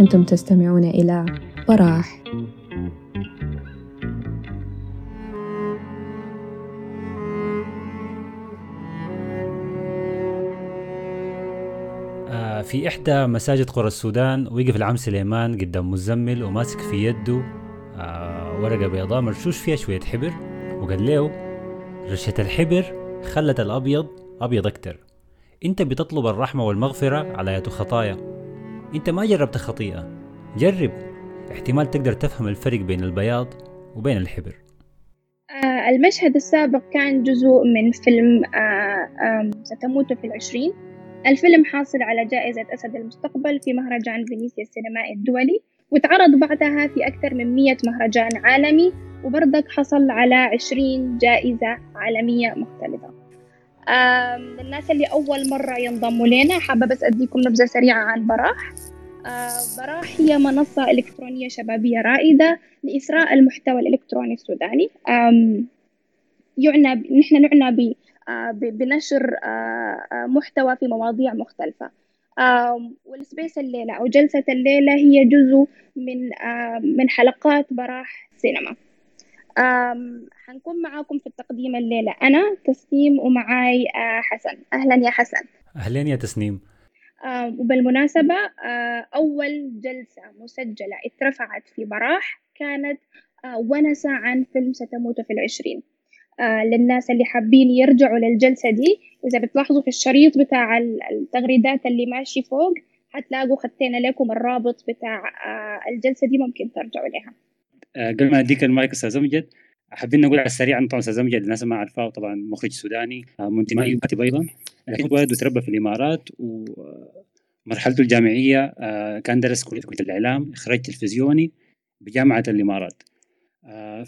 أنتم تستمعون إلى براح آه، في إحدى مساجد قرى السودان وقف العم سليمان قدام مزمل وماسك في يده آه، ورقة بيضاء مرشوش فيها شوية حبر وقال له رشة الحبر خلت الأبيض أبيض أكتر. أنت بتطلب الرحمة والمغفرة على يد خطايا أنت ما جربت خطيئة. جرب. احتمال تقدر تفهم الفرق بين البياض وبين الحبر. آه المشهد السابق كان جزء من فيلم آه ستموت في العشرين. الفيلم حاصل على جائزة أسد المستقبل في مهرجان فينيسيا السينمائي الدولي وتعرض بعدها في أكثر من مية مهرجان عالمي. وبرضك حصل على عشرين جائزة عالمية مختلفة. للناس اللي أول مرة ينضموا لنا حابة بس أديكم نبذة سريعة عن براح. براح هي منصة إلكترونية شبابية رائدة لإثراء المحتوى الإلكتروني السوداني. يعنى نحن نعنى بنشر محتوى في مواضيع مختلفة. والسبيس الليلة أو جلسة الليلة هي جزء من من حلقات براح سينما. حنكون معاكم في التقديم الليلة. أنا تسنيم ومعاي حسن. أهلا يا حسن. أهلين يا تسنيم. وبالمناسبة أول جلسة مسجلة اترفعت في براح كانت ونسة عن فيلم ستموت في العشرين. للناس اللي حابين يرجعوا للجلسة دي إذا بتلاحظوا في الشريط بتاع التغريدات اللي ماشي فوق حتلاقوا خدتنا لكم الرابط بتاع الجلسة دي ممكن ترجعوا لها. قبل ما أديك المايك أستاذ امجد حابين نقول على السريع عن طبعا أستاذ امجد الناس ما عارفاه طبعا مخرج سوداني منتمائي وكاتب أيضا. لكن ولد وتربى في الإمارات ومرحلته الجامعية كان درس كلية الإعلام إخراج تلفزيوني بجامعة الإمارات.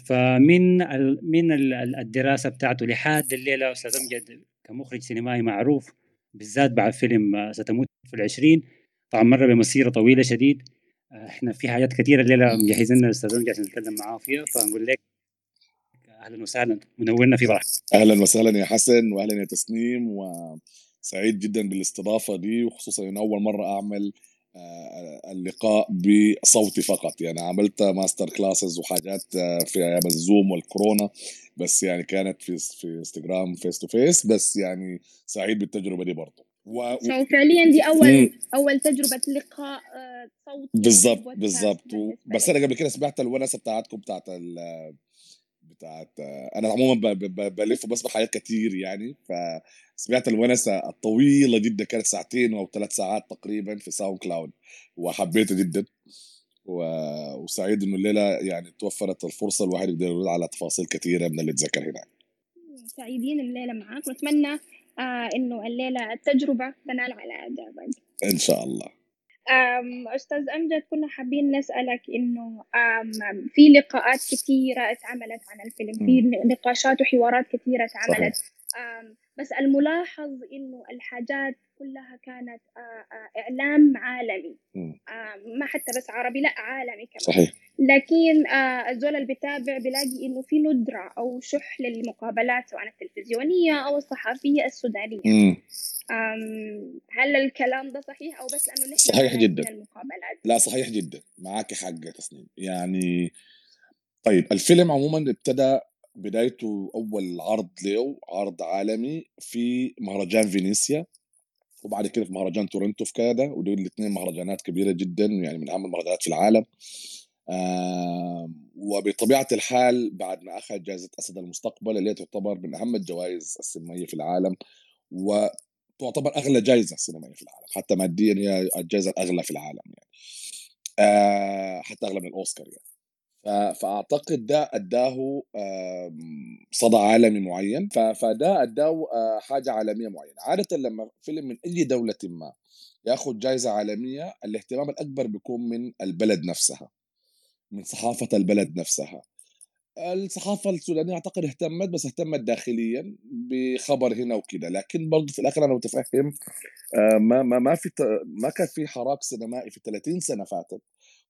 فمن من الدراسة بتاعته لحد الليلة أستاذ امجد كمخرج سينمائي معروف بالذات بعد فيلم ستموت في العشرين طبعا مر بمسيرة طويلة شديد. إحنا في حاجات كثيره الليلة مجهزين الاستاذ امجد عشان نتكلم معاه فيها فنقول لك أهلا وسهلا منورنا في براح أهلا وسهلا يا حسن واهلا يا تسنيم وسعيد جدا بالاستضافة دي وخصوصا ان أول مرة أعمل اللقاء بصوتي فقط. يعني عملت master classes وحاجات في أيام الزوم والكورونا بس يعني كانت في في انستغرام face to face بس يعني سعيد بالتجربة دي برضه و... فعليا دي اول مم. أول تجربة لقاء صوتي بالضبط بالضبط. و... بس أنا قبل كده سمعت الونسة بتاعتكم بتاعت ال... بتاعت أنا عموما ب... ب... بلف وبسمع حاجات كتير يعني. فسمعت الونسة الطويلة جدا كانت ساعتين أو ثلاث ساعات تقريبا في ساوند كلاود وحبيته جدا. و... وسعيد إنه الليلة يعني توفرت الفرصة الواحد يقدر يقول على تفاصيل كثيره من اللي اتذكر هناك. سعيدين الليلة معاك ونتمنى آه إنه الليلة التجربة تنال على اعجابك إن شاء الله. أستاذ أمجد كنا حابين نسألك إنه في لقاءات كثيرة اتعملت عن الفيلم. في نقاشات وحوارات كثيرة اتعملت. بس الملاحظ إنه الحاجات كلها كانت إعلام عالمي. ما حتى بس عربي لا عالمي كمان. صحيح. لكن الزول اللي بيتابع بيلاقي إنه في ندرة أو شح للمقابلات سواء التلفزيونية أو الصحفية السودانية. مم. هل الكلام ده صحيح أو بس لأنه نحن صحيح جدا. المقابلات؟ لا صحيح جدا. معاك حق تسنيم. يعني طيب الفيلم عموما ابتدى بدايته أول عرض له عرض عالمي في مهرجان فينيسيا وبعد كده في مهرجان تورنتو في كندا ودول الاثنين مهرجانات كبيرة جدا يعني من أهم المهرجانات في العالم. آه وبطبيعة الحال بعد ما أخذ جائزة أسد المستقبل اللي تعتبر من أهم الجوائز السينمائية في العالم وتعتبر أغلى جائزة سينمائية في العالم حتى ماديا هي الجائزة الأغلى في العالم يعني. آه حتى أغلى من الأوسكار يعني. فأعتقد ده أداه صدى عالمي معين. فده أداه حاجة عالمية معينة. عادة لما فيلم من أي دولة ما ياخذ جائزه عالمية الاهتمام الأكبر بيكون من البلد نفسها من صحافة البلد نفسها. الصحافة السودانية أعتقد اهتمت بس اهتمت داخليا بخبر هنا وكده. لكن برضه في الآخر أنا متفهم ما ما ما في ما كان في حراك سينمائي في 30 سنة فاتت.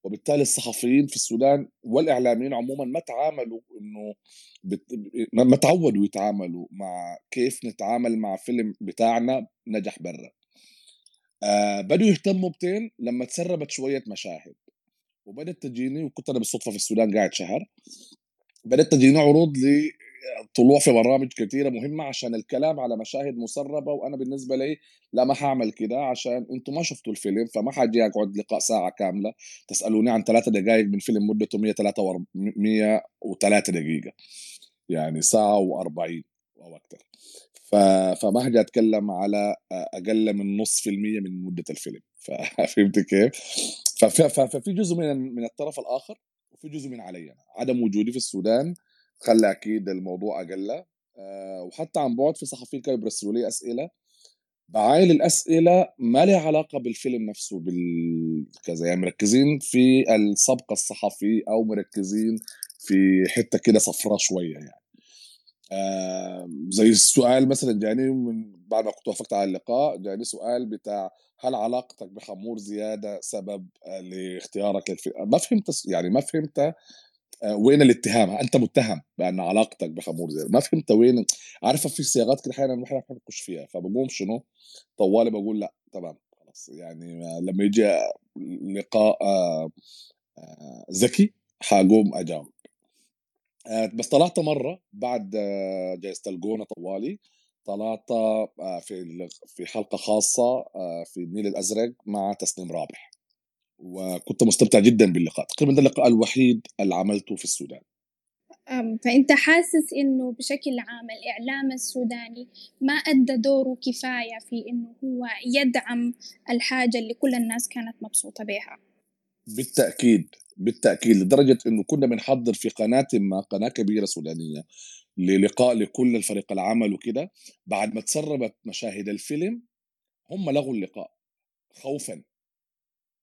وبالتالي الصحفيين في السودان والإعلاميين عموما ما تعاملوا إنه بت... ما تعودوا يتعاملوا مع كيف نتعامل مع فيلم بتاعنا نجح برا. آه بدوا يهتموا بتين لما تسربت شوية مشاهد. وبدت تجيني وكنت أنا بالصدفة في السودان قاعد شهر بدات تجيني عروض لطلوع في برامج كثيره مهمة عشان الكلام على مشاهد مسربة وأنا بالنسبة لي لا ما حأعمل كده عشان أنتم ما شفتوا الفيلم فما حاجي اقعد لقاء ساعة كاملة تسألوني عن ثلاثة دقائق من فيلم مدته 103 دقيقة يعني ساعة و40 أو أكثر فما حاجي أتكلم على أقل من نص في المية من مدة الفيلم. فهمت كيف؟ ففي جزء من من الطرف الآخر وفي جزء من علي عدم وجودي في السودان خلى أكيد الموضوع أه وحتى عن بعد في صحفيين كانوا بيرسلوا لي أسئلة بعايل الأسئلة ما لها علاقة بالفيلم نفسه بالكذا يعني مركزين في السبق الصحفي أو مركزين في حتة كده صفراء شوية يعني. آه زي السؤال مثلا جاني من بعد ما كنت وافقت على اللقاء جاني سؤال بتاع هل علاقتك بخمور زيادة سبب لاختيارك للفيلم ما فهمت يعني ما فهمت وين الاتهام؟ أنت متهم بأن علاقتك بخمور زيادة. ما فهمت وين عارفه في صياغات كده أحيانا الواحد ما بيخش فيها فبقوم شنو؟ طوالي بقول لأ تمام خلاص. يعني لما يجي لقاء ذكي حقوم أجاوب. بس طلعت مرة بعد جائزه الجونة طوالي طلعت في في حلقة خاصة في النيل الأزرق مع تسنيم رابح. وكنت مستمتع جدا باللقاء. تقريبا ده اللقاء الوحيد اللي عملته في السودان. فأنت حاسس إنه بشكل عام الإعلام السوداني ما أدى دوره كفاية في إنه هو يدعم الحاجة اللي كل الناس كانت مبسوطة بها؟ بالتأكيد بالتأكيد لدرجة إنه كنا بنحضر في قناة ما قناة كبيرة سودانية للقاء لكل الفريق العمل وكده. بعد ما تسربت مشاهد الفيلم هم لغوا اللقاء خوفا.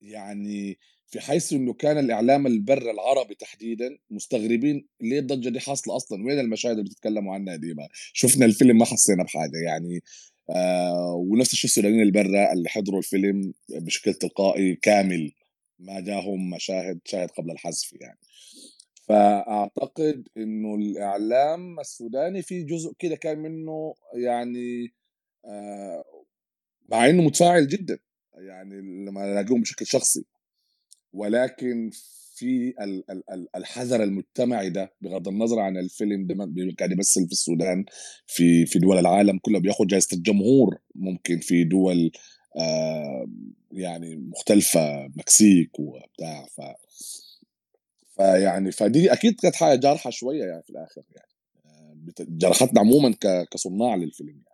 يعني في حيث إنه كان الإعلام البر العربي تحديدا مستغربين ليه الضجة دي حاصلة أصلا؟ وين المشاهد اللي بتتكلموا عنها دي ما شفنا الفيلم ما حسينا بحاجة يعني آه ونفس الشيء السودانيين البرة اللي حضروا الفيلم بشكل تلقائي كامل ما جاهم مشاهد شاهد قبل الحذف يعني. فأعتقد إنه الإعلام السوداني في جزء كده كان منه يعني آه مع إنه متفاعل جدا. يعني لما ألاقيهم بشكل شخصي ولكن في الحذر المجتمعي ده بغض النظر عن الفيلم ده قاعد يمثل في السودان في في دول العالم كلها بياخذ جائزة الجمهور ممكن في دول آه يعني مختلفة مكسيك وبتاع ف فيعني فدي أكيد كانت حاجة جارحه شوية يعني في الآخر يعني جرحتنا عموما كصناع للفيلم يعني.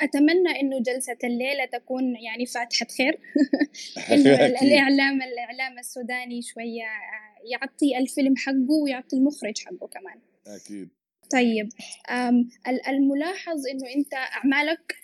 أتمنى إنه جلسة الليلة تكون يعني فاتحة خير. إنه الإعلام الإعلام السوداني شوية يعطي الفيلم حقه ويعطي المخرج حقه كمان. أكيد. طيب الملاحظ إنه أنت أعمالك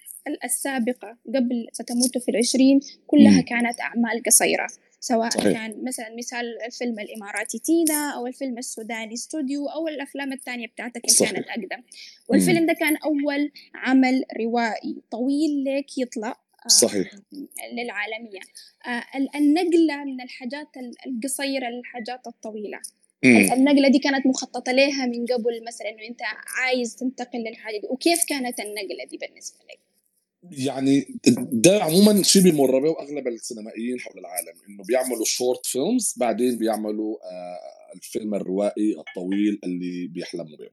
السابقة قبل ستموت في العشرين كلها م. كانت أعمال قصيرة. سواء صحيح. كان مثلا مثال الفيلم الإماراتي تينا أو الفيلم السوداني استوديو أو الأفلام الثانية بتاعتك اللي صحيح. كانت أقدم والفيلم ده كان أول عمل روائي طويل لك يطلع صحيح للعالمية النقلة من الحاجات القصيرة للحاجات الطويلة مم. النقلة دي كانت مخططة لها من قبل مثلا إنه أنت عايز تنتقل للحاجة دي وكيف كانت النقلة دي بالنسبة لك؟ يعني ده عموما شيء بيمر به اغلب السينمائيين حول العالم إنه بيعملوا short films بعدين بيعملوا آه الفيلم الروائي الطويل اللي بيحلموا به.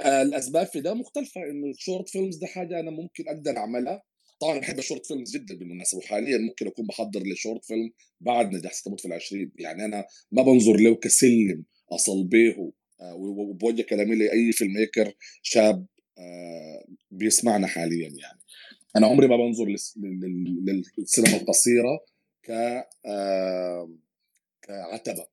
آه الأسباب في ده مختلفة إنه ال short films ده حاجة أنا ممكن أقدر أعملها. طبعا بحب ال short films جدا بالمناسبة وحاليا ممكن أكون بحضر ل short film بعد نجاح ستموت في العشرين. يعني أنا ما بنظر له كسلم أصل به آه وبوجه كلامي لأي filmmaker شاب بيسمعنا حاليا يعني. أنا عمري ما بنظر للسينما القصيرة ك كعتبة.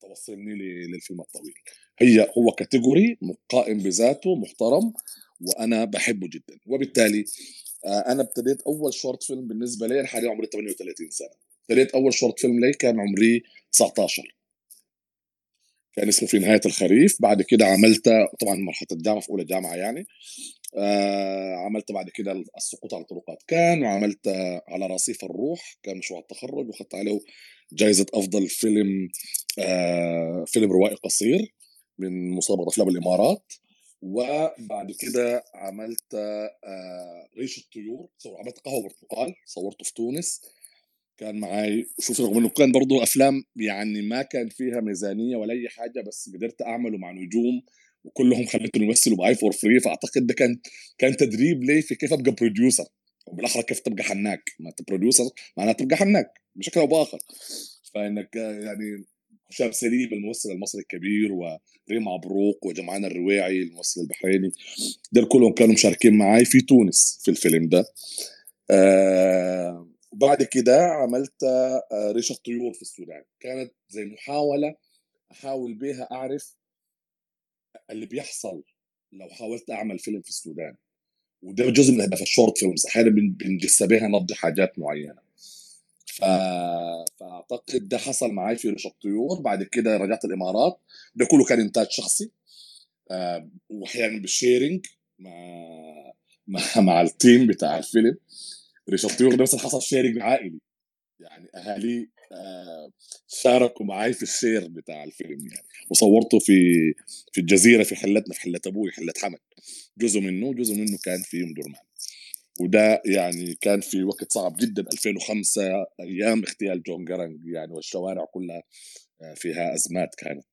توصلني للفيلم الطويل. هي هو category قائم بذاته محترم وأنا بحبه جدا. وبالتالي أنا ابتديت أول short film بالنسبة لي حاليا عمري 38 سنة. ابتديت أول short film لي كان عمري 19 كان اسمه في نهاية الخريف بعد كده عملت طبعا مرحلة الجامعة في أولى جامعة يعني. آه عملت بعد كده السقوط على طرقات كان وعملت على رصيف الروح كان مشروع التخرج وأخذت عليه جائزه أفضل فيلم آه فيلم روائي قصير من مسابقه افلام الامارات وبعد كده عملت آه ريش الطيور عملت قهوة برتقال صورته في تونس. كان معي شوف رغم إنه كان برضه أفلام يعني ما كان فيها ميزانية ولا أي حاجة بس قدرت أعمله مع نجوم وكلهم خليتهم يمثلوا معي for free فأعتقد ده كان كان تدريب لي في كيف أبقى producer وبالاحرى كيف تبقى حناك. ما أنت producer معناها تبقى حناك بشكل أو بآخر. فإنك يعني هشام سليم الممثل المصري الكبير وريم عبروق وجمعان الرويعي الممثل البحريني. دول كلهم كانوا مشاركين معي في تونس في الفيلم ده. آه وبعد كده عملت آه ريش الطيور في السودان. كانت زي محاولة أحاول بها أعرف اللي بيحصل لو حاولت أعمل فيلم في السودان. وده جزء من اهداف ال short films أحيانا بنجس بها نبض حاجات معينة. ف... فأعتقد ده حصل معي في ريش الطيور بعد كده رجعت الإمارات. ده كله كان إنتاج شخصي أه واحيانا بال sharing مع مع ال team بتاع الفيلم. ريش الطيور ده مثلا حصل sharing عائلي. يعني أهالي آه شاركوا معي في ال share بتاع الفيلم يعني. وصورته في في الجزيرة في حلتنا في حلة أبوي حلة حمد. جزء منه جزء منه كان في ام درمان وده يعني كان في وقت صعب جدا 2005 أيام اغتيال جون قرنق يعني والشوارع كلها فيها أزمات كانت.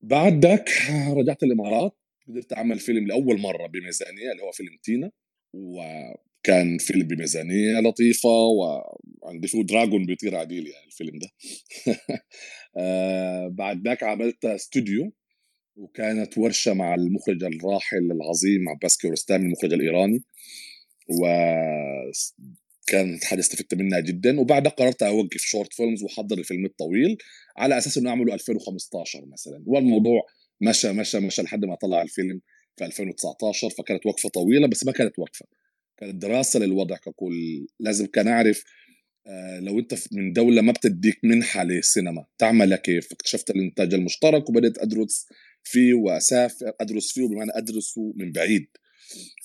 بعد ذاك رجعت الإمارات قدرت أعمل فيلم لأول مرة بميزانية اللي هو فيلم تينا. وكان فيلم بميزانية لطيفة وعندي فيه dragon بيطير عديل يعني الفيلم ده. بعد ذاك عملت استوديو وكانت ورشة مع المخرج الراحل العظيم عباس كيورستامي المخرج الإيراني. وكانت حاجة استفدت منها جدا. وبعدها قررت أوقف short films وأحضر الفيلم الطويل على أساس إنه أعمله 2015 مثلا. والموضوع مشى مشى مشى لحد ما طلع الفيلم في 2019 فكانت وقفة طويلة بس ما كانت وقفة. كانت دراسة للوضع ككل. لازم كان أعرف آه لو أنت من دولة ما بتديك منحة للسينما تعملها كيف؟ اكتشفت الإنتاج المشترك وبدأت أدرس فيه وأسافر أدرس فيه بمعنى أدرسه من بعيد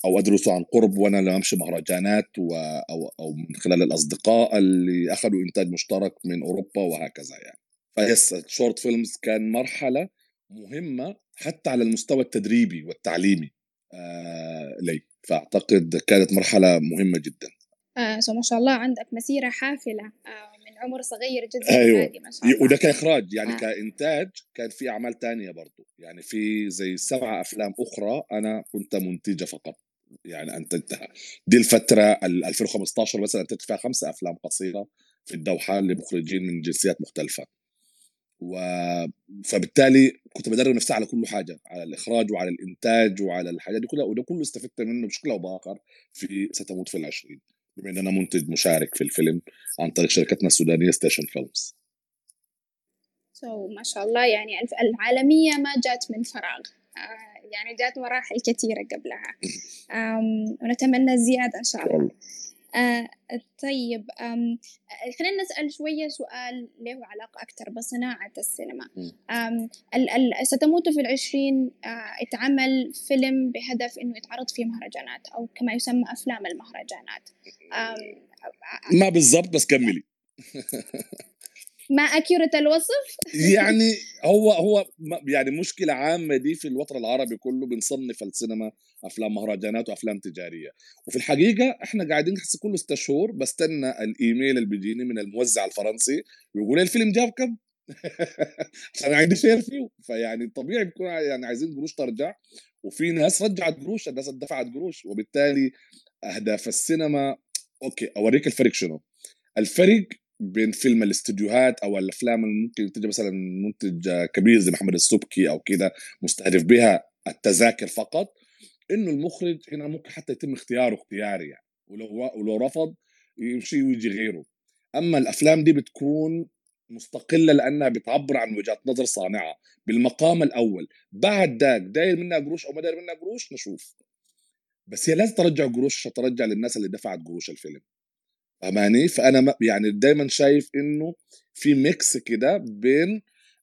أو أدرسه عن قرب وأنا لما أمشي مهرجانات و أو أو من خلال الأصدقاء اللي أخذوا إنتاج مشترك من أوروبا وهكذا يعني. phase ال short films كان مرحلة مهمة حتى على المستوى التدريبي والتعليمي آه لي. فأعتقد كانت مرحلة مهمة جدا. آه ما شاء الله عندك مسيرة حافلة آه من عمر صغير جدا أيوه. ما شاء الله. وده كاخراج يعني آه. كإنتاج كان في أعمال تانية برضو. يعني في زي سبعة أفلام أخرى أنا كنت منتجة فقط يعني أنتجتها. دي الفترة ال 2015 مثلا أنتجت فيها خمسة أفلام قصيرة في الدوحة لمخرجين من جنسيات مختلفة. و... فبالتالي كنت بدرب نفسي على كل حاجة على الإخراج وعلى الإنتاج وعلى الحاجات دي كلها وده كله استفدت منه بشكل أو بآخر في ستموت في العشرين بما إن أنا منتج مشارك في الفيلم عن طريق شركتنا السودانية ستيشن فيلمز ما شاء الله يعني العالمية ما جات من فراغ. آه، يعني جات مراحل كثيرة قبلها. ونتمنى الزيادة إن شاء الله. آه طيب آم، آه، خلينا نسأل شوية سؤال له علاقة أكثر بصناعة السينما. آم، ال ال ستموت في العشرين آه اتعمل فيلم بهدف إنه يتعرض في مهرجانات أو كما يسمى أفلام المهرجانات. آم، ما بالضبط بس كملي. ما أكيورة الوصف؟ يعني هو هو يعني مشكلة عامة دي في الوطن العربي كله بنصنف السينما أفلام مهرجانات وأفلام تجارية. وفي الحقيقة إحنا قاعدين هسه كل ست شهور بستنى الإيميل اللي بيجيني من الموزع الفرنسي ويقول لي الفيلم جاب كم؟ عشان عندي share فيه. فيعني طبيعي بيكون يعني عايزين قروش ترجع. وفي ناس رجعت قروش الناس دفعت قروش. وبالتالي أهداف السينما okay أوريك الفرق شنو. الفرق بين فيلم الاستديوهات أو الأفلام اللي ممكن تجي مثلا منتج كبير زي محمد السبكي أو كده مستهدف بها التذاكر فقط إنه المخرج هنا ممكن حتى يتم اختياره اختياري يعني ولو ولو رفض يمشي ويجي غيره. أما الأفلام دي بتكون مستقلة لأنها بتعبر عن وجهه نظر صانعة. بالمقام الأول بعد ذاك داير منها قروش أو ما داير منها قروش نشوف. بس هي لازم ترجع قروش ترجع للناس اللي دفعت قروش الفيلم. فهماني فأنا يعني دايما شايف إنه في ميكس كده بين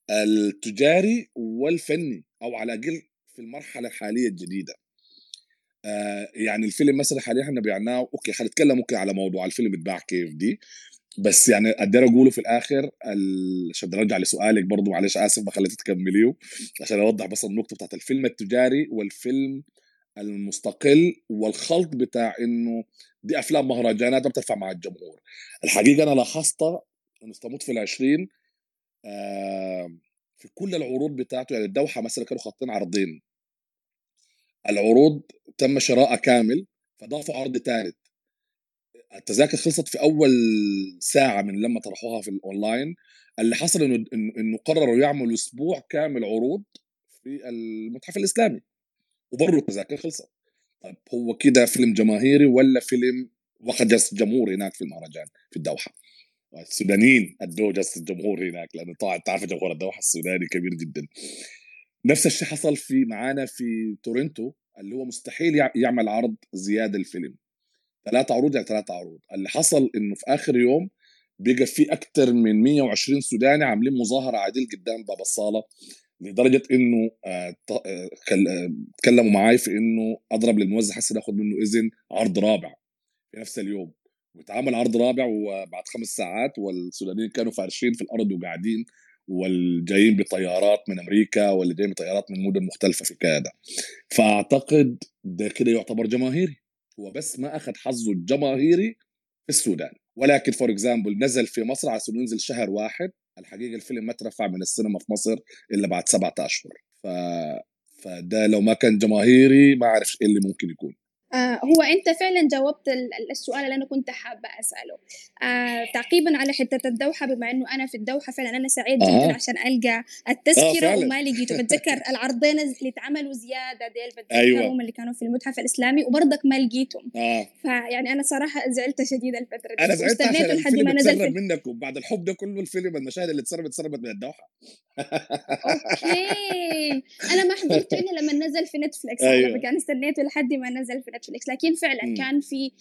التجاري والفني أو على الأقل في المرحلة الحالية الجديدة. آه يعني الفيلم مثلا حاليا إحنا بعناه okay حنتكلم okay على موضوع الفيلم اتباع كيف دي بس يعني أقدر أقوله في الآخر ال- عشان نرجع لسؤالك برضو معلش آسف ما خليتك تكمليه عشان أوضح بس النقطة بتاعت الفيلم التجاري والفيلم المستقل والخلط بتاع إنه دي أفلام مهرجانات ما بترفع مع الجمهور. الحقيقة أنا لاحظتها إنه ستموت في العشرين آه في كل العروض بتاعته يعني الدوحة مثلا كانوا خاطين عرضين. العروض تم شراءها كامل فضافوا عرض ثالث التذاكر خلصت في أول ساعة من لما طرحوها في الاونلاين اللي حصل إنه إنه قرروا يعملوا أسبوع كامل عروض في المتحف الإسلامي. وبرضه التذاكر خلصت. طيب هو كده فيلم جماهيري ولا فيلم واخد جلسة جمهور هناك في المهرجان في الدوحة؟ السودانيين أدوه جلسة الجمهور هناك لأنه طبعا تعرف جمهور الدوحة السوداني كبير جدا. نفس الشيء حصل في معانا في تورنتو اللي هو مستحيل يع- يعمل عرض زيادة الفيلم ثلاثة عروض يعني ثلاثة عروض. اللي حصل إنه في آخر يوم بقى في أكثر من 120 سوداني عاملين مظاهرة عادل قدام باب الصاله لدرجة إنه آه، آه، آه، تكلموا معي في إنه أضرب للموزع حسن ياخذ منه إذن عرض رابع في نفس اليوم. واتعمل عرض رابع وبعد خمس ساعات والسودانيين كانوا فارشين في الأرض وقاعدين والجايين بطيارات من أمريكا واللي جايين بطيارات من مدن مختلفة في كندا. فأعتقد ده كده يعتبر جماهيري. هو بس ما اخذ حظه الجماهيري في السودان. ولكن for example نزل في مصر إنه ينزل شهر واحد. الحقيقة الفيلم ما ترفع من السينما في مصر إلا بعد سبعة أشهر. ف فده لو ما كان جماهيري ما أعرف إيه اللي ممكن يكون. آه هو أنت فعلا جاوبت ال- ال- السؤال اللي أنا كنت حابة أسأله آه تعقيبا على حتة الدوحة بما إنه أنا في الدوحة فعلا أنا سعيد جدا أها. عشان ألقى آه، التذكرة. وما لقيته بتذكر العرضين اللي اتعملوا زيادة ديل بتذكرهم أيوة. اللي كانوا في المتحف الإسلامي وبرضك ما لقيتهم آه فيعني أنا صراحة زعلت شديد الفترة دي أنا زعلت عشان الفيلم ما نزل اتسرب في منك وبعد الحب ده كله الفيلم المشاهد اللي اتسربت اتسربت من الدوحة okay أنا ما حضرته إلا لما نزل في نتفلكس أيوة. أنا استنيته لحد ما نزل في نتفلكس لكن فعلا مم. كان في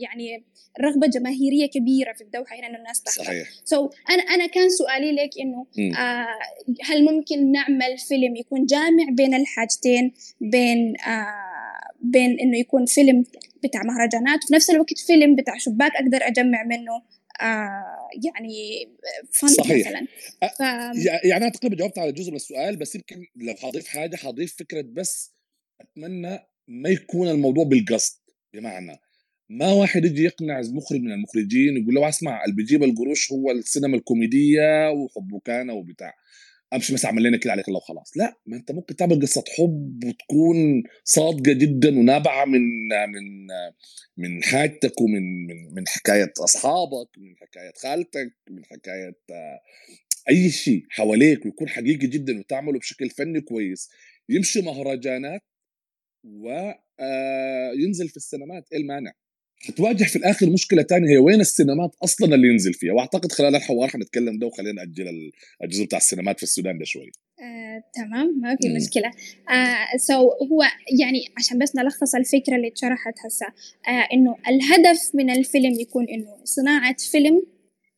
يعني رغبة جماهيرية كبيرة في الدوحة هنا إنه الناس تحضر صحيح سو so, أنا أنا كان سؤالي لك إنه. آه هل ممكن نعمل فيلم يكون جامع بين الحاجتين بين آه بين إنه يكون فيلم بتاع مهرجانات وفي نفس الوقت فيلم بتاع شباك أقدر أجمع منه آه يعني فن صحيح. مثلا ف... يعني أنا تقريبا جاوبت على جزء من السؤال بس يمكن لو حضيف حاجة حضيف فكرة بس أتمنى ما يكون الموضوع بالقصد. بمعنى ما واحد يجي يقنع مخرج من المخرجين يقول له اسمع اللي بيجيب القروش هو السينما الكوميدية وحبكانه وبتاع. امشي بس اعمل لنا كده عليك الله وخلاص. لا ما انت ممكن تعمل قصة حب وتكون صادقة جدا ونابعة من من من حاجتك ومن من من حكاية أصحابك من حكاية خالتك من حكاية آه، أي شيء حواليك ويكون حقيقي جدا وتعمله بشكل فني كويس. يمشي مهرجانات وينزل في السينمات. إيه المانع؟ حتواجه في الآخر مشكلة تانية. هي وين السينمات أصلا اللي ينزل فيها؟ وأعتقد خلال الحوار حنتكلم ده وخلينا نأجل ال- الجزء بتاع السينمات في السودان ده شوي. آه، تمام. ما في مم. مشكلة. آه سو هو يعني عشان بس نلخص الفكرة اللي اتشرحت هسه. آه إنه الهدف من الفيلم يكون إنه صناعة فيلم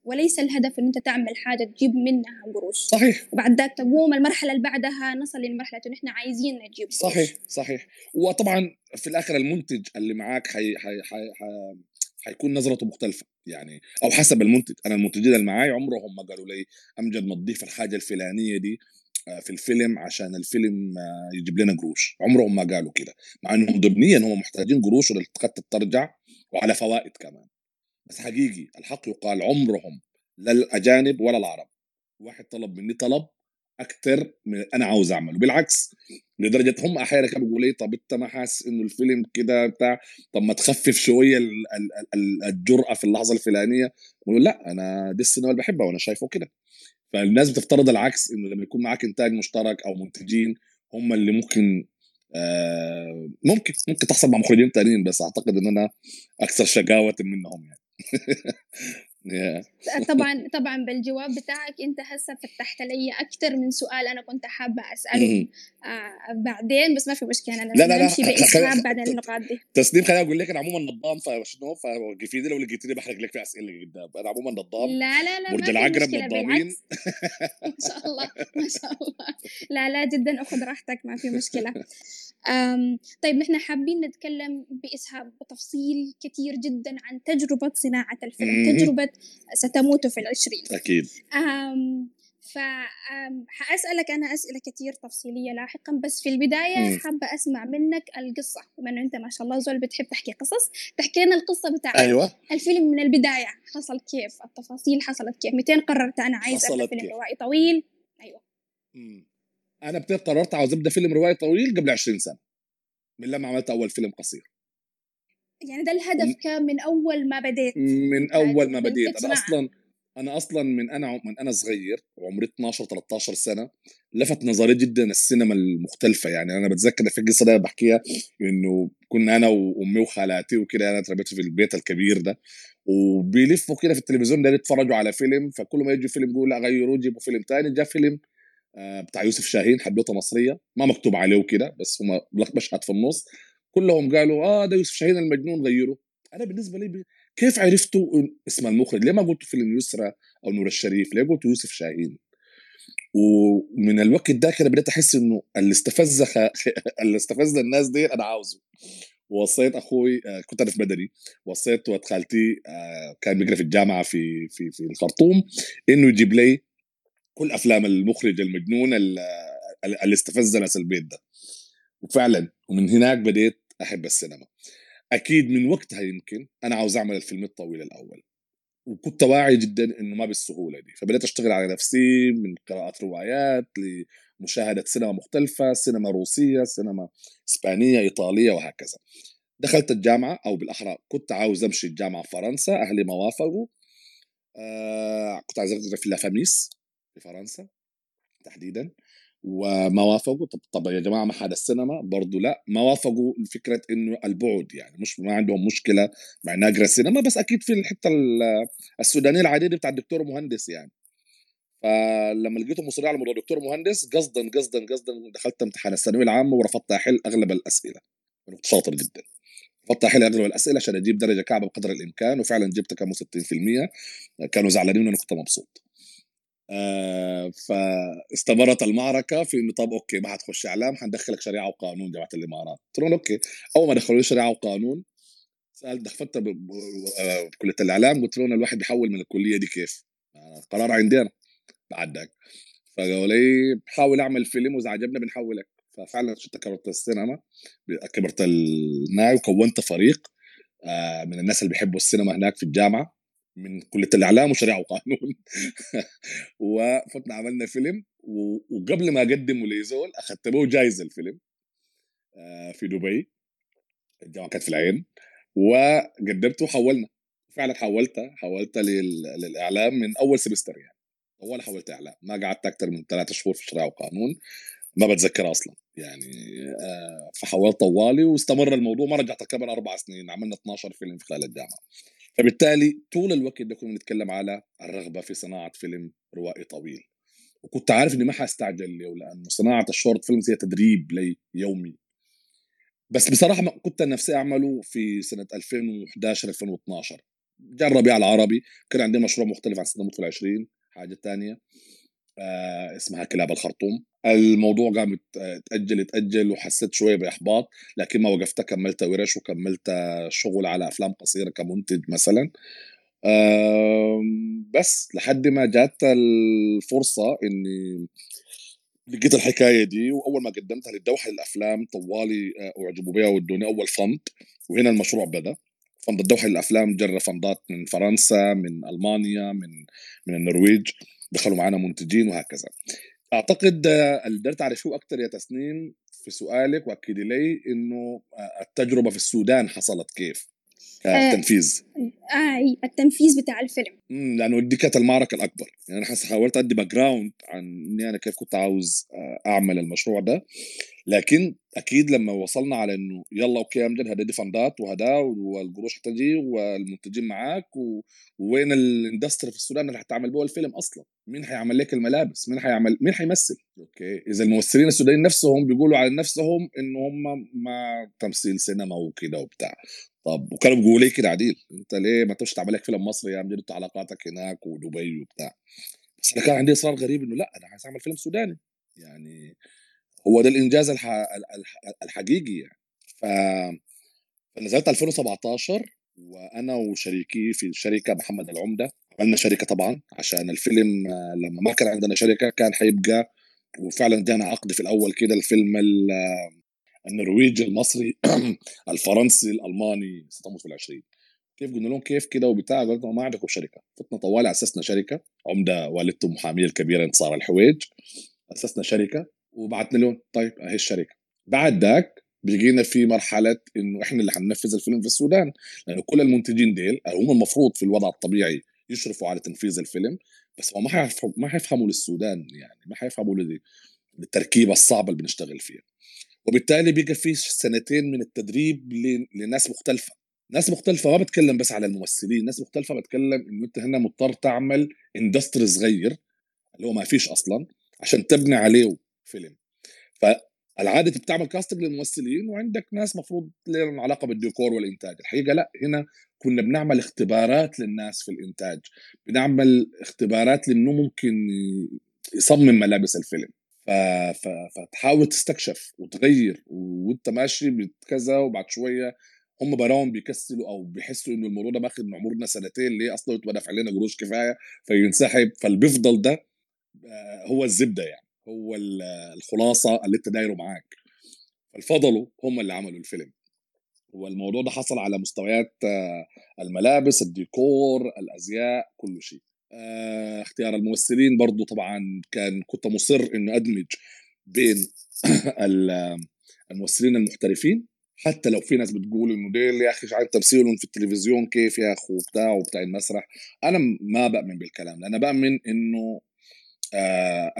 وليس الهدف إن أنت تعمل حاجة تجيب منها قروش صحيح. وبعد ذاك تقوم المرحلة اللي بعدها نصل لمرحلة إنه إحنا عايزين نجيب قروش. صحيح صحيح. وطبعا في الآخر المنتج اللي معاك حي حي حي حي حيكون نظرته مختلفة يعني أو حسب المنتج. أنا المنتجين اللي معاي عمرهم ما قالوا لي أمجد ما تضيف الحاجة الفلانية دي آه، في الفيلم عشان الفيلم آه، يجيب لنا قروش. عمرهم ما قالوا كده. مع انهم ضمنيا هم محتاجين قروش وللتقت ترجع وعلى فوائد كمان. بس حقيقي الحق يقال عمرهم لا الأجانب ولا العرب. واحد طلب مني طلب أكثر من أنا عاوز أعمله. بالعكس لدرجة هم أحيانا كانوا بيقولوا لي طب أنت ما حاسس إنه الفيلم كده بتاع طب ما تخفف شوية ال- ال- ال- الجرأة في اللحظة الفلانية؟ بقول لا أنا دي السينما اللي بحبها وأنا شايفه كده. فالناس بتفترض العكس إنه لما يكون معك إنتاج مشترك أو منتجين هم اللي ممكن آه ممكن ممكن تحصل مع مخرجين تانيين بس أعتقد إن أنا أكثر شقاوه منهم يعني. طبعا طبعا بالجواب بتاعك أنت هسه فتحت لي أكثر من سؤال أنا كنت حابة أسأله. آه بعدين بس ما في مشكلة أنا لا، لا، لا، بإسهاب بعد النقاط دي. تسنيم خليني أقول لك أنا عموما نظام فشنو فوقفيني لو لقيتني بحرق لك في أسئلة قدام. أنا عموما نظام لا لا لا برج العقرب نظامين. ما شاء الله ما شاء الله. لا لا جدا أخذ راحتك ما في مشكلة. طيب نحن حابين نتكلم بإسهاب بتفصيل كثير جدا عن تجربة صناعة الفيلم. تجربة ستموت في العشرين أكيد أم ف أم، حأسألك أنا أسئلة كثير تفصيلية لاحقا بس في البداية. حابة أسمع منك القصة بما إنه أنت ما شاء الله زول بتحب تحكي قصص تحكي لنا القصة بتاعت أيوه الفيلم من البداية حصل كيف التفاصيل حصلت كيف 200 قررت أنا عايزة حصلت فيلم؟ روائي طويل أيوة مم. أنا بتاع قررت عاوز أبدأ فيلم روائي طويل قبل 20 سنة من لما عملت أول فيلم قصير يعني ده الهدف. كان من أول ما بديت من أول ما بديت أنا. أصلا أنا أصلا من أنا من أنا صغير وعمري 12 13 سنة لفت نظري جدا السينما المختلفة يعني أنا بتذكر في قصة دايما بحكيها إنه كنا أنا وأمي وخالاتي وكده أنا تربيت في البيت الكبير ده وبيلفوا كده في التلفزيون ده يتفرجوا على فيلم فكل ما يجي فيلم يقول لا غيروه جيبوا فيلم تاني جاء فيلم بتاع يوسف شاهين حدوته مصرية. ما مكتوب عليه وكده بس هم مشهد في النص. كلهم قالوا آه ده يوسف شاهين المجنون غيره. أنا بالنسبة لي كيف عرفتوا اسم المخرج؟ ليه ما قلتوا فيلم يسرى أو نور الشريف؟ ليه قلتوا يوسف شاهين؟ ومن الوقت ده كده بديت أحس إنه اللي استفز خ... اللي استفز الناس دي أنا عاوزه. وصيت أخوي آه، كنت أنا في بدري. وصيت ولد خالتي آه، كان بيقرأ في الجامعة في في في الخرطوم إنه يجيب لي كل أفلام المخرج المجنون ال- اللي استفز ناس البيت ده. وفعلا ومن هناك بديت أحب السينما. أكيد من وقتها يمكن أنا عاوز أعمل الفيلم الطويل الأول. وكنت واعي جدا إنه ما بالسهولة دي. فبديت أشتغل على نفسي من قراءه روايات لمشاهدة سينما مختلفة سينما روسية سينما إسبانية إيطالية وهكذا. دخلت الجامعة أو بالأحرى كنت عاوز أمشي الجامعة في فرنسا أهلي ما وافقوا. آه كنت عايز ادرس في La Fémis في فرنسا تحديدا وما وافقوا. طب, طب يا جماعة معهد السينما برضو لا. ما وافقوا فكرة إنه البعد يعني مش ما عندهم مشكلة مع اني اقرا السينما بس أكيد في الحتة ال- السودانية العاديه دي بتاع الدكتور مهندس يعني. فلما لقيته مصر على موضوع دكتور مهندس قصدا قصدا قصدا دخلت امتحان الثانوية العامة ورفضت أحل أغلب الأسئلة كنت شاطر جدا. رفضت أحل أغلب الأسئلة عشان أجيب درجة كعبة بقدر الإمكان وفعلا جبت كم 60% كانوا زعلانين وأنا كنت مبسوط. آه فاستمرت المعركة في انه طب okay ما حتخش إعلام حندخلك شريعة وقانون جامعه الإمارات. قلت لهم okay. أول ما دخلوا لي شريعة وقانون سالت دخلت ب- ب- آه، بكليه الإعلام قلت لهم الواحد بيحول من الكلية دي كيف؟ آه، قرار عندي أنا بعد ذاك فقالوا لي بحاول أعمل فيلم وإذا عجبنا بنحولك. ففعلا شفت كبرت السينما كبرت الناي وكونت فريق آه، من الناس اللي بيحبوا السينما هناك في الجامعة. من كلية الإعلام وشريعة وقانون. وفتنا عملنا فيلم وقبل ما أقدمه لزول أخذت به جايزه الفيلم. آه، في دبي. الجامعة كانت في العين. وقدمته وحولنا. فعلا حولتها حولتها لل- للإعلام من أول سمستر يعني. أول حولت إعلام. ما قعدت أكثر من ثلاثة شهور في شريعة وقانون. ما بتذكرها أصلا. يعني آه، فحولت طوالي واستمر الموضوع. ما رجعت كمان أربع سنين. عملنا 12 فيلم في خلال الجامعة. فبالتالي طول الوقت ده كنا بنتكلم على الرغبة في صناعة فيلم روائي طويل. وكنت عارف إني ما حأستعجل له لأنه صناعة ال short films هي تدريب لي يومي بس بصراحة ما كنت نفسي أعمله في سنة 2011 2012 جاء الربيع العربي كان عندي مشروع مختلف عن سنة في العشرين حاجة تانية. آه اسمها كلاب الخرطوم. الموضوع قام يتاجل يتأجل وحسيت شوية بإحباط لكن ما وقفت كملت ورش وكملت شغل على أفلام قصيرة كمنتج مثلا. بس لحد ما جات الفرصة إني لقيت الحكاية دي وأول ما قدمتها للدوحة للأفلام طوالي آه، أعجبوا بها وادوني أول فند وهنا المشروع بدأ. فند الدوحة للأفلام جرى فندات من فرنسا من ألمانيا من من النرويج. دخلوا معنا منتجين وهكذا. أعتقد آه، اللي قدرت اعرفه أكثر يا تسنيم في سؤالك واكدي لي إنه آه، التجربة في السودان حصلت كيف كتنفيذ؟ آه التنفيذ بتاع الفيلم. امم لأنه دي كانت المعركة الأكبر. يعني أنا حاولت أدي background عن إني أنا كيف كنت عاوز آه، أعمل المشروع ده. لكن أكيد لما وصلنا على إنه يلا okay يا امجد هذا فندات وهدا والقروش حتجي والمنتجين معاك و... وين ال industry في السودان اللي حتعمل بها الفيلم أصلا؟ مين حيعمل لك الملابس؟ مين حيعمل مين حيمثل okay إذا الممثلين السودانيين نفسهم بيقولوا على نفسهم انه هم ما تمثيل سينما وكده وبتاع. طب وكانوا بيقولوا لي كده عديل أنت ليه ما تمشي تعمل لك فيلم مصري يا امجد انت علاقاتك هناك ودبي وبتاع؟ بس أنا كان عندي إصرار غريب إنه لأ أنا عايز أعمل فيلم سوداني. يعني هو ده الإنجاز الحقيقي يعني. ف فنزلت 2017 وأنا وشريكي في الشركة محمد العمدة. عملنا شركة طبعا عشان الفيلم لما ما كان عندنا شركة كان حيبقى وفعلا ادانا عقد في الأول كده الفيلم النرويجي المصري الفرنسي الألماني ستموت في العشرين. كيف قلنا لهم؟ كيف كده وبتاع؟ قلت ما عندكم شركة. فتنا طوالي اسسنا شركة. عمدة والدته محامية الكبيرة انتصار الحويج. اسسنا شركة. وبعتنا لهم طيب أهي الشركة. بعد ذاك بيجينا في مرحلة إنه إحنا اللي حننفذ الفيلم في السودان لأنه كل المنتجين ديل هم المفروض في الوضع الطبيعي يشرفوا على تنفيذ الفيلم بس ما حيفهموا ما حيفهموا للسودان يعني ما حيفهموا للتركيبة الصعبة اللي بنشتغل فيها. وبالتالي بيجي في سنتين من التدريب لناس مختلفة. ناس مختلفة ما بتكلم بس على الممثلين، ناس مختلفة بتكلم إنه أنت هنا مضطر تعمل industry صغير اللي هو ما فيش أصلا عشان تبني عليه فيلم. فالعادة بتعمل كاستنج للممثلين وعندك ناس مفروض لهم علاقة بالديكور والإنتاج، الحقيقة لا هنا كنا بنعمل اختبارات للناس في الإنتاج، بنعمل اختبارات لأنه ممكن يصمم ملابس الفيلم. فتحاول تستكشف وتغير وأنت ماشي بكذا وبعد شوية هم براهم بيكسلوا أو بيحسوا إنه الموضوع ده ماخذ من عمرنا سنتين ليه أصلا يبقى دافع لنا قروش كفاية؟ فينسحب. فالبيفضل ده آه، هو الزبدة يعني. هو الخلاصة اللي انت دايره معاك. فالفضلوا هم اللي عملوا الفيلم. والموضوع ده حصل على مستويات آه، الملابس الديكور الأزياء كل شيء. آه، اختيار الممثلين برضو طبعا كان كنت مصر إنه أدمج بين الممثلين المحترفين. حتى لو في ناس بتقول إنه ديل يا أخي عاد تمثيلهم في التلفزيون كيف يا اخو بتاع وبتاع المسرح. أنا ما بأمن بالكلام أنا بأمن إنه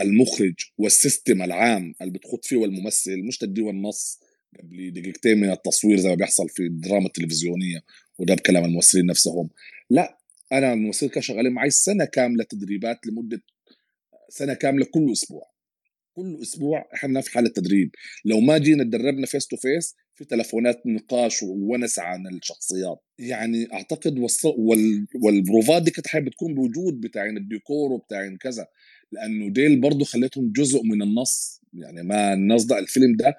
المخرج وال system العام اللي بتخط فيه الممثل مش تديه النص قبل دقيقتين من التصوير زي ما بيحصل في الدراما التلفزيونية وده بكلام الممثلين نفسهم. لا أنا الممثلين كانوا شغالين معي سنة كاملة تدريبات لمدة سنة كاملة كل أسبوع. كل أسبوع إحنا في حالة تدريب. لو ما جينا تدربنا face to face في تلفونات نقاش وونس عن الشخصيات. يعني أعتقد وال... والبروفات دي كانت بتكون بوجود بتاعين الديكور وبتاعين كذا. لأنه ديل برضه خليتهم جزء من النص يعني ما النص ده الفيلم ده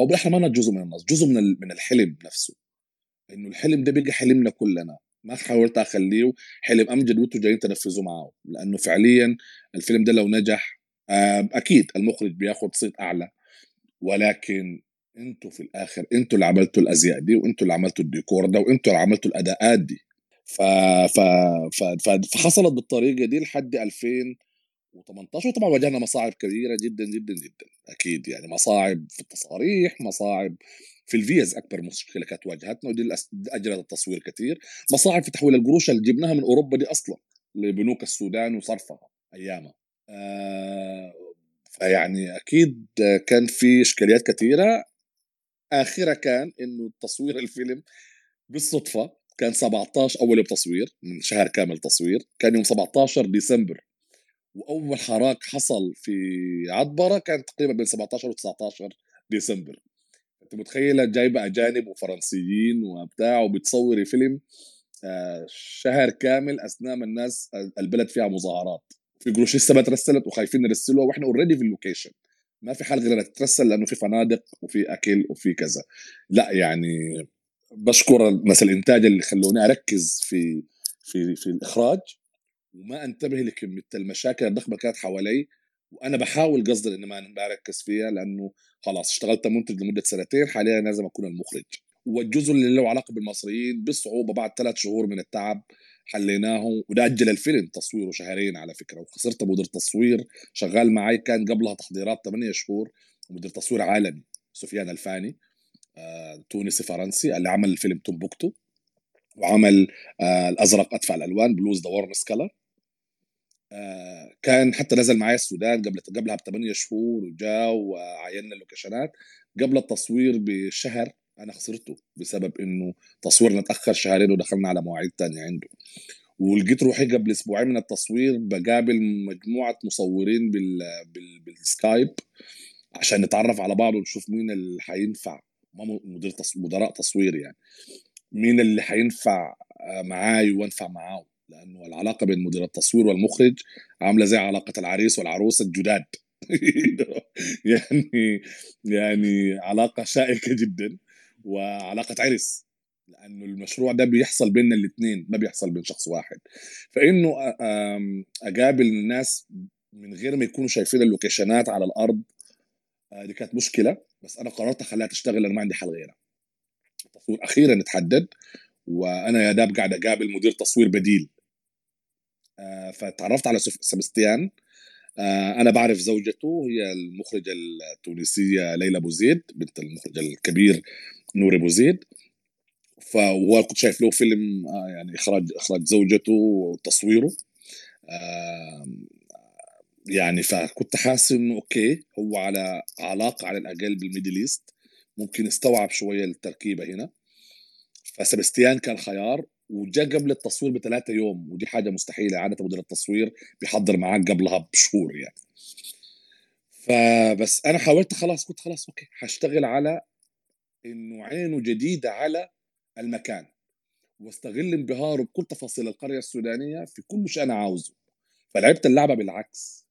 أو بالأحرى ما جزء من النص جزء من من الحلم نفسه. إنه الحلم ده بيجي حلمنا كلنا. ما حاولت أخليه حلم امجد وانتوا جايين تنفذوا معه. لأنه فعليا الفيلم ده لو نجح أكيد المخرج بياخد صيت أعلى. ولكن أنتوا في الآخر أنتوا اللي عملتوا الأزياء دي وأنتوا اللي عملتوا الديكور ده وأنتوا اللي عملتوا الأداءات دي. ف... ف... ف... فحصلت بالطريقة دي لحد 2018 وطبعا واجهنا مصاعب كبيرة جدا جدا جدا أكيد يعني مصاعب في التصاريح مصاعب في الفيز أكبر مشكلة كانت واجهتنا ودي اجلت التصوير كثير مصاعب في تحويل القروش اللي جبناها من أوروبا دي أصلا لبنوك السودان وصرفها أيامها. آه فيعني أكيد كان في إشكاليات كثيره آخرها كان إنه تصوير الفيلم بالصدفة كان 17 أول يوم تصوير من شهر كامل تصوير كان يوم 17 ديسمبر. وأول حراك حصل في عطبره كان تقريبا بين 17 و 19 ديسمبر. أنت متخيلة جايبة أجانب وفرنسيين وبتاع وبتصوري فيلم آه، شهر كامل أثناء ما الناس البلد فيها مظاهرات. في قروش لسه ما ترسلت وخايفين نرسلوها وإحنا already في ال location ما في حال غير انها تترسل لأنه في فنادق وفي أكل وفي كذا. لا يعني بشكر ناس الإنتاج اللي خلوني أركز في في في الإخراج. وما انتبه لكميه المشاكل الضخمه كانت حوالي وأنا بحاول قصدي إني ما بركز فيها لأنه خلاص اشتغلت منتج لمدة سنتين حاليا لازم أكون المخرج. والجزء اللي له علاقة بالمصريين بصعوبة بعد ثلاث شهور من التعب حليناه وده أجل الفيلم تصويره شهرين على فكرة وخسرت مدير تصوير شغال معي كان قبلها تحضيرات 8 شهور ومدير تصوير عالمي سفيان الفاني آه، تونسي فرنسي اللي عمل الفيلم تومبوكتو وعمل آه، الأزرق أدفأ الألوان Blue is the Warmest Color كان حتى نزل معايا السودان قبل قبلها بثمانية شهور وجاء وعينا اللوكيشنات. قبل التصوير بشهر أنا خسرته بسبب إنه تصويرنا تاخر شهرين ودخلنا على مواعيد تانية عنده. ولقيت روحي قبل أسبوعين من التصوير بقابل مجموعة مصورين بال... بال... بالسكايب عشان نتعرف على بعض ونشوف مين اللي حينفع. ما مدير تص... مدراء تصوير يعني. مين اللي حينفع معاي وانفع معاه لأنه العلاقة بين مدير التصوير والمخرج عاملة زي علاقة العريس والعروسة الجداد. يعني يعني علاقة شائكة جدا وعلاقة عرس لأنه المشروع ده بيحصل بيننا الاثنين ما بيحصل بين شخص واحد. فإنه أقابل الناس من غير ما يكونوا شايفين اللوكيشنات على الأرض. دي كانت مشكلة بس أنا قررت أخليها تشتغل أنا ما عندي حل غيرها. التصوير أخيرا اتحدد وأنا يا داب قاعد أقابل مدير تصوير بديل. فتعرفت على سبستيان آه، أنا بعرف زوجته هي المخرجة التونسية ليلى بوزيد بنت المخرج الكبير نوري بوزيد. فهو كنت شايف له فيلم يعني اخراج إخراج زوجته وتصويره. يعني فكنت حاسس إنه okay هو على علاقة على الأقل بال Middle East. ممكن استوعب شوية التركيبة هنا. فسبستيان كان خيار. وجا قبل التصوير بثلاثة يوم ودي حاجة مستحيلة عادة مدير التصوير بيحضر معاك قبلها بشهور يعني. فبس أنا حاولت خلاص قلت خلاص أوكي حاشتغل على إنه عينه جديدة على المكان. واستغل انبهاره بكل تفاصيل القرية السودانية في كل شيء أنا عاوزه. فلعبت اللعبة بالعكس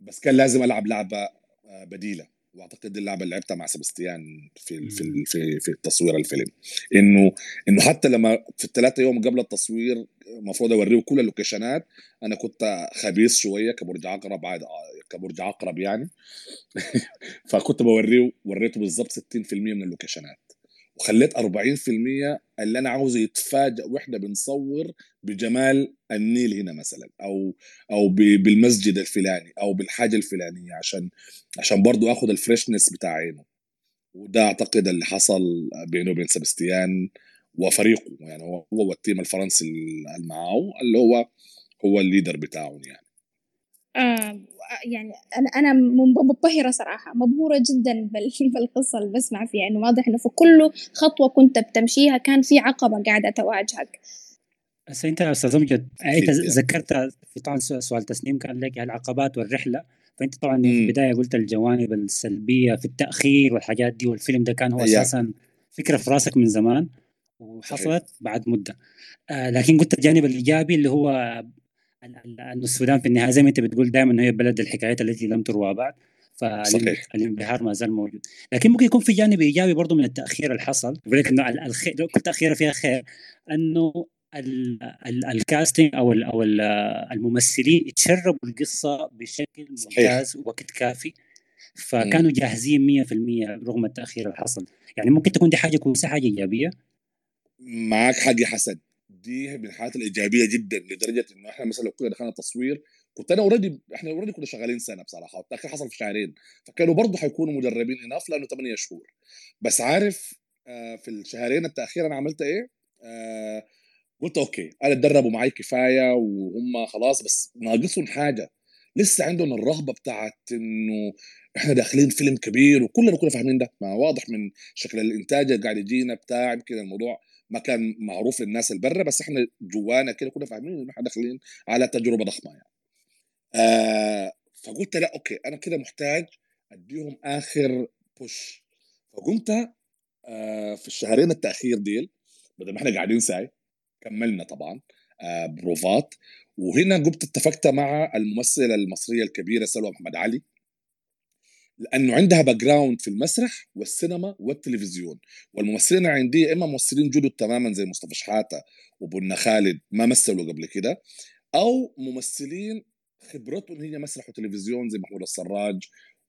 بس كان لازم ألعب لعبة آه، بديلة. واعتقد اللعبة اللي لعبتها مع سبستيان في في في في تصوير الفيلم. انه إنه حتى لما في الثلاثه يوم قبل التصوير المفروض اوريه كل اللوكيشنات أنا كنت خبيث شوية كبرج عقرب عاد آه، كبرج عقرب يعني. فكنت بوريه وريته بالضبط 60% من اللوكيشنات. وخليت 40% اللي أنا عاوزه يتفاجئ وإحنا بنصور بجمال النيل هنا مثلا أو أو بالمسجد الفلاني أو بالحاجة الفلانية عشان عشان برضه اخذ ال freshness بتاع عينه. وده أعتقد اللي حصل بينه وبين سبستيان وفريقه يعني هو هو وال team الفرنسي اللي معاه اللي هو هو ال leader بتاعهم يعني. آه. يعني أنا أنا منبهرة صراحة مبهورة جدا بالقصة اللي بسمع فيها. إنه واضح إنه في كل خطوة كنت بتمشيها كان في عقبة قاعدة تواجهك. بس أنت يا أستاذ أمجد أنت ذكرت في طبعا سؤال تسنيم كان لك العقبات والرحلة. فأنت طبعا في البداية قلت الجوانب السلبية في التأخير والحاجات دي والفيلم ده كان هو أساسا فكرة في راسك من زمان وحصلت بعد مدة. آه لكن قلت الجانب الإيجابي اللي هو انه السودان في النهاية زي ما أنت بتقول دائما هي بلد الحكايات التي لم تروى بعد فالانبهار ما زال موجود. لكن ممكن يكون في جانب إيجابي برضه من التأخير اللي حصل لك إنه الخير كل تأخيرة فيها خير إنه ال casting أو أو الممثلين يتشربوا القصة بشكل ممتاز ووقت كافي فكانوا جاهزين 100% رغم التأخير اللي حصل يعني ممكن تكون دي حاجة كويسة حاجة إيجابية؟ معك حق يا حسن. دي من الحاجات الإيجابية جدا لدرجة إنه إحنا مثلا لو كنا دخلنا تصوير كنت أنا already إحنا already كنا شغالين سنة بصراحة والتاخير حصل في شهرين فكانوا برضه حيكونوا مدربين enough لأنه 8 شهور. بس عارف آه في الشهرين التأخير أنا عملت إيه؟ آه قلت okay أنا اتدربوا معي كفاية وهم خلاص بس ناقصهم حاجة. لسه عندهم الرهبه بتاعت إنه إحنا داخلين فيلم كبير وكلنا كنا فاهمين ده. ما واضح من شكل الإنتاج اللي قاعد يجينا بتاع يمكن الموضوع ما كان معروف للناس البرة بس إحنا جوانا كده كنا فاهمين إن إحنا داخلين على تجربة ضخمة يعني. آه فقلت لا okay أنا كده محتاج أديهم آخر push فقمت آه في الشهرين التأخير ديل بدل ما إحنا قاعدين ساي كملنا طبعا آه بروفات. وهنا قمت اتفقت مع الممثلة المصرية الكبيرة سلوى محمد علي. لأنه عندها background في المسرح والسينما والتلفزيون. والممثلين عندي إما ممثلين جدد تماما زي مصطفى شحاتة وبنا خالد ما مثلوا قبل كده أو ممثلين خبرتهم هي مسرح وتلفزيون زي محمود السراج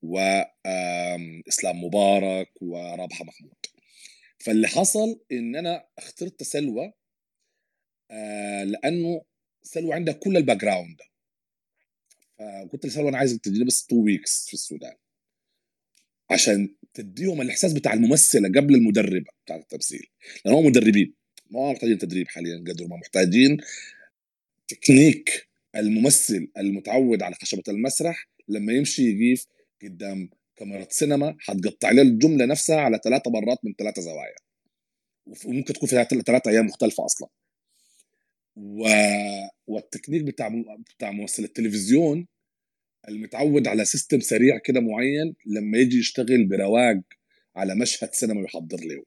واسلام مبارك ورابحه محمود. فاللي حصل إن أنا اخترت سلوى آه لأنه سلوى عندها كل ال background فقلت لسلوى أنا عايزك تجي بس 2 weeks في السودان. عشان تديهم الإحساس بتاع الممثلة قبل المدربه بتاع التمثيل. لأن هم مدربين. ما محتاجين تدريب حاليا قدر ما محتاجين تكنيك الممثل المتعود على خشبة المسرح لما يمشي يقيف قدام كاميرا سينما حتقطع له الجملة نفسها على ثلاثة مرات من ثلاثة زوايا. وممكن تكون فيها ثلاث أيام مختلفة أصلا. و... والتكنيك بتاع بتاع ممثل التلفزيون المتعود على system سريع كده معين لما يجي يشتغل برواق على مشهد سينما يحضر له.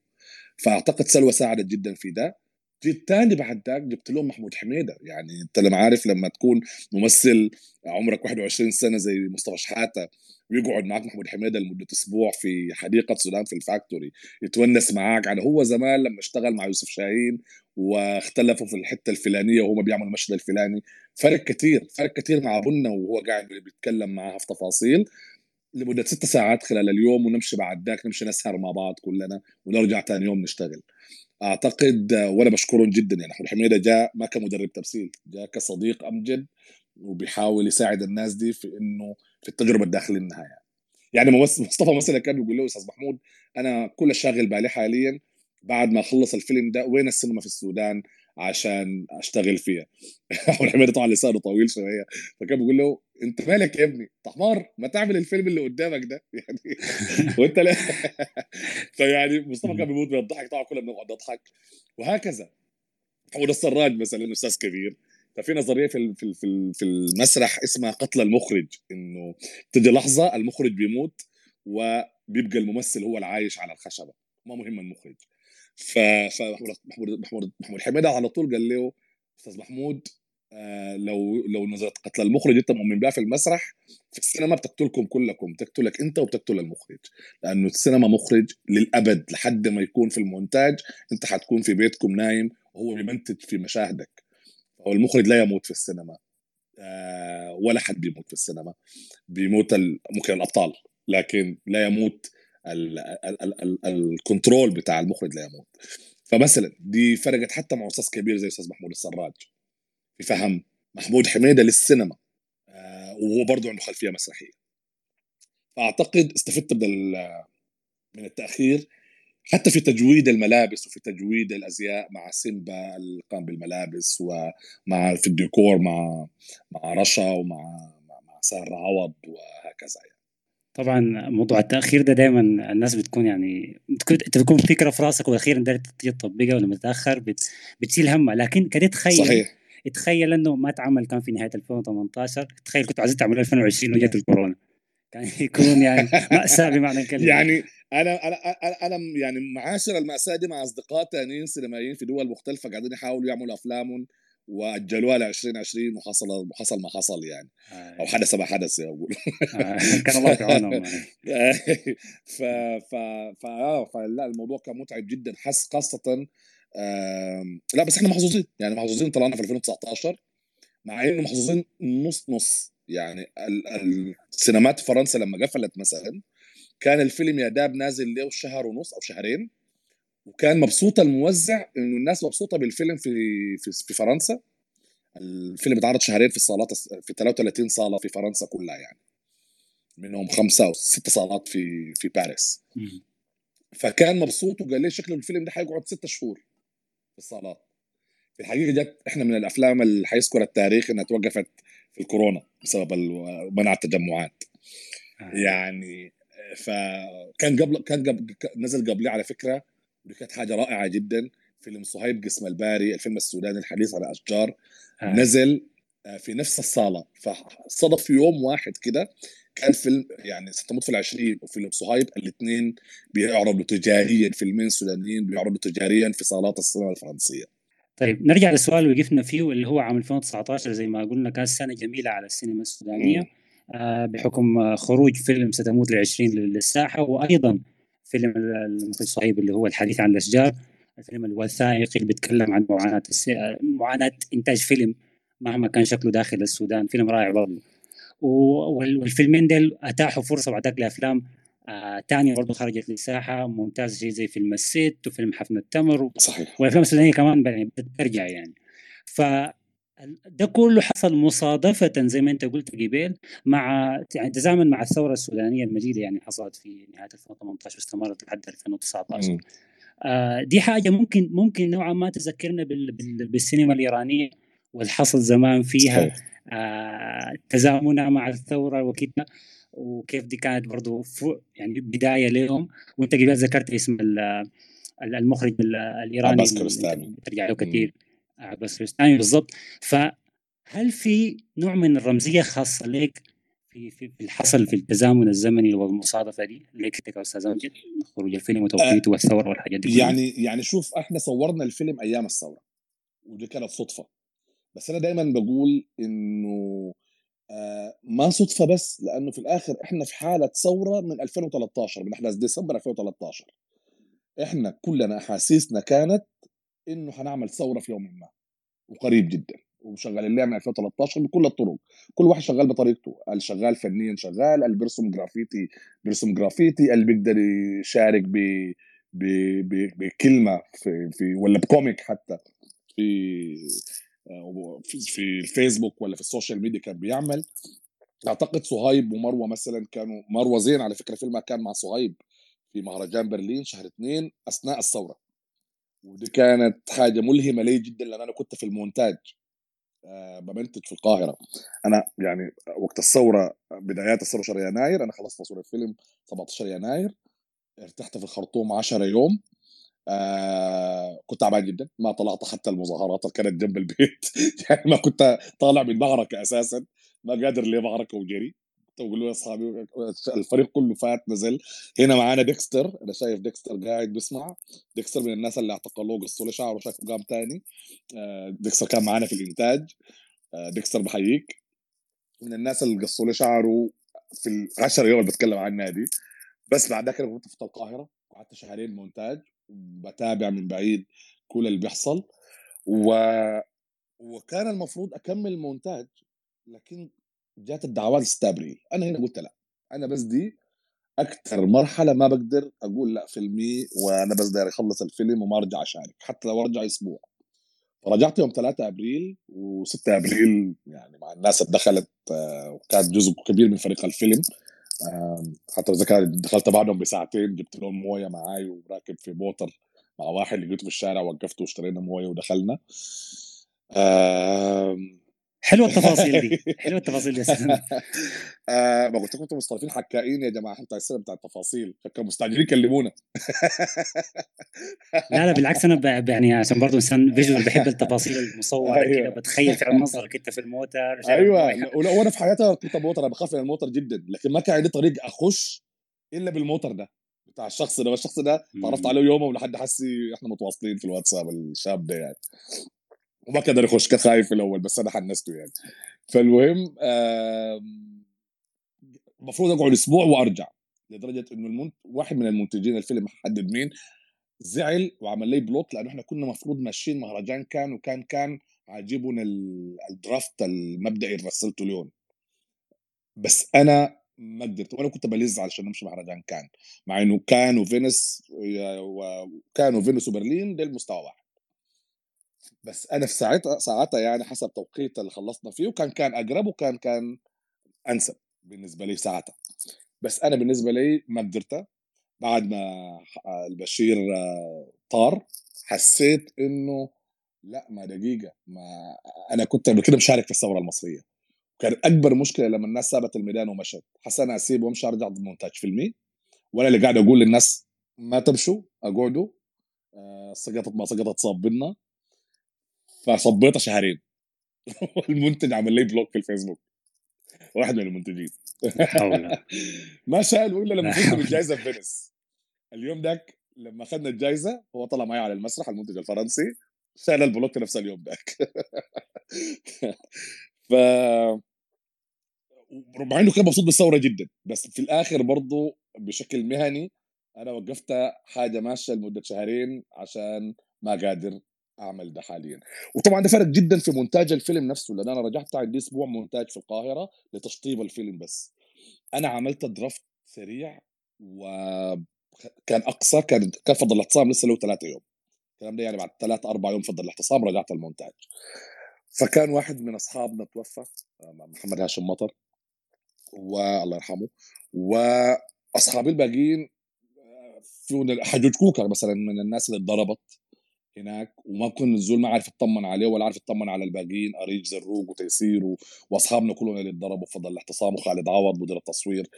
فأعتقد سلوى ساعدت جدا في ده. جيت تاني بعد ذاك جبت لهم محمود حميدة. يعني أنت لما عارف لما تكون ممثل عمرك 21 سنة زي مصطفى شحاتة ويقعد معك محمود حميدة لمدة أسبوع في حديقة سودان في الفاكتوري يتونس معك يعني هو زمان لما اشتغل مع يوسف شاهين واختلفوا في الحتة الفلانية وهم بيعملوا المشهد الفلاني. فرق كثير فرق كثير مع بنا وهو قاعد بيتكلم معها في تفاصيل لمدة ست ساعات خلال اليوم ونمشي بعد ذاك نمشي نسهر مع بعض كلنا ونرجع ثاني يوم نشتغل. أعتقد وأنا بشكرهم جدا يعني. أحمد حميدة جاء ما كمدرب تمثيل جاء كصديق أمجد وبيحاول يساعد الناس دي في إنه في التجربة الداخلية النهاية. يعني مصطفى مثلا كان بيقول له أستاذ محمود أنا كل الشاغل بالي حاليا بعد ما اخلص الفيلم ده وين السينما في السودان؟ عشان أشتغل فيها. احمد حميده طبعا لسانه طويل شوية. فكان بيقول له أنت مالك يا ابني؟ انت حمار ما تعمل الفيلم اللي قدامك ده. يعني وأنت لا فيعني مصطفى كان بيموت بيضحك طبعا كلنا بنقعد نضحك. وهكذا. محمود السراج مثلا أستاذ كبير. ففي نظرية في في في المسرح اسمها قتل المخرج إنه تجي لحظة المخرج بيموت وبيبقى الممثل هو العايش على الخشبة. ما مهم المخرج. فمحمود محمود محمود حميدة على طول قال له أستاذ محمود آه لو لو نظرت قتل المخرج أنت مؤمن بها في المسرح في السينما بتقتلكم كلكم تقتلك أنت وبتقتل المخرج. لأنه السينما مخرج للأبد لحد ما يكون في المونتاج أنت حتكون في بيتكم نايم وهو بيمنتج في مشاهدك. هو المخرج لا يموت في السينما آه ولا حد بيموت في السينما. بيموت ممكن الأبطال لكن لا يموت ال control بتاع المخرج لا يموت. فمثلا دي فرقت حتى مع أستاذ كبير زي أستاذ محمود السراج. في فهم محمود حميدة للسينما. آه وهو برضه عنده خلفية مسرحية. فأعتقد استفدت من من التأخير. حتى في تجويد الملابس وفي تجويد الأزياء مع سيمبا اللي قام بالملابس ومع في الديكور مع مع رشا ومع مع ساره عوض وهكذا يعني. طبعا موضوع التأخير ده دائما الناس بتكون يعني أنت بتكون فكره في رأسك وأخيرا تجي تطبقها ولما تاخر بت... بتشيل همها لكن كده تخيل صحيح. تخيل إنه ما اتعمل كان في نهاية 2018 تخيل كنت عايز تعمل 2020 وجت الكورونا. كان يكون يعني مأساة بمعنى الكلمة. يعني أنا أنا أنا يعني معاشر المأساة دي مع أصدقاء ثانيين سينمائيين في دول مختلفة قاعدين يحاولوا يعملوا افلام واجلوها ل 2020 وحصل وحصل ما حصل يعني. آه. أو حدث ما حدث زي ما بقول آه. كان الله في عونهم ف ف ف آه فلا الموضوع كان متعب جدا. حس خاصة لا بس إحنا محظوظين. يعني محظوظين طلعنا في 2019 مع إنه محظوظين نص نص. يعني السينمات في فرنسا لما قفلت مثلا كان الفيلم يا داب نازل له شهر ونص أو شهرين. وكان مبسوط الموزع إنه الناس مبسوطة بالفيلم في في, في فرنسا. الفيلم اتعرض شهرين في الصالات في 33 صالة في فرنسا كلها يعني. منهم خمسة أو ست صالات في في باريس. فكان مبسوط وقال لي شكله الفيلم ده حيقعد ست شهور في الصالات. في الحقيقة جت إحنا من الأفلام اللي حيذكر التاريخ إنها توقفت في الكورونا بسبب منع التجمعات. آه. يعني فكان قبل كان قبل نزل قبلي على فكرة ودي كانت حاجة رائعة جدا. فيلم صهيب قسم الباري الفيلم السوداني الحديث على أشجار آه. نزل في نفس الصالة. فصدف في يوم واحد كده كان فيلم يعني ستموت في العشرين وفيلم صهيب الاثنين بيعرضوا تجاريا فيلمين سودانيين بيعرضوا تجاريا في صالات السينما الفرنسية. طيب نرجع للسؤال اللي وقفنا فيه اللي هو عام 2019 زي ما قلنا كانت سنة جميلة على السينما السودانية. آه بحكم خروج فيلم ستموت للعشرين للساحة وأيضا فيلم المخرج صهيب اللي هو الحديث عن الأشجار الفيلم الوثائقي اللي بيتكلم عن معاناة معاناة إنتاج فيلم مهما كان شكله داخل السودان فيلم رائع برضه. والفيلمين ديل أتاحوا فرصة بعدك لأفلام آه تانية برضه خرجت للساحة ممتاز شيء زي فيلم الست وفيلم حفن التمر صحيح. والأفلام السودانية كمان يعني بترجع يعني. ف ده كله حصل مصادفة زي ما أنت قلت قبيل مع يعني تزامن مع الثورة السودانية المجيدة يعني حصلت في نهاية 2018 واستمرت لحد 2019 آه دي حاجة ممكن ممكن نوعا ما تذكرنا بال بال بالسينما الإيرانية والحصل زمان فيها آه تزامنها مع الثورة وكده وكيف دي كانت برضو يعني بداية لهم. وأنت قبل ذكرت اسم المخرج الإيراني عباس كرستاني ترجع له كثير. عباس كرستاني بالضبط. فهل في نوع من الرمزية خاصة لك في في في الحصل في التزامن الزمني والمصادفة دي؟ اللي كنت أستاذ أمجد؟ خروج الفيلم وتوقيته والثورة والحاجات دي يعني يعني شوف إحنا صورنا الفيلم أيام الثورة ودي كانت صدفة. بس أنا دايما بقول إنه آه ما صدفة بس لأنه في الآخر إحنا في حالة ثورة من 2013 من أحداث ديسمبر 2013 إحنا كلنا أحاسيسنا كانت إنه حنعمل ثورة في يوم ما وقريب جدا وشغالين لها من 2013 بكل الطرق. كل واحد شغال بطريقته اللي شغال فنيا شغال اللي بيرسم جرافيتي بيرسم جرافيتي اللي بيقدر يشارك ب بكلمة في, في ولا ب comic حتى في في الفيسبوك ولا في ال social media كان بيعمل. أعتقد صهيب ومروة مثلا كانوا مروة زين على فكرة فيلمها كان مع صهيب في مهرجان برلين شهر اثنين أثناء الثورة. ودي كانت حاجة ملهمة لي جدا لأن أنا كنت في المونتاج آه بمنتج في القاهرة. أنا يعني وقت الثورة بدايات الثورة شهر يناير أنا خلصت تصوير الفيلم 17 يناير ارتحت في الخرطوم 10 يوم. آه كنت تعبان جدا ما طلعت حتى المظاهرات اللي كانت جنب البيت. يعني ما كنت طالع من معركه أساسا ما قادر ليه معركه وجري. بقول له يا أصحابي الفريق كله فات نزل. هنا معانا ديكستر أنا شايف ديكستر قاعد بيسمع. ديكستر من الناس اللي اعتقلوه قصوا له شعره شكله قام تاني. آه ديكستر كان معانا في الإنتاج. آه ديكستر بحييك. من الناس اللي قصوا له شعره في العشر يوم اللي بتكلم عنها دي. بس بعد ذاك كنت في القاهرة قعدت شهرين مونتاج وبتابع من بعيد كل اللي بيحصل. و... وكان المفروض أكمل مونتاج لكن جات الدعوات 6 ابريل أنا هنا قلت لا. أنا بس دي أكثر مرحلة ما بقدر أقول لا فيلمي وأنا بس داير أخلص الفيلم وما أرجع أشارك حتى لو أرجع أسبوع. فرجعت يوم 3 أبريل و6 أبريل يعني مع الناس اللي دخلت آه، وكانت جزء كبير من فريق الفيلم. حتى اذا دخلت بعدهم بساعتين جبت لهم موية معاي وراكب في موتر مع واحد لقيته في الشارع وقفته واشترينا موية ودخلنا. حلوة التفاصيل دي. حلوة التفاصيل دي آه ما قلت لكم أنتم مصطلحين حكائين يا جماعة أنتوا السنة بتاع التفاصيل. كانوا مستعجلين يكلمونا. لا لا بالعكس أنا يعني عشان برضه إنسان فيجوال بحب التفاصيل المصوره أيوة. كده بتخيل في منظرك أنت في الموتر أيوه. وأنا في حياتي كنت موتر أنا بخاف من الموتر جدا. لكن ما كان عندي طريق أخش إلا بالموتر ده بتاع الشخص ده. الشخص ده تعرفت عليه يومه ولحد حسي إحنا متواصلين في الواتساب الشاب ده يعني. وما قدر يخش كان خايف في الأول بس أنا حنسته يعني. فالمهم المفروض أقعد أسبوع وأرجع لدرجة إنه المنت... واحد من المنتجين الفيلم حدد مين زعل وعمل لي block لأنه إحنا كنا مفروض ماشيين مهرجان كان وكان كان عاجبنا ال draft المبدئي اللي رسلته اليوم بس أنا ما قدرت وأنا كنت pleased علشان نمشي مهرجان كان مع إنه كان وفينس وكان وفينس وبرلين ده المستوى واحد. بس أنا في ساعتها ساعتها يعني حسب توقيت اللي خلصنا فيه وكان كان اقرب وكان كان أنسب بالنسبة لي ساعتها. بس أنا بالنسبة لي ما قدرت. بعد ما البشير طار حسيت إنه لا ما دقيقة ما أنا كنت قبل كده مشارك في الثورة المصرية. كان أكبر مشكلة لما الناس سابت الميدان ومشت. حسن أسيب وأمشي أرجع ضد مونتاج فيلمي وأنا اللي قاعد أقول للناس ما تمشوا أقعدوا آه، سقطت ما سقطت صاب بنا فصبيتها شهرين. والمنتج عمل لي block في الفيسبوك. واحد من المنتجين. ما شالوا الا لما فزت بالجائزه في فينيس. اليوم ذاك لما اخذنا الجائزه هو طلع معي على المسرح المنتج الفرنسي شال ال block نفس اليوم ذاك ف مع إنه كان مبسوط بالثورة جدا بس في الآخر برضه بشكل مهني أنا وقفت حاجة ماشية لمدة شهرين عشان ما قادر أعمل ده حاليا. وطبعا ده فرق جدا في مونتاج الفيلم نفسه لأن أنا رجعت عندي أسبوع مونتاج في القاهرة لتشطيب الفيلم بس. أنا عملت درافت سريع وكان أقصى كان كان فضل الاعتصام لسه له ثلاثة يوم. الكلام ده يعني بعد ثلاث أربع يوم فضل الاعتصام رجعت المونتاج. فكان واحد من أصحابنا توفى محمد هاشم مطر والله يرحمه. وأصحابي الباقيين في حجوج كوكا مثلا من الناس اللي اتضربت. هناك وما كنا الزول ما عارف يطمن عليه ولا عارف يطمن على الباقيين أريج زروق وتيسير. وأصحابنا كلهم اللي اتضربوا فضل الاعتصام وخالد عوض مدير التصوير.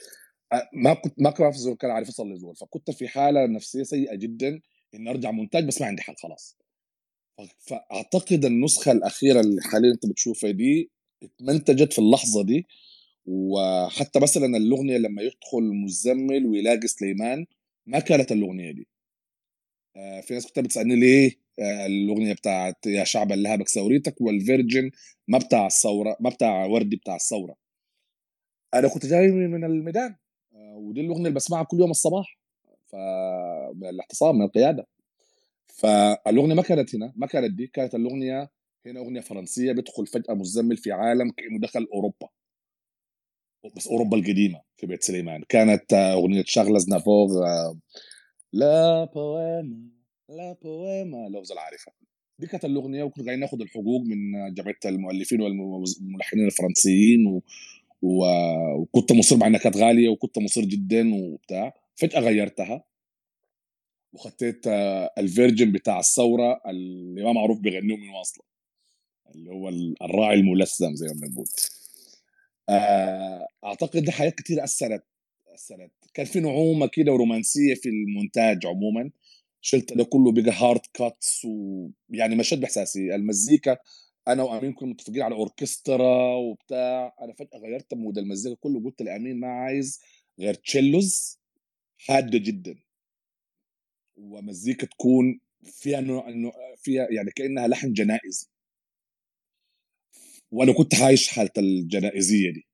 ما كنت ما كنت عارف الزول كان عارف يصل للزول فكنت في حالة نفسية سيئة جدا إني أرجع مونتاج بس ما عندي حل خلاص. فأعتقد النسخة الأخيرة اللي حاليا أنت بتشوفها دي اتمنتجت في اللحظة دي. وحتى مثلا الأغنية لما يدخل مزمل ويلاقي سليمان ما كانت الأغنية دي. آه، في ناس كنت بتسألني ليه؟ الأغنية بتاعت يا شعب اللهبك ثوريتك والفيرجن ما بتاع الثورة ما بتاع وردي بتاع الثورة. أنا كنت جاي من الميدان. آه، ودي الأغنية اللي بسمعها كل يوم الصباح. ف من القيادة. فالأغنية ما كانت هنا ما كانت دي كانت الأغنية هنا أغنية فرنسية بيدخل فجأة مزمل في عالم كانه دخل أوروبا. بس أوروبا القديمة في بيت سليمان. كانت أغنية شغلة زنافور لا بويما لا بويما لو العارفه دي كانت الأغنية وكنا قاعدين ناخذ الحقوق من جمعيه المؤلفين والملحنين الفرنسيين و... و... وكنت مصر مع إنها كانت غالية وكنت مصر جدا وبتاع. فجأة غيرتها وخطيت ال version بتاع الثورة اللي ما معروف بيغنيه من واصله اللي هو الراعي الملثم زي ما بنقول. أعتقد حاجات كثير أثرت أثرت. كان في نعومة كده ورومانسية في المونتاج عموما. شلت ده كله بقى hard cuts ويعني مشهد بإحساسي. المزيكا أنا وأمين كنا متفقين على أوركسترا وبتاع. أنا فجأة غيرت mood المزيكا كله قلت لأمين ما عايز غير cellos حادة جدا. ومزيكا تكون فيها نوع فيها يعني كأنها لحن جنائزي. وأنا كنت عايش حاله الجنائزية دي.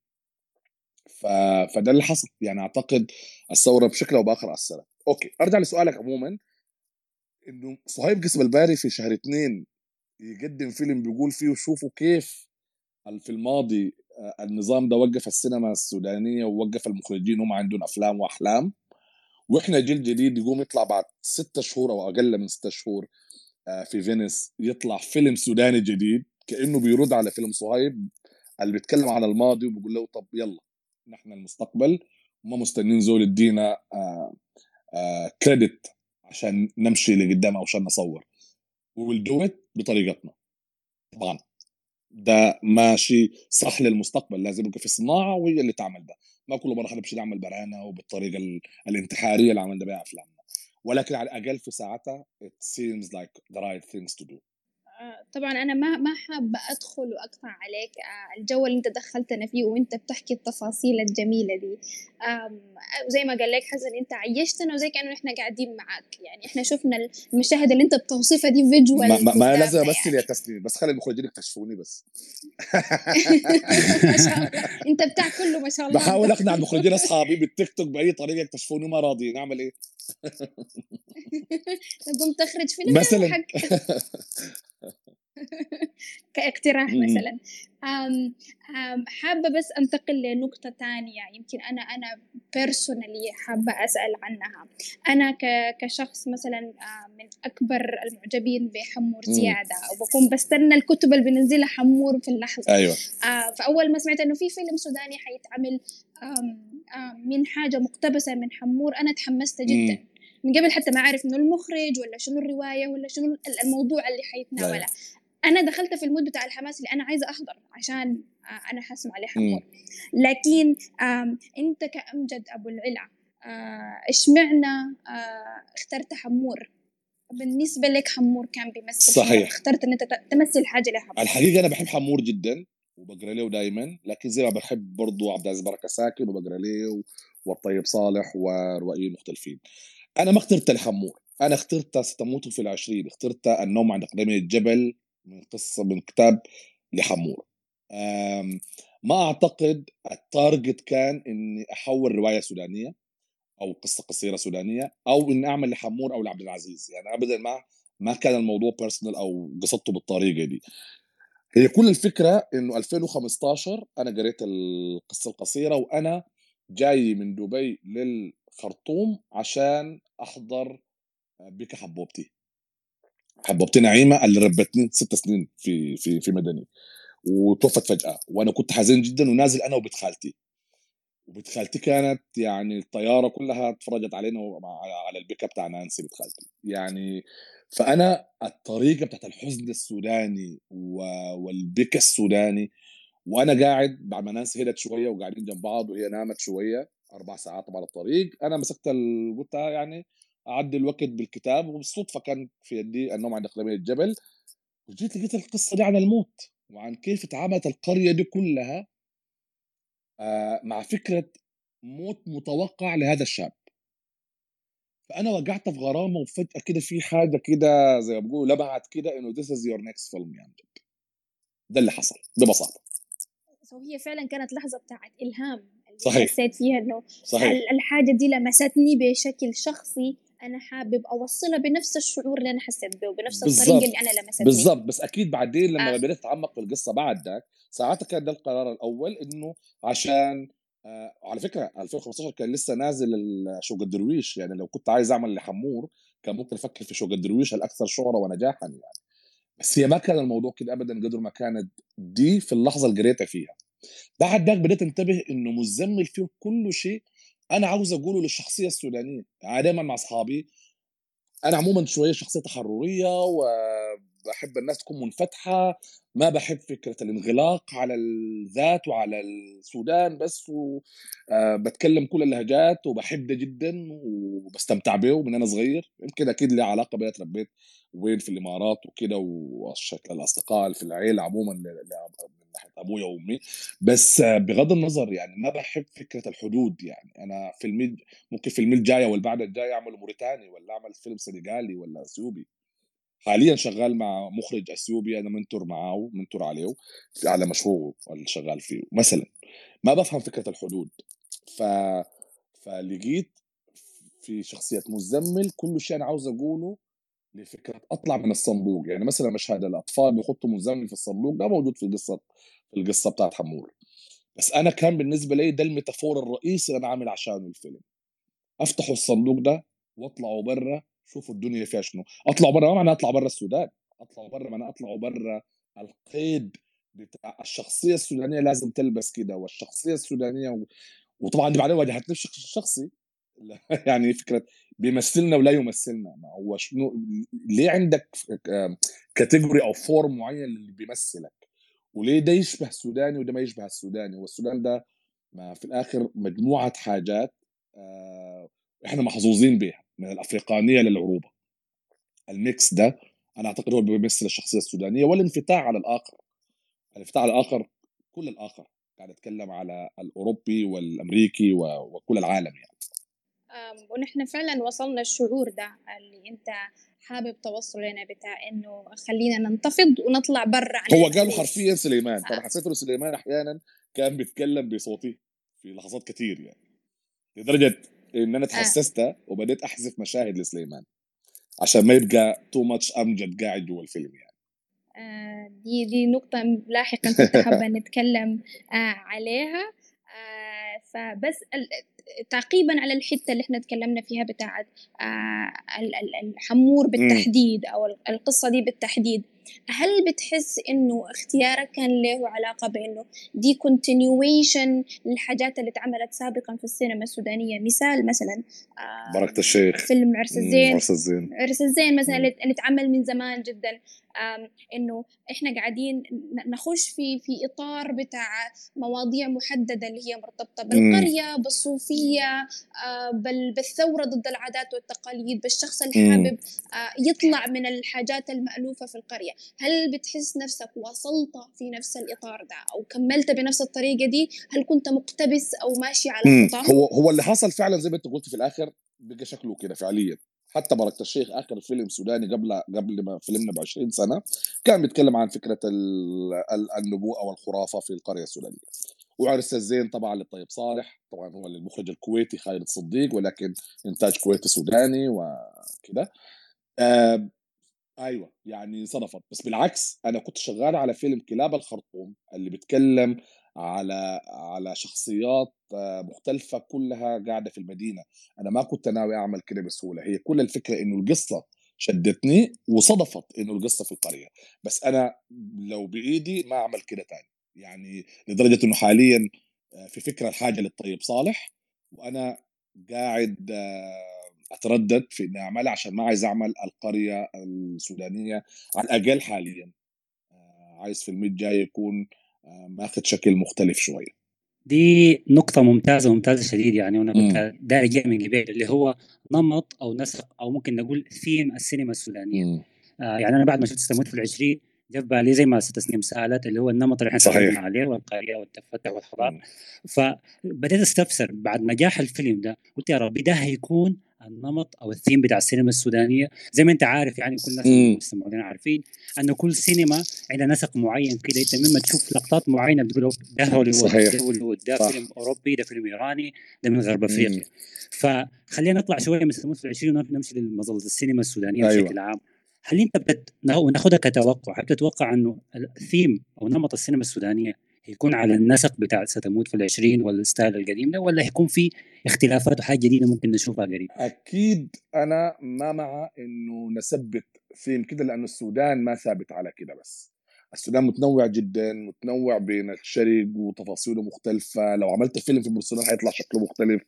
ف... فده اللي حصل. يعني أعتقد الثوره بشكل أو بآخر اثرت okay أرجع لسؤالك عموما. إنه صهيب قسم الباري في شهر اثنين يقدم فيلم بيقول فيه شوفوا كيف في الماضي آه، النظام ده وقف السينما السودانية ووقف المخرجين هم عندهم أفلام وأحلام. وإحنا جيل جديد يقوم يطلع بعد ستة شهور أو أقل من ستة شهور آه، في فينيس يطلع فيلم سوداني جديد كأنه بيرد على فيلم صهيب اللي بيتكلم عن الماضي وبيقول له طب يلا نحن المستقبل وما مستنين زول يدينا آه آه كريدت عشان نمشي لقدام أو عشان نصور. ويل دو ات بطريقتنا. طبعا. ده ماشي صح للمستقبل لازم يبقى في صناعه وهي اللي تعمل ده. ما كل مرة حنمشي نعمل برانا وبالطريقة الانتحارية اللي عملنا بها أفلامنا. ولكن على الأقل في ساعتها it seems like the right things to do. طبعا أنا ما ما حابة أدخل وأقطع عليك آه، الجو اللي أنت دخلتنا فيه وأنت بتحكي التفاصيل الجميلة دي. زي ما قال لك حسن أنت عيشتنا وزي كأنه إحنا قاعدين معاك. يعني إحنا شفنا المشاهد اللي أنت بتوصفها دي فيجوال ما, ما, ما لازم امثل يعني. يا تسليم بس خلي المخرجين يكتشفوني بس. ما شاء الله. أنت بتاع كله ما شاء الله. بحاول أقنع المخرجين أصحابي بالتيك توك بأي طريقة يكتشفوني ما راضيين أعمل إيه؟ قمت تخرج فيلم مثلا. كاقتراح مثلا. أم أم حابة بس أنتقل لنقطة تانية. يمكن أنا أنا بيرسونالي حابة أسأل عنها. أنا كشخص مثلا من أكبر المعجبين بحمور زيادة وبكون بستنى الكتب اللي بنزلها حمور في اللحظة. أيوة. فأول ما سمعت إنه في فيلم سوداني حيتعمل من حاجة مقتبسة من حمور أنا تحمست جدا. من قبل حتى ما أعرف إنه المخرج ولا شنو الرواية ولا شنو الموضوع اللي حيتناوله. أنا دخلت في المود بتاع الحماس اللي أنا عايزة أحضر عشان أنا حاسمع عليه حمور لكن أنت كأمجد أبو العلا آه، إيش معنى آه، اخترت حمور؟ بالنسبة لك حمور كان بيمثل صحيح. اخترت إن أنت تمثل حاجة لحمور. الحقيقة أنا بحب حمور جدا وبقرأ له دائما لكن زي ما بحب برضو عبد العزيز بركة ساكن وبقرأ له والطيب صالح وروائيين مختلفين. أنا ما اخترت الحمور أنا اخترت ستموت في العشرين. اخترت النوم عند اقدمي الجبل من قصة من كتاب لحمور ما أعتقد ال target كان إني أحول رواية سودانية أو قصة قصيرة سودانية أو إني أعمل لحمور أو لعبد العزيز. يعني ابدا ما ما كان الموضوع personal أو قصدته بالطريقة دي. هي كل الفكرة إنه 2015 أنا قريت القصة القصيرة وأنا جاي من دبي للخرطوم عشان أحضر بك حبوبتي. حبوبتي نعيمة اللي ربتني ست سنين في في في مدني. وتوفت فجأة. وأنا كنت حزين جدا ونازل أنا وبنت خالتي. وبنت خالتي كانت يعني الطيارة كلها اتفرجت علينا على البيك بتاع نانسي بنت خالتي. يعني فأنا الطريقة بتاعت الحزن السوداني والبكا السوداني وأنا قاعد بعد ما نانسي هدت شوية وقاعدين جنب بعض وهي نامت شوية أربع ساعات على الطريق أنا مسكت قلت يعني أعدي الوقت بالكتاب. وبالصدفة كان في يدي النوم عند اقليميه الجبل. وجيت لقيت القصة دي عن الموت وعن كيف تعاملت القرية دي كلها آه، مع فكرة موت متوقع لهذا الشاب. فأنا وقعت في غرامة وفجأة كده في حاجة كده زي ما بيقولوا لمعت كده إنه this is your next film يعني ده اللي حصل. ببساطه وهي فعلا كانت لحظة بتاعت إلهام. صحيح. حسيت فيها إنه صحيح. ال- الحاجة دي لمستني بشكل شخصي؟ أنا حابب أوصلها بنفس الشعور اللي أنا حسيت به وبنفس. الطريقة اللي أنا لمستني. بالضبط. بس أكيد بعدين لما آه. بديت أتعمق في القصة بعد ذاك ساعتها كان ده القرار الأول إنه عشان آه على فكرة 2015 كان لسه نازل شوق الدرويش. يعني لو كنت عايز أعمل لحمور كان ممكن أفكر في شوق الدرويش الأكثر شهره ونجاحا يعني. بس هي ما كان الموضوع كده ابدا قدر ما كانت دي في اللحظة اللي قريتها فيها. بعد ذاك بديت انتبه إنه مزمل فيه كل شيء أنا عاوز أقوله للشخصية السودانية دايما مع أصحابي. أنا عموما شوية شخصية تحررية وبحب الناس تكون منفتحة ما بحب فكرة الانغلاق على الذات وعلى السودان بس وبتكلم كل اللهجات وبحب ده جدا وبستمتع به من أنا صغير. يمكن أكيد لي علاقة بيا تربيت وين في الإمارات وكده وشكل الاصدقاء في العيلة عموما من ناحية أبويا وأمي. بس بغض النظر يعني ما بحب فكرة الحدود يعني. أنا فيلمي ممكن فيلمي الجاية واللي بعد الجاية اعمله موريتاني ولا أعمل فيلم سنغالي ولا أثيوبي. حاليا شغال مع مخرج أثيوبي أنا منتور معاه منتور عليه على مشروعه اللي شغال فيه. مثلا ما بفهم فكرة الحدود. ف فلقيت في شخصيه مزمل كل شيء أنا عاوز أقوله لفكرة أطلع من الصندوق. يعني مثلا مشهد الأطفال بيحطوا مزمل في الصندوق ده موجود في القصة في القصة بتاعت حمور بس أنا كان بالنسبة لي ده الميتافور الرئيسي اللي أنا عامل عشانه الفيلم. أفتحوا الصندوق ده وأطلعوا برا شوفوا الدنيا فيها شنو. اطلعوا برا ما معناه أطلع برا السودان. اطلعوا برا معناه أطلعوا برا القيد بتاع الشخصية السودانية لازم تلبس كده والشخصية السودانية و... وطبعا دي بعدين واجهتني بشكل شخصي يعني فكرة بيمثلنا ولا يمثلنا. ما هو شنو ليه عندك category أو form معين اللي بيمثلك؟ وليه ده يشبه السوداني وده ما يشبه السوداني؟ والسودان ده ما في الآخر مجموعة حاجات آه، إحنا محظوظين بها من الأفريقانية للعروبه ال mix ده أنا أعتقد هو بيمثل الشخصية السودانية والانفتاح على الآخر. الانفتاح على الآخر كل الآخر قاعد اتكلم على الأوروبي والأمريكي وكل العالم يعني. ونحن فعلا وصلنا الشعور ده اللي أنت حابب توصل لنا بتاع إنه خلينا ننتفض ونطلع برا عن هو الحدود. قال حرفيا سليمان. آه. فانا حسيت إنه سليمان أحيانا كان بيتكلم بصوتي في لحظات كتير يعني. لدرجة إن أنا تحسست وبديت أحذف مشاهد لسليمان عشان ما يبقى تو ماتش أمجد قاعد جوا الفيلم يعني. آه، دي دي نقطة لاحقا كنت حابة نتكلم آه، عليها. آه، فبس تعقيبا على الحتة اللي إحنا تكلمنا فيها بتاعت آه، ال- ال- الحمور بالتحديد أو ال- القصة دي بالتحديد. هل بتحس إنه اختيارك كان له علاقة بإنه دي continuation للحاجات اللي اتعملت سابقا في السينما السودانية؟ مثال مثلا آه، بركة الشيخ فيلم عرس الزين. عرس الزين. عرس الزين مثلا. اللي اتعمل من زمان جدا. إنه إحنا قاعدين نخش في في إطار بتاع مواضيع محددة اللي هي مرتبطة بالقرية بالصوفية آه، بال- بالثورة ضد العادات والتقاليد بالشخص اللي. حابب آه، يطلع من الحاجات المألوفة في القرية. هل بتحس نفسك وصلت في نفس الإطار ده أو كملت بنفس الطريقة دي؟ هل كنت مقتبس أو ماشي على. خطاه هو هو اللي حصل فعلا زي ما أنت قلت في الآخر بقى شكله كده فعليا. حتى بركة الشيخ آخر فيلم سوداني قبل قبل ما فيلمنا ب 20 سنة كان بيتكلم عن فكرة ال- ال- النبوءة والخرافة في القرية السودانية. وعرس الزين طبعا للطيب صالح طبعا هو المخرج الكويتي خالد صديق ولكن إنتاج كويتي سوداني وكده. أيوه يعني صدفت. بس بالعكس أنا كنت شغال على فيلم كلاب الخرطوم اللي بيتكلم على على شخصيات آه، مختلفة كلها قاعدة في المدينة. أنا ما كنت ناوي أعمل كده بسهولة. هي كل الفكرة إنه القصة شدتني وصدفت إنه القصة في القريه بس أنا لو بإيدي ما أعمل كده تاني. يعني لدرجة إنه حاليا آه، في فكرة الحاجة للطيب صالح وأنا قاعد آه، أتردد في إني اعملها عشان ما عايز أعمل القرية السودانية على الأقل حاليا. آه، عايز فيلمي الجاي يكون آه، ماخذ شكل مختلف شوية دي نقطة ممتازة ممتازة شديد يعني وأنا مم. كنت داير جاي من قبل اللي هو نمط أو نسق أو ممكن نقول ثيم السينما السودانية. آه يعني أنا بعد ما شفت استموت في العشرين جاب بالي زي ما ست سنين سألت اللي هو النمط اللي إحنا صحيح. عليه والقريه والتفتح والحضاره فبديت أستفسر بعد نجاح الفيلم ده قلت يا ربي ده هيكون النمط أو الثيم بتاع السينما السودانية زي ما أنت عارف يعني كل الناس. المستمعين عارفين انه كل سينما عندها نسق معين كده أنت مما تشوف لقطات معينة بتقول ده هوليوود صحيح. ده هوليوود ده. فيلم أوروبي ده فيلم إيراني ده من غرب أفريقيا فخلينا نطلع شوية من سنوات في العشرين ونمشي لمظله السينما السودانية أيوة. بشكل عام هل أنت بت... ناخذها كتوقع هل تتوقع أنه الثيم أو نمط السينما السودانية هيكون على النسق بتاع ستموت في العشرين وال style القديم ده ولا هيكون في اختلافات وحاجة جديدة ممكن نشوفها قريب؟ أكيد أنا ما مع إنه نثبت ثيم كده لأنه السودان ما ثابت على كده بس السودان متنوع جدا متنوع بين الشرق وتفاصيله مختلفة. لو عملت فيلم في السودان حيطلع شكله مختلف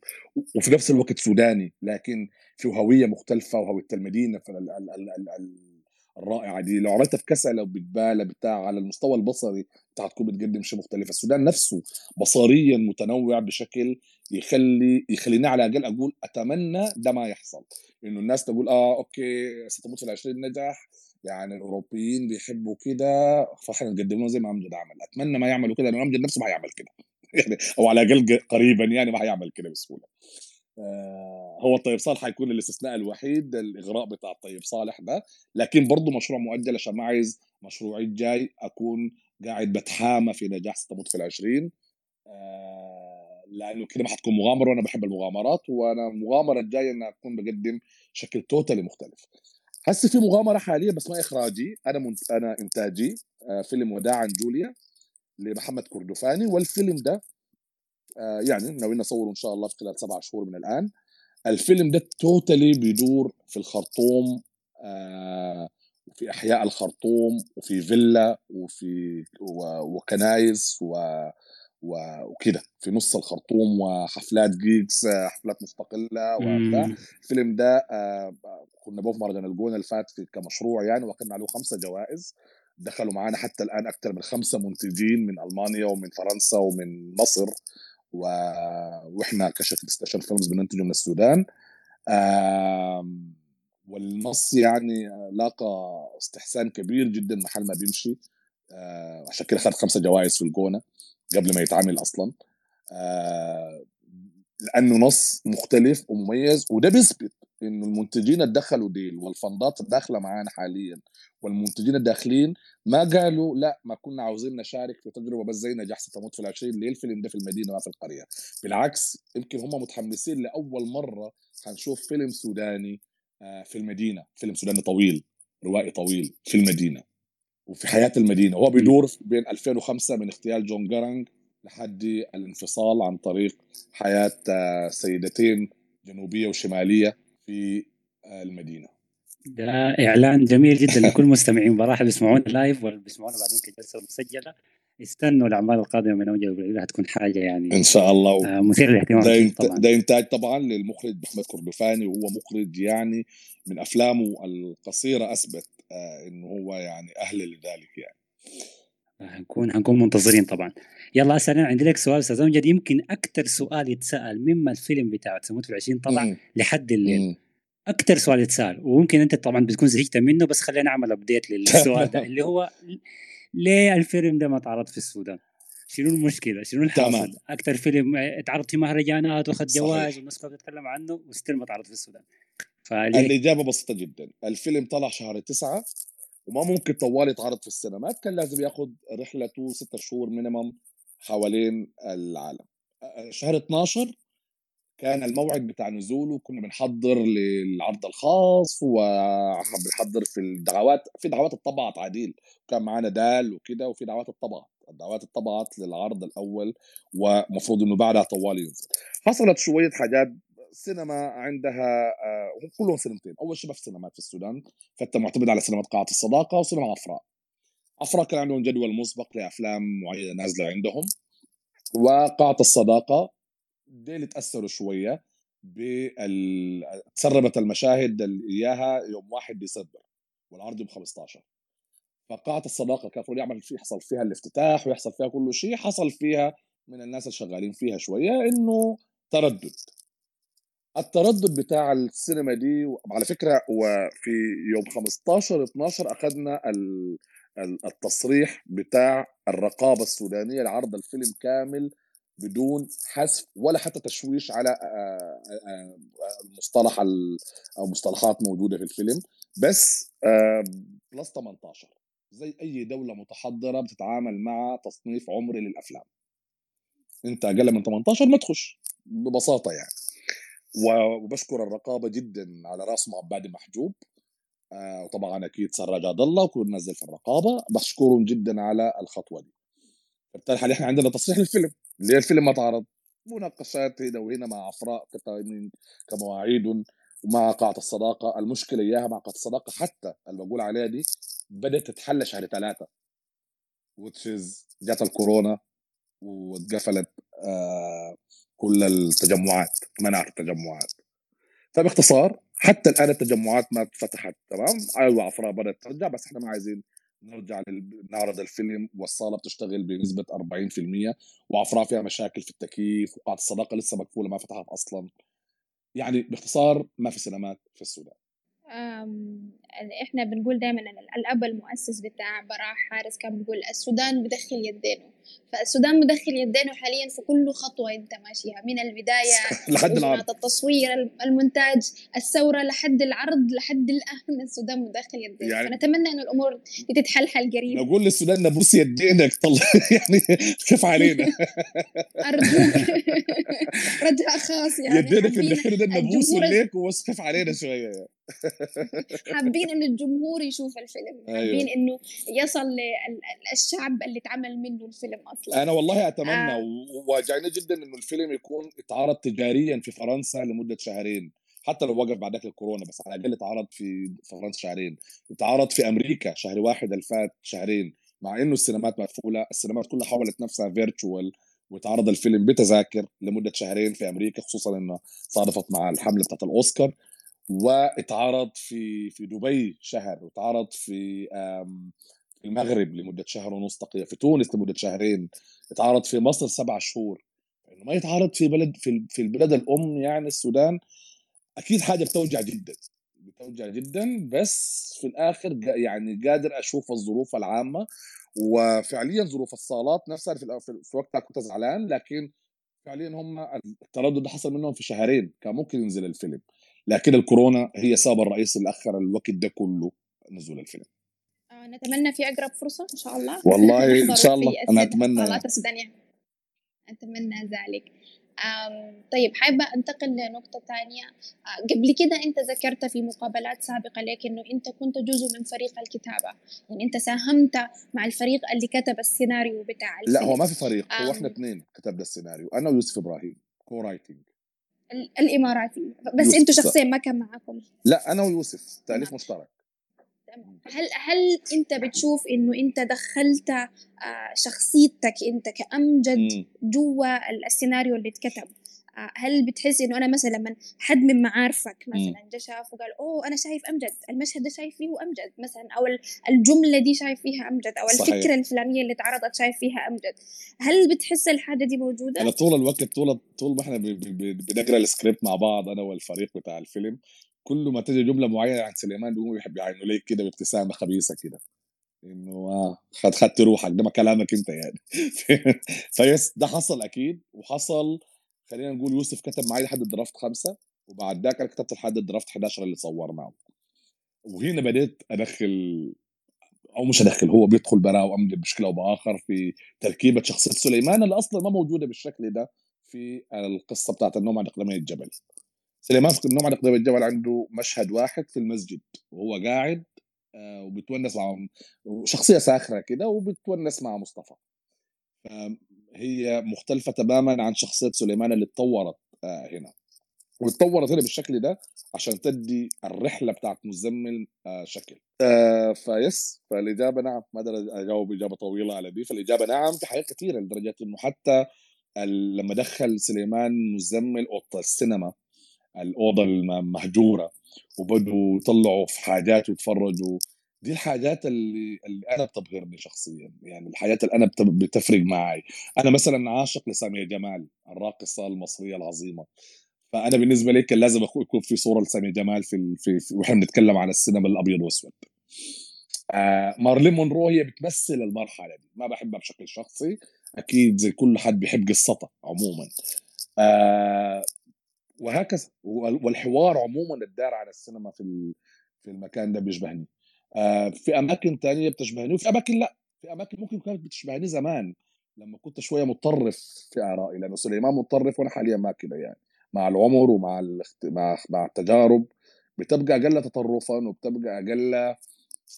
وفي نفس الوقت سوداني لكن فيه هوية مختلفة وهوية المدينة في ال- ال- ال- ال- ال- الرائعة دي. لو عملتها في كسلة وبتبالة بتاع على المستوى البصري بتاع تكون بتقدم شيء مختلف السودان نفسه بصريا متنوع بشكل يخلي يخليني على الأقل أقول أتمنى ده ما يحصل. انه الناس تقول آه أوكي ستموت في العشرين نجح يعني الأوروبيين بيحبوا كده فاحنا نقدم لهم زي ما أمجد عمل. أتمنى ما يعملوا كده لأنه أمجد نفسه ما هيعمل كده. يعني أو على الأقل قريبا يعني ما هيعمل كده بسهولة. آه هو الطيب صالح حيكون الاستثناء الوحيد الإغراء بتاع الطيب صالح ده. لكن برضه مشروع مؤجل عشان ما عايز مشروعي الجاي أكون قاعد بتحامى في نجاح ستموت في العشرين. آه، لأنه كده ما حتكون مغامرة وأنا بحب المغامرات وأنا المغامرة الجاية ان أكون بقدم شكل totally مختلف. هسه في مغامرة حاليا بس ما إخراجي. أنا منت... أنا إنتاجي آه، فيلم وداعا جوليا لمحمد كردفاني والفيلم ده آه، يعني ناويين نصوره إن شاء الله في خلال سبع شهور من الآن. الفيلم ده totally بيدور في الخرطوم آه، وفي إحياء الخرطوم وفي فيلا وفي و- وكنايس و- وكده. في نص الخرطوم وحفلات gigs حفلات مستقلة وبتاع. الفيلم ده آه، كنا في مهرجان الجونه اللي فات في كمشروع يعني وأخدنا عليه خمسة جوائز. دخلوا معانا حتى الآن أكثر من خمسة منتجين من ألمانيا ومن فرنسا ومن مصر. و... وإحنا كشركة Station Films بننتجه من السودان. والنص يعني لاقى استحسان كبير جدا محل ما بيمشي. آه، عشان كده خد خمسة جوائز في الجونة. قبل ما يتعمل أصلا. آه، لأنه نص مختلف ومميز وده بيثبت إنه المنتجين اللي دخلوا ديل وال fund ات الداخله معانا حاليا والمنتجين الداخلين ما قالوا لا ما كنا عاوزين نشارك في تجربة بس زي نجاح ستموت في العشرين ليه الفيلم ده في المدينة ما في القرية. بالعكس يمكن هم متحمسين لأول مرة حنشوف فيلم سوداني آه، في المدينة. فيلم سوداني طويل روائي طويل في المدينة. وفي حياة المدينة. هو بيدور بين 2005 من اغتيال جون جارانج لحد الانفصال عن طريق حياة آه، سيدتين جنوبية وشمالية في آه، المدينة. ده إعلان جميل جدا لكل مستمعين. براحه بيسمعونا لايف ولا بيسمعونا بعدين كجلسة مسجلة. استنوا الأعمال القادمة من أوجه البليل هتكون حاجة يعني إن شاء الله. آه، مثيرة للاهتمام ده. طبعا. ده انتاج طبعا للمخرج محمد كردفاني وهو مخرج يعني من أفلامه القصيرة أثبت. انه هو يعني أهل لذلك يعني هنكون هنكون منتظرين طبعا يلا هسه أنا عندي لك سؤال أستاذ أمجد يمكن أكثر سؤال يتسال مما الفيلم بتاع تموت في العشرين طلع مم. لحد الليل مم. أكثر سؤال يتسال وممكن أنت طبعا بتكون زهقت منه بس خلينا نعمل ابديت للسؤال ده اللي هو ليه الفيلم ده ما اتعرض في السودان؟ شنو المشكلة؟ شنو الحاصل؟ أكثر فيلم آه، اتعرض في مهرجانات واخذ. جوائز والناس كلها بتتكلم عنه وستيل ما اتعرض في السودان. فليه؟ الإجابة بسيطة جدا. الفيلم طلع شهر تسعة وما ممكن طوال يتعرض في السينمات كان لازم ياخد رحلته ستة شهور minimum حوالين العالم. شهر 12 كان الموعد بتاع نزوله كنا بنحضر للعرض الخاص وبنحضر في الدعوات في دعوات اتطبعت عديل كان معانا دال وكده وفي دعوات اتطبعت. الدعوات اتطبعت للعرض الأول ومفروض إنه بعدها طوال ينزل. حصلت شوية حاجات السينما عندها آه، هم كلهم سينمتين أول شيء ما في سينمات في السودان فأنت معتمد على سينمات قاعه الصداقة وسينما عفراء عفراء كان عندهم جدول مسبق لأفلام معينة نازلة عندهم. وقاعه الصداقة ديل تأثروا شوية بال تسربت المشاهد إياها يوم 1 ديسمبر والعرض يوم 15 فقاعة الصداقة كان المفروض يعمل في يحصل فيها الافتتاح ويحصل فيها كل شيء حصل فيها من الناس اللي شغالين فيها شوية إنه تردد. التردد بتاع السينما دي على فكرة وفي يوم 15 12 أخذنا ال- التصريح بتاع الرقابة السودانية لعرض الفيلم كامل بدون حذف ولا حتى تشويش على آه، آه، المصطلح أو مصطلحات موجودة في الفيلم. بس بلس 18 زي أي دولة متحضرة بتتعامل مع تصنيف عمري للأفلام. أنت أقل من 18 ما تخش ببساطة يعني. وبشكر الرقابة جدا على راسهم عبادي محجوب. آه وطبعا أكيد سراج عبد الله وكل نزل في الرقابة. بشكرهم جدا على الخطوة دي. بالتالي حاليا إحنا عندنا تصريح للفيلم؟ ليه الفيلم ما تعرض؟ مناقشات هنا وهنا مع كقائمين كمواعيد ومع قاعة الصداقة. المشكلة إياها مع قاعة الصداقة حتى اللي بقول عليها دي بدأت تتحل شهر ثلاثة. وتشيز جات الكورونا واتقفلت. آه كل التجمعات منعت التجمعات. فباختصار حتى الآن التجمعات ما فتحت تمام؟ أيوه افراد بدأت ترجع بس إحنا ما عايزين نرجع نعرض الفيلم والصالة بتشتغل بنسبة 40% وعفراء فيها مشاكل في التكييف وقاعه الصداقة لسه مقفولة ما فتحت أصلا. يعني باختصار ما في سينمات في السودان. إحنا بنقول دائما الأب المؤسس بتاع براح حارس كان بيقول السودان بدخل يدينه. فالسودان مدخل يدينه حاليا في كل خطوة أنت ماشيها من البداية لحد العرض التصوير المونتاج الثورة لحد العرض لحد الآن السودان مدخل يدينه. يعني فنتمنى إنه الأمور تتحلحل قريب. نقول للسودان نبوس يدينك طلع. يعني كيف علينا. أرجوك. رجاء خاص يعني. يدينك الاخير ده نبوس ليك ووسخف علينا شوية يعني. حابين انه الجمهور يشوف الفيلم أيوة. حابين إنه يصل للشعب اللي اتعمل منه الفيلم أصلا أنا والله أتمنى آه. وواجعنا جدا إنه الفيلم يكون اتعرض تجاريا في فرنسا لمدة شهرين حتى لو وقف بعدك الكورونا بس على الأقل اتعرض في فرنسا شهرين اتعرض في أمريكا شهر واحد الفات شهرين مع إنه السينمات مقفولة السينمات كلها حولت نفسها virtual واتعرض الفيلم بتذاكر لمدة شهرين في أمريكا خصوصا إنه صادفت مع الحملة بتاعت الأوسكار واتعرض في في دبي شهر واتعرض في المغرب لمدة شهر ونص تقريبا في تونس لمدة شهرين اتعرض في مصر سبع شهور. انه ما يتعرض في بلد في في البلد الأم يعني السودان أكيد حاجة بتوجع جدا بتوجع جدا بس في الآخر يعني قادر أشوف الظروف العامة وفعليا ظروف الصالات نفسها في, في وقتها كنت زعلان لكن فعليا هم التردد حصل منهم في شهرين كان ممكن ينزل الفيلم. لكن الكورونا هي سبب الرئيسي اللي اخر الوقت ده كله نزول الفيلم. آه نتمنى في أقرب فرصة إن شاء الله. والله إن شاء الله أنا أتمنى السودانيه أتمنى ذلك. طيب حابة أنتقل لنقطة ثانية آه، قبل كده أنت ذكرت في مقابلات سابقة لك أنه أنت كنت جزء من فريق الكتابة. يعني أنت ساهمت مع الفريق اللي كتب السيناريو بتاع الفيلم. لا هو ما في فريق هو إحنا اثنين كتبنا السيناريو أنا ويوسف إبراهيم co-writing الاماراتي بس أنتوا شخصيا ما كان معاكم. لا أنا ويوسف تاليف. مشترك. هل هل أنت بتشوف إنه أنت دخلت آه، شخصيتك أنت كأمجد جوا السيناريو اللي اتكتب هل بتحس إنه أنا مثلا لما حد من معارفك مثلا جا شاف وقال أوه أنا شايف أمجد المشهد ده شايف فيه أمجد مثلا أو الجملة دي شايف فيها أمجد أو صحيح. الفكرة الفلانية اللي اتعرضت شايف فيها أمجد. هل بتحس الحاجة دي موجودة؟ أنا طول الوقت طول طول ما إحنا بنقرأ السكريبت مع بعض أنا والفريق بتاع الفيلم كل ما تجي جملة معينة عن سليمان بيقوموا يعينوا ليك كده بابتسامة خبيثة كده. إنه آه خد خدت روحك ده ما كلامك أنت يعني. فبس ده حصل أكيد وحصل خلينا نقول يوسف كتب معي لحد ال draft خمسة وبعد ذاك أنا كتبت لحد ال draft 11 اللي صورناه وهنا بديت أدخل أو مش أدخل هو بيدخل برا وامجد بشكل أو بآخر في تركيبة شخصية سليمان اللي أصلا ما موجودة بالشكل ده في القصة بتاعت النوم عن اقدمي الجبل. سليمان في النوم عن اقدمي الجبل عنده مشهد واحد في المسجد وهو قاعد آه، وبتونس مع شخصية ساخره كده وبتونس مع مصطفى. هي مختلفة تماما عن شخصية سليمان اللي اتطورت آه، هنا. واتطورت هنا بالشكل ده عشان تدي الرحلة بتاعت مزمل آه، شكل. آه فيس فالإجابة نعم. ما أقدر أجاوب إجابة طويلة على دي. فالإجابة نعم في حاجات كثيره لدرجة إنه حتى لما دخل سليمان مزمل أوضة السينما الأوضة المهجورة وبدوا يطلعوا في حاجات ويتفرجوا. دي الحاجات اللي, اللي أنا بتبهرني شخصيا يعني الحاجات اللي أنا بتفرق معي أنا مثلا عاشق لسامية جمال الراقصة المصرية العظيمة. فأنا بالنسبة لي كان لازم يكون في صورة لسامية جمال في, في, في وإحنا بنتكلم عن السينما الأبيض وأسود. آه مارلين مونرو هي بتمثل المرحلة دي. ما بحبها بشكل شخصي. أكيد زي كل حد بيحب قصتها عموما. آه وهكذا. والحوار عموما الدار على السينما في في المكان ده بيشبهني. في أماكن تانية بتشبهني وفي أماكن لأ في أماكن ممكن كانت بتشبهني زمان لما كنت شوية متطرف في آرائي لأنه سليمان متطرف وأنا حاليا ما كده يعني مع العمر ومع الاخت... مع مع التجارب بتبقى أقل تطرفا وبتبقى أقل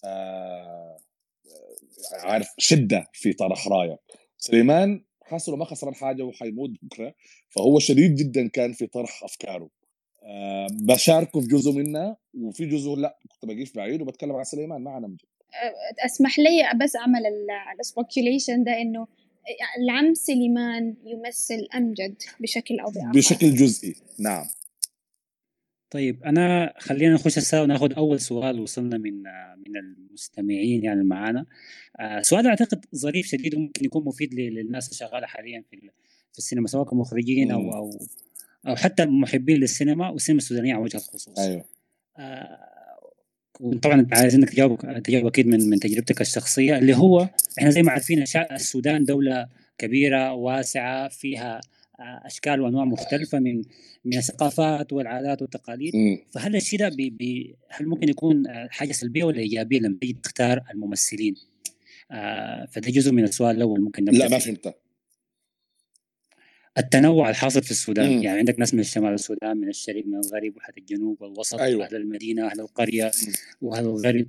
آه عارف شدة في طرح رأيك. سليمان حاسس انه ما خسران حاجة وحيموت بكرة فهو شديد جدا كان في طرح أفكاره. أه بشاركه في جزء منها وفي جزء لا كنت بقيف بعيد وبتكلم عن سليمان ما عن امجد أسمح لي بس أعمل السبوكيوليشن ده إنه العم سليمان يمثل أمجد بشكل أو بآخر؟ بشكل جزئي نعم. طيب أنا خلينا نخش هسه وناخذ أول سؤال وصلنا من من المستمعين يعني معانا. آه سؤال أعتقد ظريف شديد وممكن يكون مفيد للناس اللي شغالة حاليا في في السينما سواء كمخرجين أو أو أو حتى محبين للسينما والسينما السودانية على وجه الخصوص. أيوه. آه وطبعا عايزينك تجاوب تجاوب أكيد من من تجربتك الشخصية اللي هو إحنا زي ما عارفين السودان دولة كبيرة واسعة فيها أشكال وأنواع مختلفة من من الثقافات والعادات والتقاليد. فهل الشيء ده بي بي هل ممكن يكون حاجة سلبية ولا إيجابية لما تيجي تختار الممثلين؟ آه فده جزء من السؤال الأول ممكن نبدأ لا ما فهمت التنوع الحاصل في السودان. مم. يعني عندك ناس من الشمال السودان من الشرق من الغرب وحتى الجنوب والوسط أيوة. أهل المدينة أهل القرية وأهل الغرب.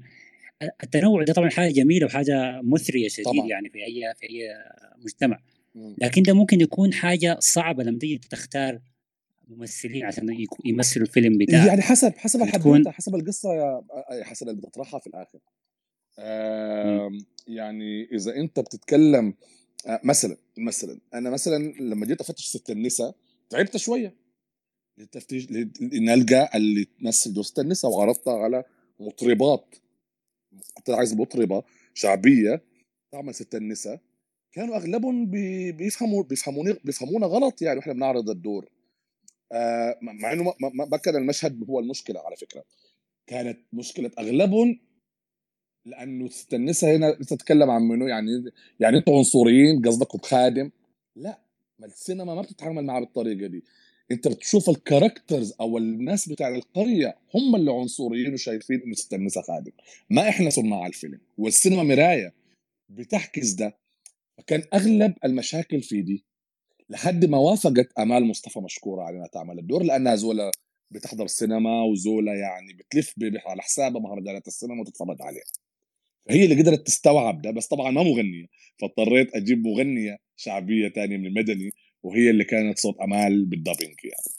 التنوع ده طبعا حاجة جميلة وحاجة مثرية شديد طبعا. يعني في أي في أي مجتمع. لكن ده ممكن يكون حاجة صعبة لما تيجي تختار ممثلين عشان يمثلوا الفيلم بتاعك. يعني حسب حسب الحدوته حسب القصة يا حسب اللي بتطرحها في الآخر. يعني إذا أنت بتتكلم مثلا مثلا أنا مثلا لما جيت أفتش ست النساء تعبت شوية. للتفتيش نلقى اللي تمثل دور ست النساء وعرضتها على مطربات كنت عايز مطربة شعبية تعمل ست النساء كانوا أغلبهم بيفهموا بيفهموني بيفهمونا غلط يعني وإحنا بنعرض الدور. آه مع إنه ما كان المشهد هو المشكلة على فكرة. كانت مشكلة أغلبهم لأنه النساء هنا تتكلم عن منو؟ يعني يعني أنتوا عنصريين قصدكم بخادم لا ما السينما ما بتتعامل معها بالطريقة دي. أنت بتشوف الكاركترز أو الناس بتاع القرية هم اللي عنصريين وشايفين إنه ست النساء خادم. ما إحنا صناع الفيلم. والسينما مراية. بتحكي ده. فكان أغلب المشاكل في دي. لحد ما وافقت أمال مصطفى مشكوره على إنها تعمل الدور لأنها زولا بتحضر السينما وزولا يعني بتلف على حسابها مهرجانات السينما وتتفرج عليها. هي اللي قدرت تستوعب ده بس طبعا ما مغنية. فاضطريت أجيب مغنية شعبية تانية من المدني وهي اللي كانت صوت أمال بال dubbing يعني.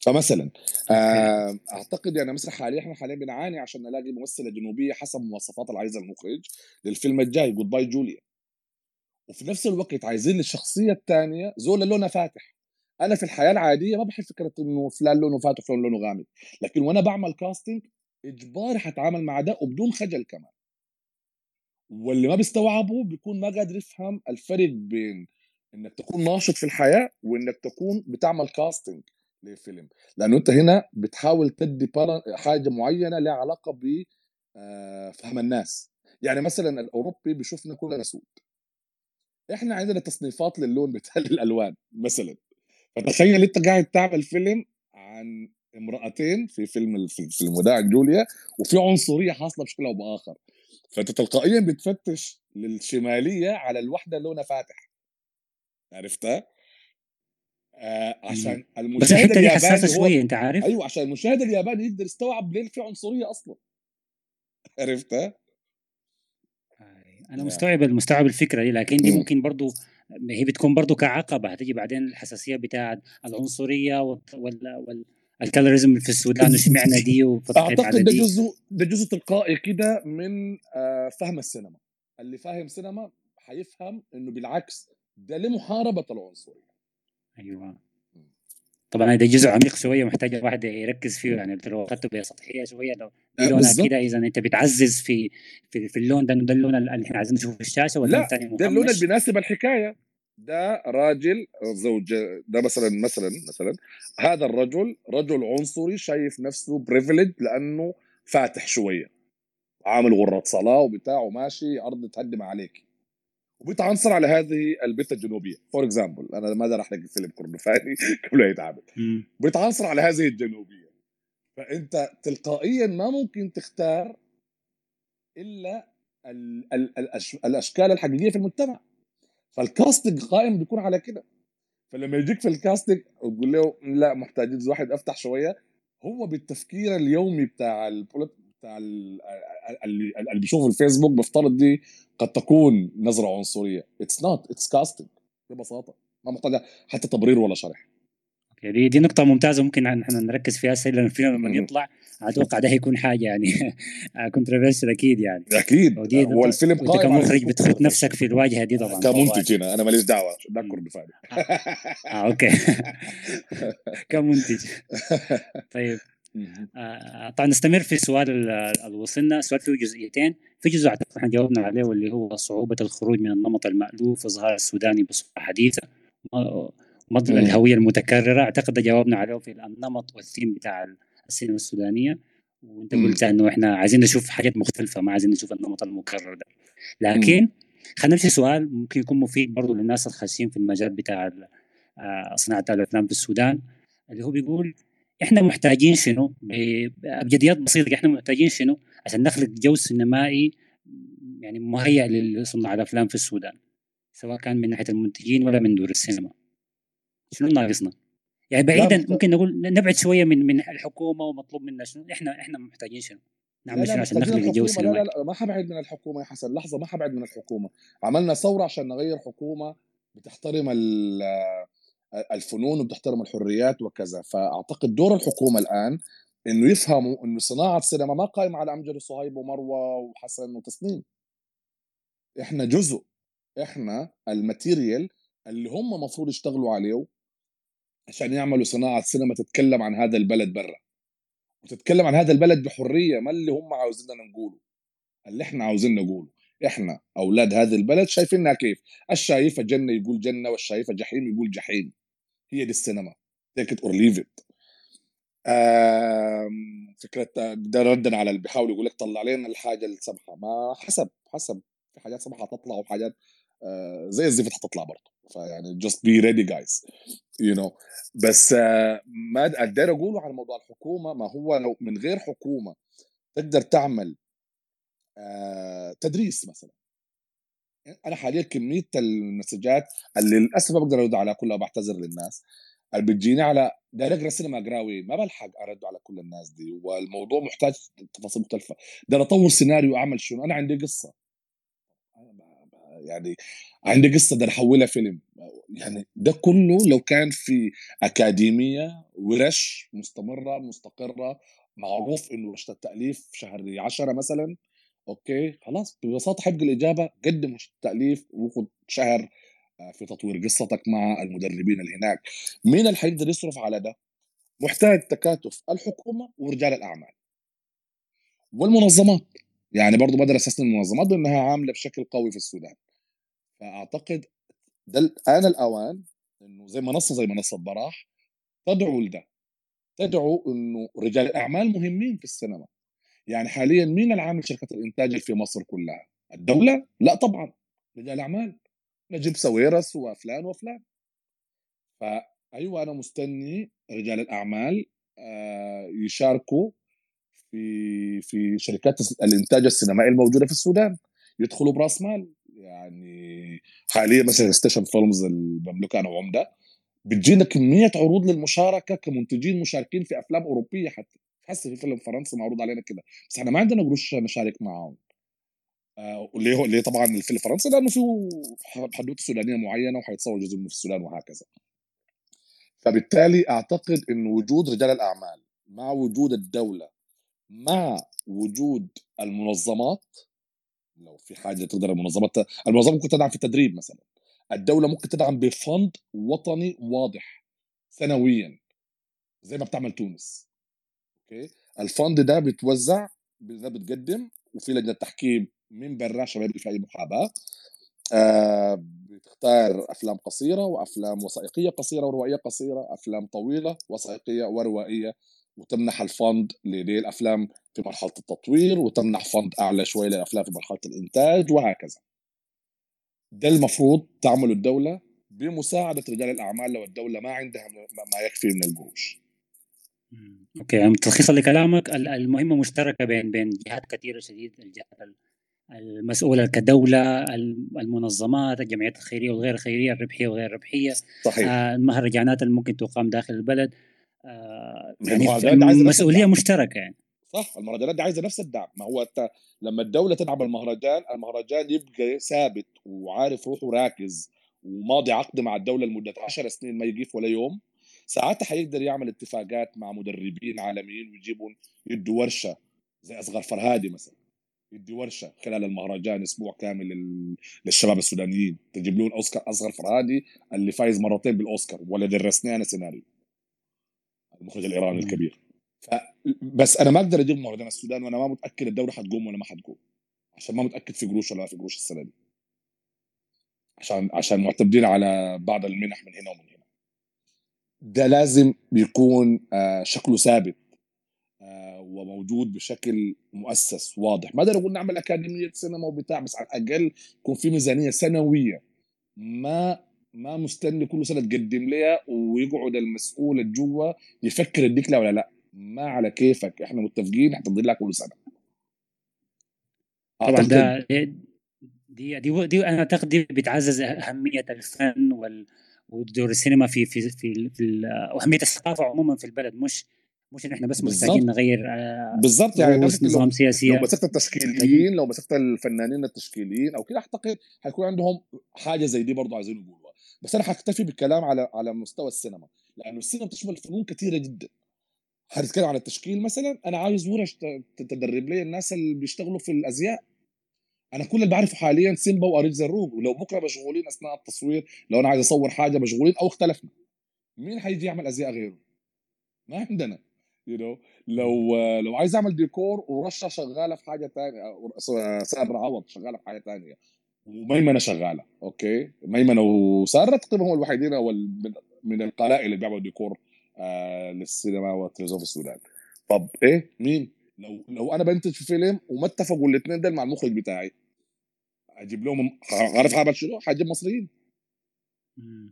فمثلا آه أعتقد يعني مثلا حاليا إحنا حاليا بنعاني عشان نلاقي ممثلة جنوبية حسب مواصفات اللي عايزها المخرج للفيلم الجاي Goodbye Julia وفي نفس الوقت عايزين الشخصية الثانية زول لونها فاتح. أنا في الحياة العادية ما بحب فكرة إنه فلان لونه فاتح وفلان لونه غامق. لكن وأنا بعمل كاستنج إجباري حتعامل مع ده وبدون خجل كمان. واللي ما بيستوعبه بيكون ما قادر يفهم الفرق بين إنك تكون ناشط في الحياة وإنك تكون بتعمل كاستنج لفيلم. لأنه أنت هنا بتحاول تدي حاجة معينة لها علاقة ب آه، فهم الناس. يعني مثلا الأوروبي بيشوفنا كلنا سود. إحنا عندنا تصنيفات للون بتاع الألوان مثلا. فتخيل أنت قاعد تعمل فيلم عن امرأتين في فيلم في المداع جوليا وفي عنصرية حاصلة بشكل أو بآخر. فأنت تلقائيا بتفتش للشمالية على الوحدة لونها فاتح. عرفتها؟ آه عشان المشاهد بس الحتة دي حساسة شوية أنت عارف؟ أيوه عشان المشاهد الياباني يقدر يستوعب ليه في عنصرية أصلا. عرفتها؟ أنا مستوعب مستوعب الفكرة دي لكن دي ممكن برضو هي بتكون برضو كعقبة هتيجي بعدين الحساسية بتاعت العنصرية وال, وال... الكالوريزم في السودان وسمعنا دي أعتقد ده جزء ده جزء تلقائي كده من آه، فهم السينما. اللي فاهم سينما حيفهم إنه بالعكس ده لمحاربة العنصرية. أيوه. طبعا هذا جزء عميق شوية محتاج الواحد يركز فيه يعني لو أخذته بسطحيه شوية لو آه، لونها كده إذا أنت بتعزز في في, في اللون ده ده اللون اللي إحنا عايزين نشوفه في الشاشة ولا لا ده اللون اللي بيناسب الحكاية. ده راجل زوج ده مثلا مثلا مثلا هذا الرجل رجل عنصري شايف نفسه privileged لأنه فاتح شوية. عامل غرة صلاة وبتاع وماشي أرض اتهدي ما عليك. وبيتعنصر على هذه البت الجنوبية. for example أنا ما راح أحرق فيلم كردفاني قبل لا يتعامل. بيتعنصر على هذه الجنوبية. فأنت تلقائيا ما ممكن تختار إلا ال ال الأش الأشكال الحقيقية في المجتمع. فال casting قائم بيكون على كده. فلما يجيك في ال casting وتقول له لا محتاجين واحد أفتح شوية. هو بالتفكير اليومي بتاع بتاع ال- اللي بيشوف الفيسبوك بيفترض دي قد تكون نظرة عنصرية. it's not it's casting ببساطة. ما محتاجة حتى تبرير ولا شرح. دي, دي نقطة ممتازة ممكن نحن نركز فيها هسه لأن الفيلم لما. يطلع. أتوقع ده هيكون حاجة يعني controversial أكيد يعني. أكيد. هو الفيلم على كمخرج بتحط. نفسك في الواجهة دي طبعا. كمنتج هنا أنا ماليش دعوة. ده مم. كردفاني آه أوكي. كمنتج. طيب. آه، طبعا نستمر في السؤال ال- اللي وصلنا. السؤال فيه جزئيتين. في جزء أعتقد إحنا جاوبنا عليه واللي هو صعوبة الخروج من النمط المألوف اظهار السوداني بصورة حديثة. ومض مم. الهوية المتكررة. أعتقد جاوبنا عليه في النمط والثيم بتاع السينما السودانية. وأنت. قلت إنه إحنا عايزين نشوف حاجات مختلفة ما عايزين نشوف النمط المكرر ده. لكن خلينا نمشي سؤال ممكن يكون مفيد برضه للناس الخاشين في المجال بتاع آه، صناعة الأفلام في السودان. اللي هو بيقول إحنا محتاجين شنو؟ بأبجديات بسيطة إحنا محتاجين شنو؟ عشان نخلق جو سينمائي يعني مهيئ لصناع الأفلام في السودان سواء كان من ناحية المنتجين ولا من دور السينما. شنو ناقصنا؟ يعني بعيدا ممكن نقول نبعد شوية من من الحكومة ومطلوب منا شنو؟ إحنا إحنا محتاجين شنو؟ نعمل شنو عشان محتاجين نخلق جو الحكومة. لا لا؟ لا ما حبعد من الحكومة يا حسن. لحظة ما حبعد من الحكومة. عملنا ثورة عشان نغير حكومة بتحترم ال- الفنون وبتحترم الحريات وكذا. فأعتقد دور الحكومة الآن إنه يفهموا إنه صناعة السينما ما قائمه على أمجد وصهيب ومروة وحسن وتسنيم. إحنا جزء. إحنا الماتيريال اللي هم المفروض يشتغلوا عليه عشان يعملوا صناعة سينما تتكلم عن هذا البلد برا. وتتكلم عن هذا البلد بحرية ما اللي هم عاوزيننا نقوله. اللي إحنا عاوزين نقوله. إحنا أولاد هذا البلد شايفينها كيف؟ الشايفة جنة يقول جنة والشايفة جحيم يقول جحيم. هي دي السينما. Or leave it. آم، فكرة ده ردا على اللي بيحاول يقول لك طلع لنا الحاجة السمحه ما حسب حسب. في حاجات سمحة هتطلع وحاجات زي الزفت هتطلع برضه. فيعني just be ready guys you know. بس آه، ما أقدر أقوله على موضوع الحكومة ما هو لو من غير حكومة تقدر تعمل آه، تدريس مثلا. أنا حاليا كمية المسجات اللي للأسف ما بقدر أرد عليها كلها بعتذر للناس اللي بتجيني على داير اقرا سينما اقراوي ما بلحق أرد على كل الناس دي والموضوع محتاج تفاصيل مختلفة. ده أطور سيناريو أعمل شنو أنا عندي قصة. يعني عندي قصة ده أحولها فيلم. يعني ده كله لو كان في أكاديمية ورش مستمرة مستقرة معروف إنه ورشه التأليف شهر 10 مثلا أوكي خلاص ببساطة حق الإجابة قدم ورشه التأليف وخذ شهر آه، في تطوير قصتك مع المدربين اللي هناك. مين اللي حيقدر يصرف على ده؟ محتاج تكاتف الحكومة ورجال الأعمال. والمنظمات. يعني برضو بقدر استثني المنظمات لانها عاملة بشكل قوي في السودان. فأعتقد ده الان الأوان إنه زي منصة زي منصة براح تدعو لده. تدعو إنه رجال الأعمال مهمين في السينما. يعني حاليا مين اللي عامل شركة الإنتاج في مصر كلها؟ الدولة؟ لا طبعا. رجال أعمال. نجيب ساويرس وفلان وفلان. فأيوة أنا مستني رجال الأعمال آه، يشاركوا في في شركات الإنتاج السينمائي الموجودة في السودان. يدخلوا برأس مال. يعني حاليا مثلا Station Films المملوكه أنا وعمدة بتجينا كمية عروض للمشاركة كمنتجين مشاركين في أفلام أوروبية حتى. حس في فيلم فرنسي معروض علينا كده. بس إحنا ما عندنا قروش نشارك معاهم. آه هو ليه طبعا الفيلم الفرنسي لأنه فيه حدوتة سودانية معينة وحيتصور جزء منه في السودان وهكذا. فبالتالي أعتقد انه وجود رجال الأعمال مع وجود الدولة مع وجود المنظمات لو في حاجة تقدر المنظمات المنظمة ممكن تدعم في التدريب مثلا. الدولة ممكن تدعم بفند وطني واضح سنويا زي ما بتعمل تونس. أوكي؟ الفند ده بيتوزع ده بتقدم وفي لجنة تحكيم من برا عشان ما يبقى في أي محاباة. آه بتختار أفلام قصيرة وأفلام وثائقية قصيرة وروائية قصيرة أفلام طويلة وثائقية وروائية وتمنح الفند لدي الافلام في مرحلة التطوير وتمنح فند أعلى شوي للأفلام في مرحلة الإنتاج وهكذا. ده المفروض تعمله الدولة بمساعدة رجال الأعمال لو الدولة ما عندها ما يكفي من القروش. أوكي يعني تلخيصا لكلامك المهمة مشتركة بين بين جهات كثيرة شديد الجهات المسؤولة كدولة المنظمات الجمعيات الخيرية والغير الخيريه الربحية والغير الربحيه صحيح. آه المهرجانات اللي ممكن تقام داخل البلد. آه يعني مسؤوليه مشتركة يعني. صح المهرجانات دي عايزة نفس الدعم. ما هو أنت لما الدولة تدعم المهرجان المهرجان يبقى ثابت وعارف روحه راكز وماضي عقد مع الدولة لمدة 10 سنين ما يقيف ولا يوم ساعتها حيقدر يعمل اتفاقات مع مدربين عالميين ويجيبوا يدوا ورشة زي أصغر فرهادي مثلا يدي ورشة خلال المهرجان أسبوع كامل للشباب السودانيين تجيب لهم أوسكار أصغر فرهادي اللي فايز مرتين بالأوسكار ولا درسني أنا سيناريو. المخرج الإيراني الكبير. ف بس أنا ما أقدر أجيب مهرجان السودان وأنا ما متأكد الدولة حتقوم ولا ما حتقوم عشان ما متأكد في قروش ولا ما في قروش السنة دي. عشان عشان معتمدين على بعض المنح من هنا ومن هنا. ده لازم يكون آه، شكله ثابت آه، وموجود بشكل مؤسس واضح. ما أقدر أقول نعمل أكاديمية سينما وبتاع بس على الأقل يكون في ميزانية سنوية ما ما مستني كل سنة تقدم لها ويقعد المسؤول الجوا يفكر لها ولا لا. ما على كيفك. إحنا متفقين حتضل لها كل سنة. طبعا ده دي دي دي أنا أعتقد دي بتعزز أهمية الفن وال ودور السينما في في في, في أهمية الثقافة عموما في البلد مش مش إن إحنا بس محتاجين نغير آه بالضبط يعني نظام سياسي. لو مسكت التشكيليين لو مسكت الفنانين التشكيليين أو كده أعتقد حيكون عندهم حاجة زي دي برضه عايزين يقولوها بس أنا حكتفي بالكلام على على مستوى السينما لأنه السينما بتشمل فنون كثيره جدا هنتكلم عن التشكيل مثلا أنا عايز ورش تدرب لي الناس اللي بيشتغلوا في الأزياء أنا كل اللي بعرفه حاليا سيمبا واريج زروق ولو بكرة مشغولين أثناء التصوير لو أنا عايز أصور حاجة مشغولين أو اختلفنا مين حيجي يعمل أزياء غيره؟ ما عندنا you know? لو لو عايز أعمل ديكور ورشة شغالة في حاجة ثانية ساره عوض شغالة في حاجة ثانية وميمنة شغالة أوكي؟ ميمنة وسارة تقريبا هم الوحيدين أو من القلائل اللي بيعملوا ديكور آه للسينما والتلفزيون في السودان. طب إيه؟ مين؟ لو لو أنا بنتج في فيلم وما اتفقوا الاثنين دول مع المخرج بتاعي. أجيب لهم عارف هعمل شنو؟ حجيب مصريين.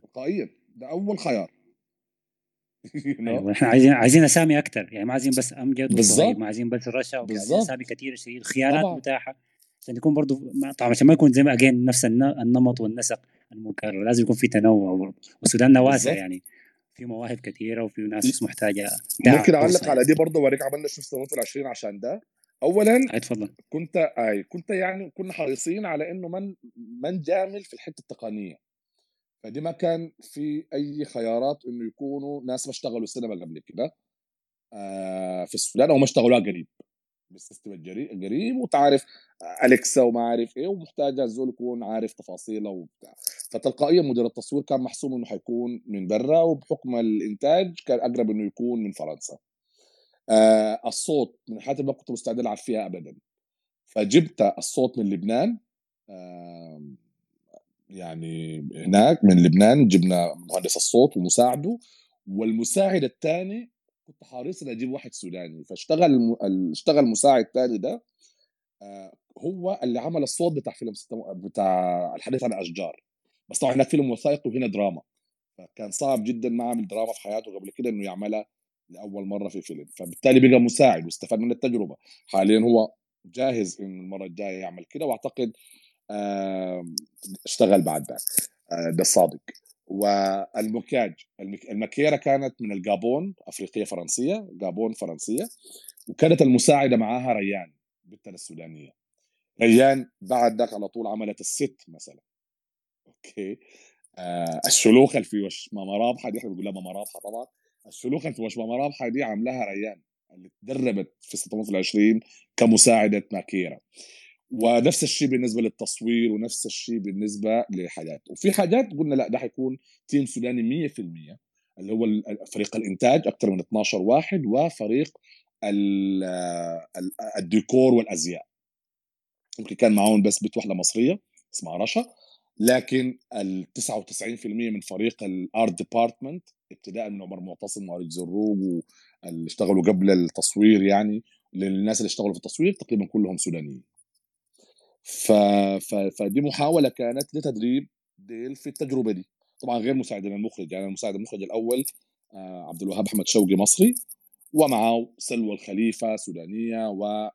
تلقائيا ده أول خيار. أيوة. إحنا عايزين عايزين أسامي أكثر يعني ما عايزين بس امجد بالظبط ما عايزين بس رشا عايزين أسامي كثيره شديد خيارات متاحه عشان يكون برضه طبعا عشان ما يكون زي ما اجين نفس النمط والنسق المكرر لازم يكون في تنوع برضه والسودان واسع يعني. في مواهب كثيره وفي ناس محتاجة ممكن أعلق على دي برضه اوريك عملنا شنو في العشرين عشان ده. اولا اتفضل. كنت أي كنت يعني كنا حريصين على إنه من من جامل في الحتة التقنية. فدي ما كان في أي خيارات إنه يكونوا ناس ما اشتغلوا سينما قبل كده آه في السودان أو ما اشتغلوها قريب. بال system القريب وتعرف أليكسا وما عارف إيه ومحتاجة الزول يكون عارف تفاصيله وبتاع. فتلقائيا مدير التصوير كان محسوم إنه حيكون من برا وبحكم الإنتاج كان أقرب إنه يكون من فرنسا. آه الصوت من اللي ما كنت مستعد ألعب فيها ابدا. فجبت الصوت من لبنان آه يعني هناك من لبنان جبنا مهندس الصوت ومساعده والمساعد الثاني كنت حريص إني أجيب واحد سوداني. فاشتغل اشتغل مساعد ثاني ده آه هو اللي عمل الصوت بتاع فيلم بتاع الحديث عن اشجار بس طبعا هناك فيلم وثائقي وهنا دراما. فكان صعب جدا ما عمل دراما في حياته قبل كده إنه يعملها لأول مرة في فيلم. فبالتالي بقى مساعد واستفاد من التجربة. حاليا هو جاهز إنه المرة الجاية يعمل كده وأعتقد اشتغل بعد ذاك. آه، ده الصادق. والمكياج. المكيره كانت من الجابون أفريقية فرنسية جابون فرنسية وكانت المساعدة معاها ريان بنتنا السودانية. ريان بعد ذاك على طول عملت الست مثلا. أوكي؟ آه الشلوخه اللي في وش ماما رابحة دي إحنا بنقول ماما رابحة طبعا. الشلوخه اللي في وش ماما رابحة دي عاملاها ريان اللي تدربت في 620 كمساعدة ماكيره ونفس الشيء بالنسبة للتصوير ونفس الشيء بالنسبة لحاجات وفي حاجات قلنا لا ده حيكون team سوداني 100% اللي هو فريق الإنتاج أكثر من 12 واحد وفريق الديكور والأزياء. يمكن كان معاهم بس بنت واحدة مصرية اسمها رشا لكن ال 99% من فريق ال art department ابتداء من عمر معتصم وعلي زروق اللي اشتغلوا قبل التصوير يعني للناس اللي اشتغلوا في التصوير تقريبا كلهم سودانيين. ف... ف... فدي محاولة كانت لتدريب ديل في التجربة دي طبعا غير مساعدين المخرج يعني المساعد المخرج الأول آه عبد الوهاب أحمد شوقي مصري ومعه سلوى الخليفة سودانية و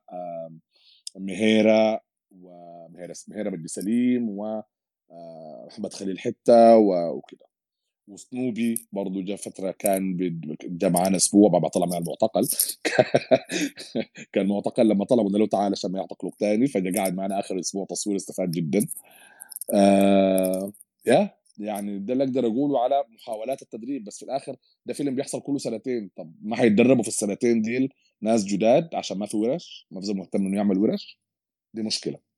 مهيرة ومهيره مهيرة بن سليم و آه، خليل حتة وكده. وسنوبي برضه جاء فترة كان جاء معانا أسبوع بعد ما طلع من المعتقل. كان معتقل لما طلبوا له تعال عشان ما يعتقلوك تاني فجاء قاعد معنا آخر أسبوع تصوير استفاد جدا. آه يا يعني ده اللي أقدر أقوله على محاولات التدريب. بس في الآخر ده فيلم بيحصل كله سنتين. طب ما حيتدربوا في السنتين ديل ناس جداد عشان ما في ورش ما في مهتم إنه يعمل ورش؟ دي مشكلة.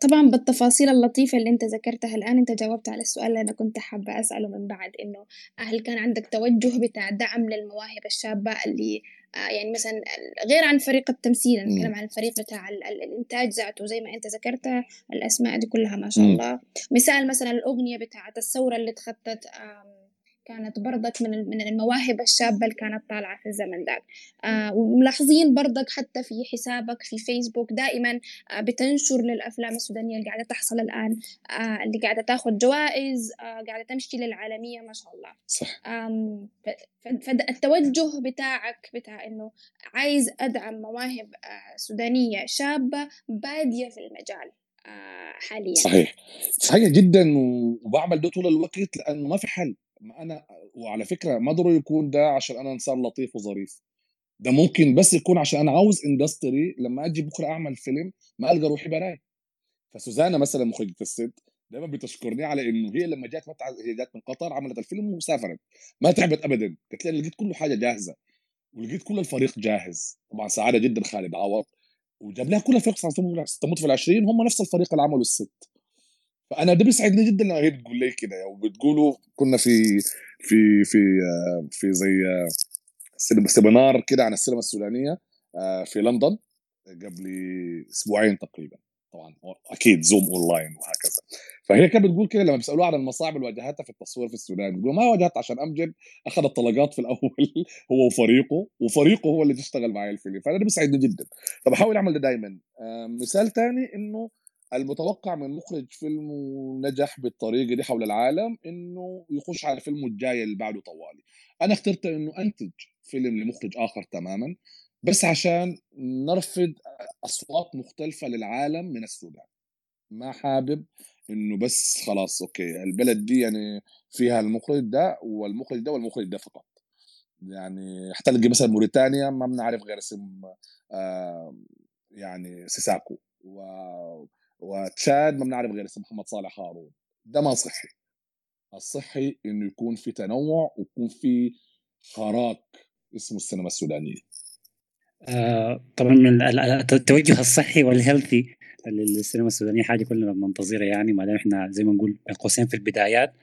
طبعا بالتفاصيل اللطيفة اللي أنت ذكرتها الآن أنت جاوبت على السؤال اللي أنا كنت حابة أسأله من بعد إنه هل كان عندك توجه بتاع دعم للمواهب الشابة اللي آه، يعني مثلا غير عن فريق التمثيل أنا بتكلم عن الفريق بتاع الإنتاج ذاته زي ما أنت ذكرت الأسماء دي كلها ما شاء الله. مثال مثلا الأغنية بتاعت الثورة اللي اتخطت كانت برضك من من المواهب الشابة اللي كانت طالعة في الزمن ذاك. آه وملاحظين برضك حتى في حسابك في فيسبوك دائما آه بتنشر للأفلام السودانية اللي قاعدة تحصل الآن آه اللي قاعدة تاخذ جوائز آه قاعدة تمشي للعالمية ما شاء الله. صح. فالتوجه بتاعك بتاع إنه عايز أدعم مواهب آه سودانية شابة بادية في المجال آه حاليا. صحيح. صحيح جدا وبعمل ده طول الوقت لأنه ما في حل. ما أنا وعلى فكرة ما ضروري يكون ده عشان أنا إنسان لطيف وظريف. ده ممكن بس يكون عشان أنا عاوز industry لما أجي بكرة أعمل فيلم ما ألقى روحي براي. فسوزانا مثلا مخرجة الست دائما بتشكرني على إنه هي لما جات متع... هي جات من قطر عملت الفيلم وسافرت. ما تعبت ابدا. قالت لي لقيت كل حاجة جاهزة ولقيت كل الفريق جاهز. طبعا ساعدها جدا خالد عوض. وجاب لها كل الفريق ستموت في العشرين هم نفس الفريق اللي عملوا الست. فأنا ده بيسعدني جدا لما هي بتقول لي كده وبتقولوا كنا في في في في زي seminar كده عن السينما السودانية آه، في لندن قبل أسبوعين تقريبا. طبعا أكيد زوم أونلاين وهكذا. فهي كانت بتقول كده لما بيسألوها عن المصاعب اللي واجهتها في التصوير في السودان بتقول ما واجهت عشان أمجد أخذ الطلقات في الأول هو وفريقه وفريقه هو اللي تشتغل معي الفيلم. فأنا ده بيسعدني جدا. فبحاول أعمل ده دائما آه، مثال ثاني إنه المتوقع من مخرج فيلم نجح بالطريقة دي حول العالم إنه يخش على فيلمه الجاي اللي بعده طوالي. أنا اخترت إنه أنتج فيلم لمخرج آخر تماما بس عشان نرفض أصوات مختلفة للعالم من السودان ما حابب إنه بس خلاص أوكي البلد دي يعني فيها المخرج ده والمخرج ده والمخرج ده فقط. يعني حتى تلقي مثلا موريتانيا ما بنعرف غير اسم آه يعني سيساكو. و وتشاد ما بنعرف غير اسم محمد صالح هارون. ده ما صحي. الصحي إنه يكون في تنوع ويكون في حراك اسمه السينما السودانية. آه طبعا التوجه الصحي وال healthy للسينما السودانية حاجة كلنا بننتظرها يعني ما دام إحنا زي ما نقول بين قوسين في البدايات.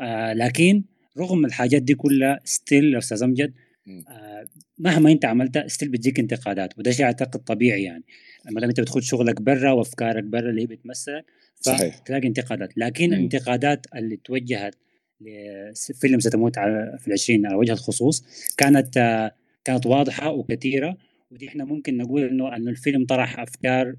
آه لكن رغم الحاجات دي كلها still يا أستاذ أمجد آه مهما انت عملتها still بتجيك انتقادات وده شيء أعتقد طبيعي يعني. ما دام انت بتخد شغلك برا وأفكارك برا اللي هي بتمثلك فتلاقي انتقادات. لكن. الانتقادات اللي توجهت لفيلم ستموت على في العشرين على وجه الخصوص كانت آه كانت واضحة وكثيرة ودي إحنا ممكن نقول إنه إنه الفيلم طرح أفكار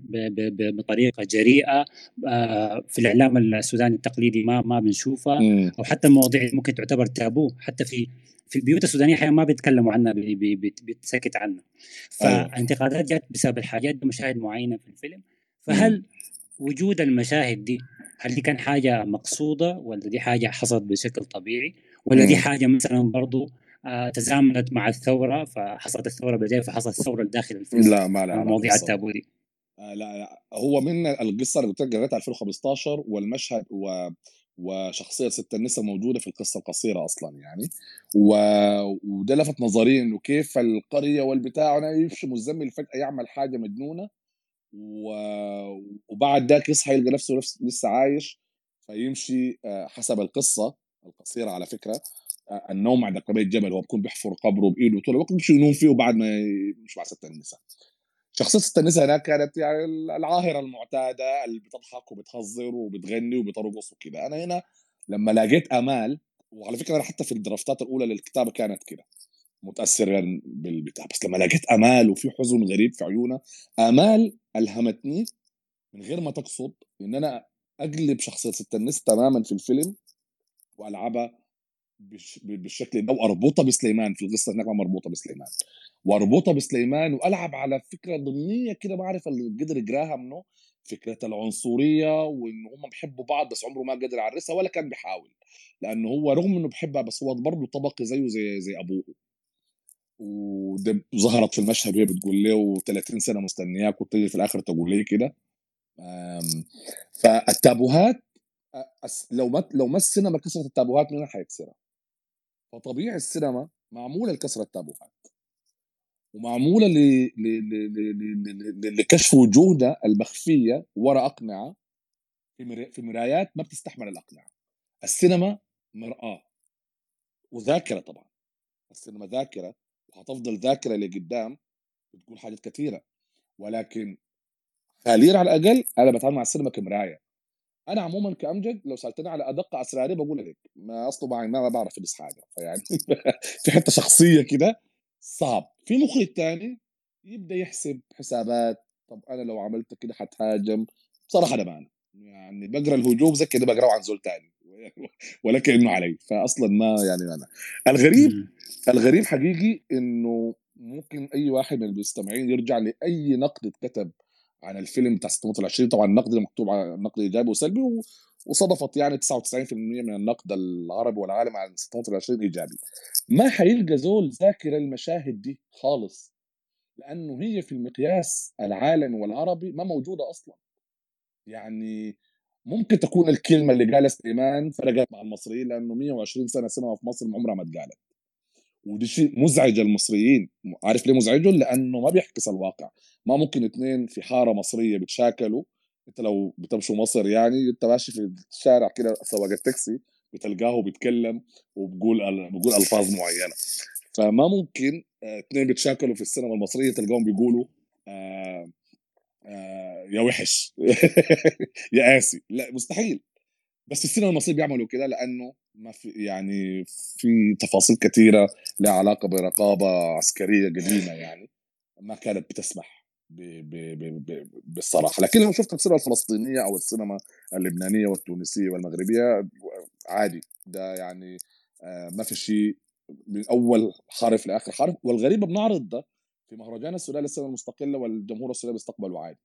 بطريقة جريئة آه، في الإعلام السوداني التقليدي ما ما بنشوفها أو حتى المواضيع ممكن تعتبر تابو حتى في في البيوت السودانية أحيانا ما بيتكلموا عنها بيتسكت عنها. فانتقادات جت بسبب الحاجات دي مشاهد معينة في الفيلم. فهل وجود المشاهد دي هل دي كان حاجة مقصودة ولا دي حاجة حصلت بشكل طبيعي؟ ولا دي حاجة مثلا برضو آه تزامنت مع الثورة فحصلت الثورة بعدين فحصلت الثورة داخل الفيلم لا ما لا مواضيع التابو دي آه لا, لا. هو من القصة اللي قلت لك قريتها 2015 والمشهد و وشخصية ست النساء موجودة في القصة القصيرة أصلا يعني. و... وده لفت نظري إنه كيف القرية والبتاع أنا يمشي مزمل فجاه يعمل حاجة مجنونة. و... وبعد ذاك يصحى يلقى نفسه نفس لسه عايش. فيمشي آه، حسب القصة القصيرة على فكرة. النوم عند قبيل الجبل هو بيكون بيحفر قبره بإيده طول الوقت بيمشي ينوم فيه وبعد ما يمشي مع ست النساء. شخصية ست النساء هناك كانت يعني العاهرة المعتادة اللي بتضحك وبتهزر وبتغني وبترقص وكده. أنا هنا لما لقيت آمال وعلى فكرة أنا حتى في الدرافتات الأولى للكتابة كانت كده متاثرا بالبتاع بس لما لقيت آمال وفي حزن غريب في عيونها آمال ألهمتني من غير ما تقصد إن أنا أقلب شخصية ست النس تماما في الفيلم وألعبها بالشكل ده وأربطها بسليمان في القصة هناك مربوطه بسليمان. وأربطها بسليمان وألعب على فكرة ضمنية كده اللي قدر يقراها منه فكرة العنصرية وإن هم بيحبوا بعض بس عمره ما قدر يعرسها ولا كان بيحاول. لأنه هو رغم إنه بيحبها بس هو برضه طبقي زيه زي زي أبوه. وده ظهرت في المشهد وهي بتقول له 30 سنة مستنياك. وتيجي في الآخر تقول لي كده. فالتابوهات لو ما لو ما السينما كسرت التابوهات مين حيكسرها؟ فطبيعي السينما معمولة لكسر التابوهات. ومعمولة. لكشف وجوهنا المخفية وراء أقنعة في مر... في مرايات ما بتستحمل الأقنعة. السينما مرآة. وذاكرة طبعا. السينما ذاكرة وهتفضل ذاكرة لقدام بتقول حاجات كثيرة. ولكن حاليا على الأقل أنا بتعامل مع السينما كمراية. أنا عموما كأمجد لو سألتني على أدق أسراري بقول لك ما أصله معي ما بعرف ادرس حاجة فيعني في حتة شخصية كده صعب في مخرج تاني يبدأ يحسب حسابات طب أنا لو عملت كده حتهاجم بصراحة أنا ما أنا. يعني بقرأ الهجوم زي كده بقرأه عن زول تاني ولا كأنه علي فاصلا ما يعني أنا الغريب. الغريب حقيقي إنه ممكن أي واحد من المستمعين يرجع لأي نقد اتكتب عن الفيلم بتاع 620 طبعا النقد ده مكتوب على نقد ايجابي وسلبي وصدفت يعني 99% من النقد العربي والعالم عن 620 إيجابي. ما حيلقى زول ذاكر المشاهد دي خالص لأنه هي في المقياس العالمي والعربي ما موجودة أصلا. يعني ممكن تكون الكلمة اللي قالها سليمان فرقت مع المصريين لأنه 120 سنة سينما في مصر عمرها ما اتقالت. ودي شيء مزعج المصريين عارف ليه مزعجهم؟ لأنه ما بيحكس الواقع. ما ممكن اثنين في حارة مصرية بيتشاكلوا انت لو بتمشوا مصر يعني انت ماشي في الشارع كده سواق التاكسي بتلقاه بيتكلم وبقول بقول ألفاظ معينة. فما ممكن آه، اثنين بيتشاكلوا في السينما المصرية تلقاهم بيقولوا آه آه يا وحش. يا قاسي. لا مستحيل. بس السينما المصرية بيعملوا كده لأنه ما في يعني في تفاصيل كثيره لها علاقة برقابة عسكرية قديمة يعني ما كانت بتسمح بالصراحة. لكن لو شفت السينما الفلسطينية أو السينما اللبنانية والتونسية والمغربية عادي. ده يعني آه، ما في شيء من أول حرف لآخر حرف. والغريب بنعرض ده في مهرجان السودان للسينما المستقله والجمهور السوداني بيستقبله عادي.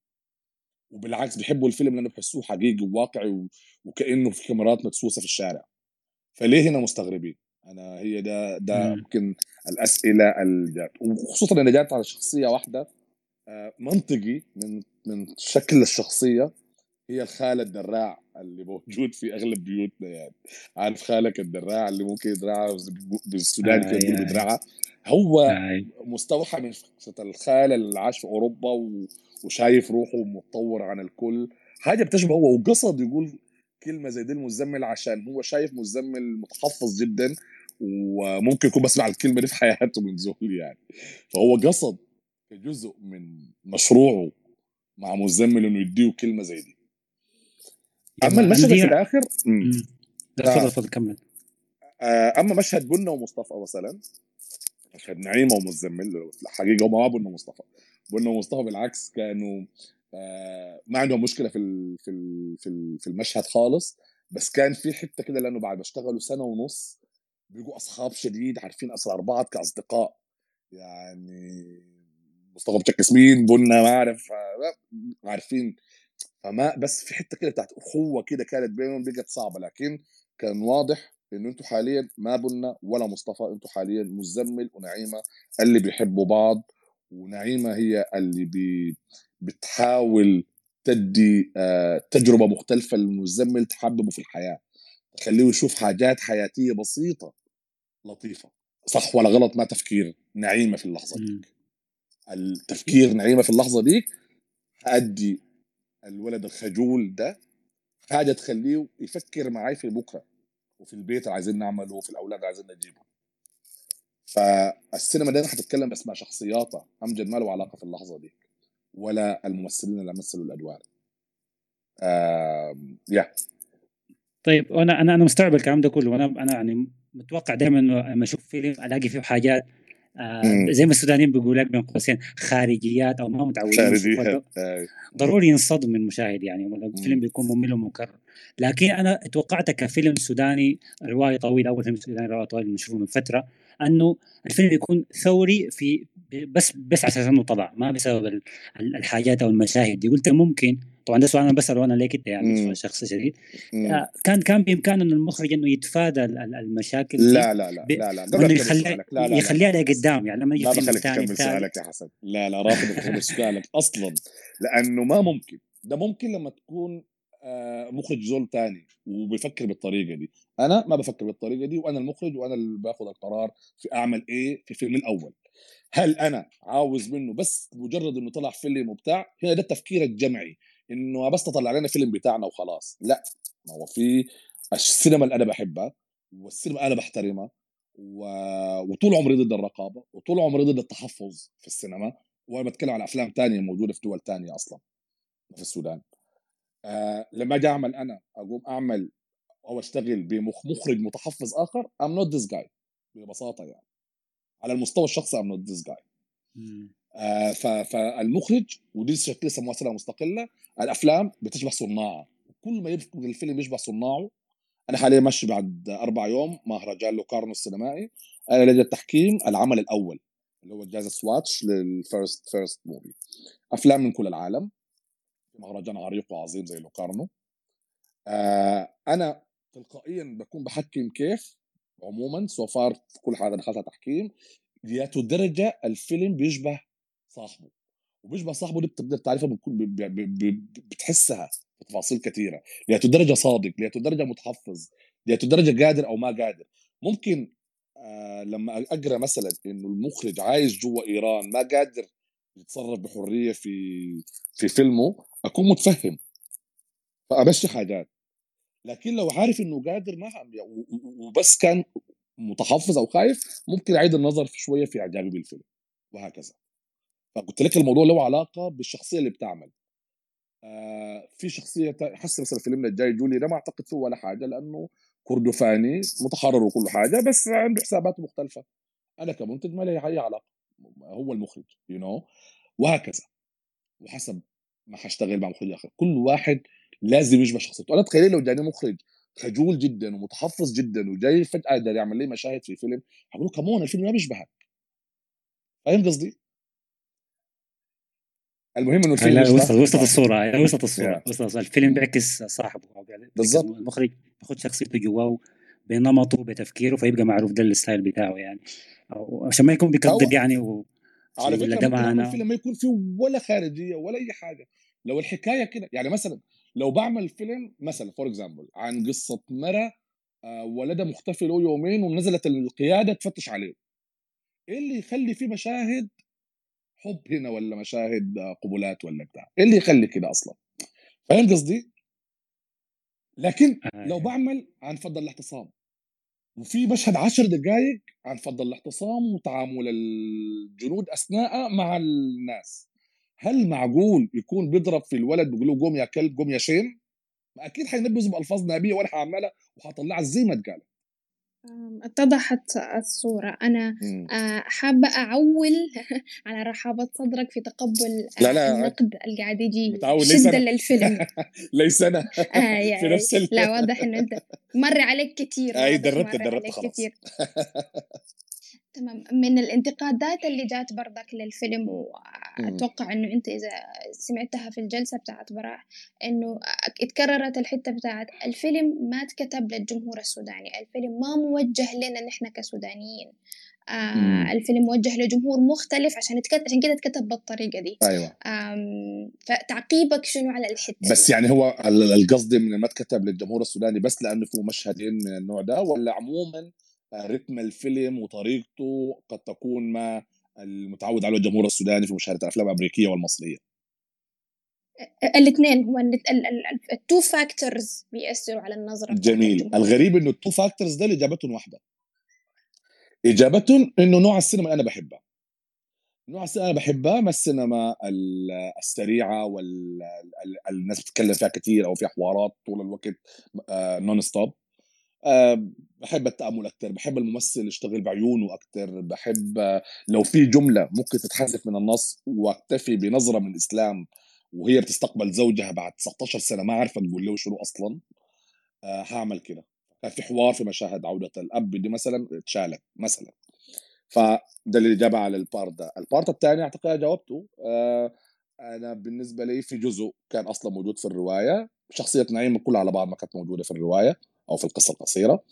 وبالعكس بيحبوا الفيلم لأنه بيحسوه حقيقي وواقعي و... وكأنه في كاميرات مدسوسة في الشارع. فليه هنا مستغربين؟ أنا هي ده ده. يمكن الأسئلة الجات وخصوصا ان جات على شخصية واحدة آه، منطقي من من شكل الشخصية هي الخالة الدراع اللي موجود في أغلب بيوتنا يعني. عارف خالك الدراع اللي ممكن يدرعها بالسودان آي يقول هو آي مستوحى من قصة الخال اللي عاش في أوروبا و... وشايف روحه متطور عن الكل. حاجة بتشبه هو وقصد يقول كلمة زي دي المزمل عشان هو شايف مزمل متحفظ جدا وممكن يكون بسمع الكلمة دي في حياته من زول يعني. فهو قصد كجزء من مشروعه مع مزمل إنه يديه كلمة زي دي. أما يلا المشهد في الآخر. تفضل كمل. آه، أما مشهد بنا ومصطفى مثلا مشهد نعيمه ومزمل حقيقه هم ما بنا ومصطفى بنا ومصطفى بالعكس كانوا آه، ما عندهم مشكلة في في في في المشهد خالص بس كان في حتة كده لأنه بعد ما اشتغلوا سنة ونص بيبقوا أصحاب شديد عارفين أسرار بعض كأصدقاء. يعني مصطفى بتشكس مين؟ بنا ما أعرف آه، عارفين. فما بس في حتة كده بتاعت أخوة كده كانت بينهم بقت صعبة لكن كان واضح إنه أنتوا حاليا ما بنا ولا مصطفى أنتوا حاليا مزمل ونعيمة اللي بيحبوا بعض ونعيمة هي اللي بي بتحاول تدي آه، تجربة مختلفة للمزمل تحببه في الحياة. تخليه يشوف حاجات حياتية بسيطة لطيفة. صح ولا غلط؟ ما تفكير. نعيمة في اللحظة دي مم. التفكير نعيمة في اللحظة دي هادي الولد الخجول ده حاجة تخليه يفكر معي في بكرة وفي البيت اللي عايزين نعمله وفي الأولاد اللي عايزين نجيبهم فالسينما دايما هتتكلم باسماء شخصياتها أمجد ما له علاقة في اللحظة دي ولا الممثلين اللي مثلوا الأدوار يا طيب أنا أنا أنا مستوعب الكلام ده كله وأنا أنا يعني متوقع دائما لما أشوف فيلم ألاقي فيه حاجات آه. زي ما السودانيين بيقول لك بين قوسين خارجيات أو ما متعودين آه. ضروري ينصدم من المشاهد يعني ولا الفيلم. بيكون ممل ومكرر لكن أنا توقعت كفيلم سوداني رواية طويل أول فيلم سوداني رواية طويل بنشوفه من فترة أنه الفيلم يكون ثوري في بس بس على أساس إنه طلع ما بسبب ال- ال- الحاجات أو المشاهد دي. قلت ممكن طبعا ده سؤال أنا بسأله أنا ليك انت يعني. سؤال شخصي شديد. آه، كان كان بإمكانه إنه المخرج إنه يتفادى ال- ال- المشاكل لا لا لا لا لا قبل وانه أكمل يخلي سؤالك لا لا لا. يخليها لقدام يعني لما يجي فيلم بخليك تكمل سؤالك يا حسن. لا لا رافض تكمل سؤالك أصلا. لأنه ما ممكن. ده ممكن لما تكون مخرج زول تاني وبيفكر بالطريقة دي. أنا ما بفكر بالطريقة دي وأنا المخرج وأنا اللي باخذ القرار في أعمل إيه في فيلم الأول. هل أنا عاوز منه بس مجرد إنه طلع فيلم وبتاع هنا ده التفكير الجمعي إنه بس تطلع لنا فيلم بتاعنا وخلاص. لا ما هو في السينما اللي أنا بحبها والسينما أنا بحترمها و... وطول عمري ضد الرقابة وطول عمري ضد التحفظ في السينما. وأنا بتكلم على أفلام تانية موجودة في دول تانية أصلا في السودان. آه لما أجي أعمل أنا أقوم أعمل أو أشتغل بمخرج متحفظ آخر I'm not this guy ببساطة يعني. على المستوى الشخصي guy. مم. آه ف- فالمخرج ودي شكل يسموها سنه مستقلة الأفلام بتشبه صناعها كل ما يبقى الفيلم يشبه صناعه. أنا حاليا ماشي بعد أربع يوم مهرجان لوكارنو السينمائي. أنا لدى التحكيم العمل الأول اللي هو جائزه سواتش لل first first movie أفلام من كل العالم. في مهرجان عريق وعظيم زي لوكارنو. آه أنا تلقائيا بكون بحكم كيف عموما so far في كل حاجة دخلتها تحكيم ذات الدرجه الفيلم بيشبه صاحبه. وبيشبه صاحبه دي بتقدر تعرفها بتحسها في تفاصيل كثيره لهذه الدرجه صادق لهذه الدرجه متحفظ لهذه الدرجه قادر أو ما قادر. ممكن آه لما أقرأ مثلا إنه المخرج عايش جوا إيران ما قادر يتصرف بحرية في في فيلمه أكون متفهم فأمشي حاجات. لكن لو عارف إنه قادر ما وبس كان متحفظ أو خايف ممكن اعيد النظر في شوية في أعجابي بالفيلم وهكذا. فقلت لك الموضوع له علاقة بالشخصية اللي بتعمل. آه في شخصية حسي مثلا فيلمنا الجاي جولي ده ما أعتقد فيه ولا حاجة لأنه كردفاني متحرر وكل حاجة بس عنده حساباته مختلفة. أنا كمنتج ما لي أي علاقة هو المخرج يو you know وهكذا. وحسب ما حاشتغل مع مخرج آخر كل واحد لازم يشبه شخصيته أنا تخيل لو جاني مخرج خجول جدا ومتحفظ جدا وجاي فجأة يقدر يعمل لي مشاهد في فيلم هقول له come on الفيلم ما بيشبهك فاهم قصدي؟ المهم إنه الفيلم لا يشبه وصلت وصلت صاحبه. الصورة وصلت الصورة Yeah. وصلت الصورة. الفيلم بيعكس صاحبه بالضبط. المخرج بياخد شخصيته جواه بنمطه بتفكيره فيبقى معروف ده ال style بتاعه يعني عشان ما يكون بيكذب يعني و... على فكرة معنا فيلم ما يكون فيه ولا خارجية ولا أي حاجة. لو الحكاية كده يعني مثلا لو بعمل فيلم مثلا for example عن قصة مرة آه، ولدها مختفي له يومين ونزلت القيادة تفتش عليه. إيه اللي يخلي فيه مشاهد حب هنا ولا مشاهد قبلات ولا بتاع؟ إيه اللي يخلي كده أصلا؟ فاهم قصدي؟ لكن آه، لو بعمل عن فضل الاعتصام وفي مشهد عشر دقائق عن فضل الاعتصام وتعامل الجنود أثناء مع الناس. هل معقول يكون بيضرب في الولد بيقول له قوم يا كلب قوم يا شين أكيد حينبذوا بألفاظ نابية ولا حعملها وحطلعها زي ما اتقال. أم، اتضحت الصورة. أنا آه، حابة أعول على رحابة صدرك في تقبل آه، لا، لا، النقد اللي قاعد يجي شدة أنا. للفيلم. ليس أنا. آه في يعني نفس ال... لا واضح إنه أنت مر عليك كتير أي واضح دربت دربت خلاص. كتير. تمام. من الانتقادات اللي جات برضك للفيلم وأتوقع إنه أنت إذا سمعتها في الجلسة بتاعت براح إنه اتكررت الحتة بتاعت الفيلم ما اتكتب للجمهور السوداني. الفيلم ما موجه لنا نحن كسودانيين. آه. الفيلم موجه لجمهور مختلف عشان يتكتب عشان كده اتكتب بالطريقة دي. أيوه. فتعقيبك شنو على الحتة بس؟ يعني هو ال- القصد من ما اتكتب للجمهور السوداني بس لأنه في مشهدين من النوع ده ولا عموما رتم الفيلم وطريقته قد تكون ما المتعود عليه الجمهور السوداني في مشاهدة الأفلام الأمريكية والمصرية. الاثنين هو ال two factors بيأثروا على النظرة بتاعت جميل. الغريب إنه ال two factors ده اجابتهم واحدة. إجابتهم إنه نوع السينما اللي أنا بحبها نوع السينما اللي أنا بحبها ما السينما ال- السريعة والناس بتتكلم فيها كثير أو فيها حوارات طول الوقت non stop أه بحب التأمل أكثر بحب الممثل يشتغل بعيونه أكثر بحب آه، لو في جملة ممكن تتحذف من النص وأكتفي بنظرة من اسلام وهي بتستقبل زوجها بعد 19 سنة ما عارفة تقول له شنو أصلا أه هعمل كده. كان في حوار في مشاهد عودة الأب دي مثلا اتشالت مثلا. فده الإجابة على ال part ده. ال part الثاني أعتقد جاوبته أنا بالنسبة لي في جزء كان أصلا موجود في الرواية شخصية نعيمه كلها على بعض ما كانت موجودة في الرواية. أو في القصة القصيرة.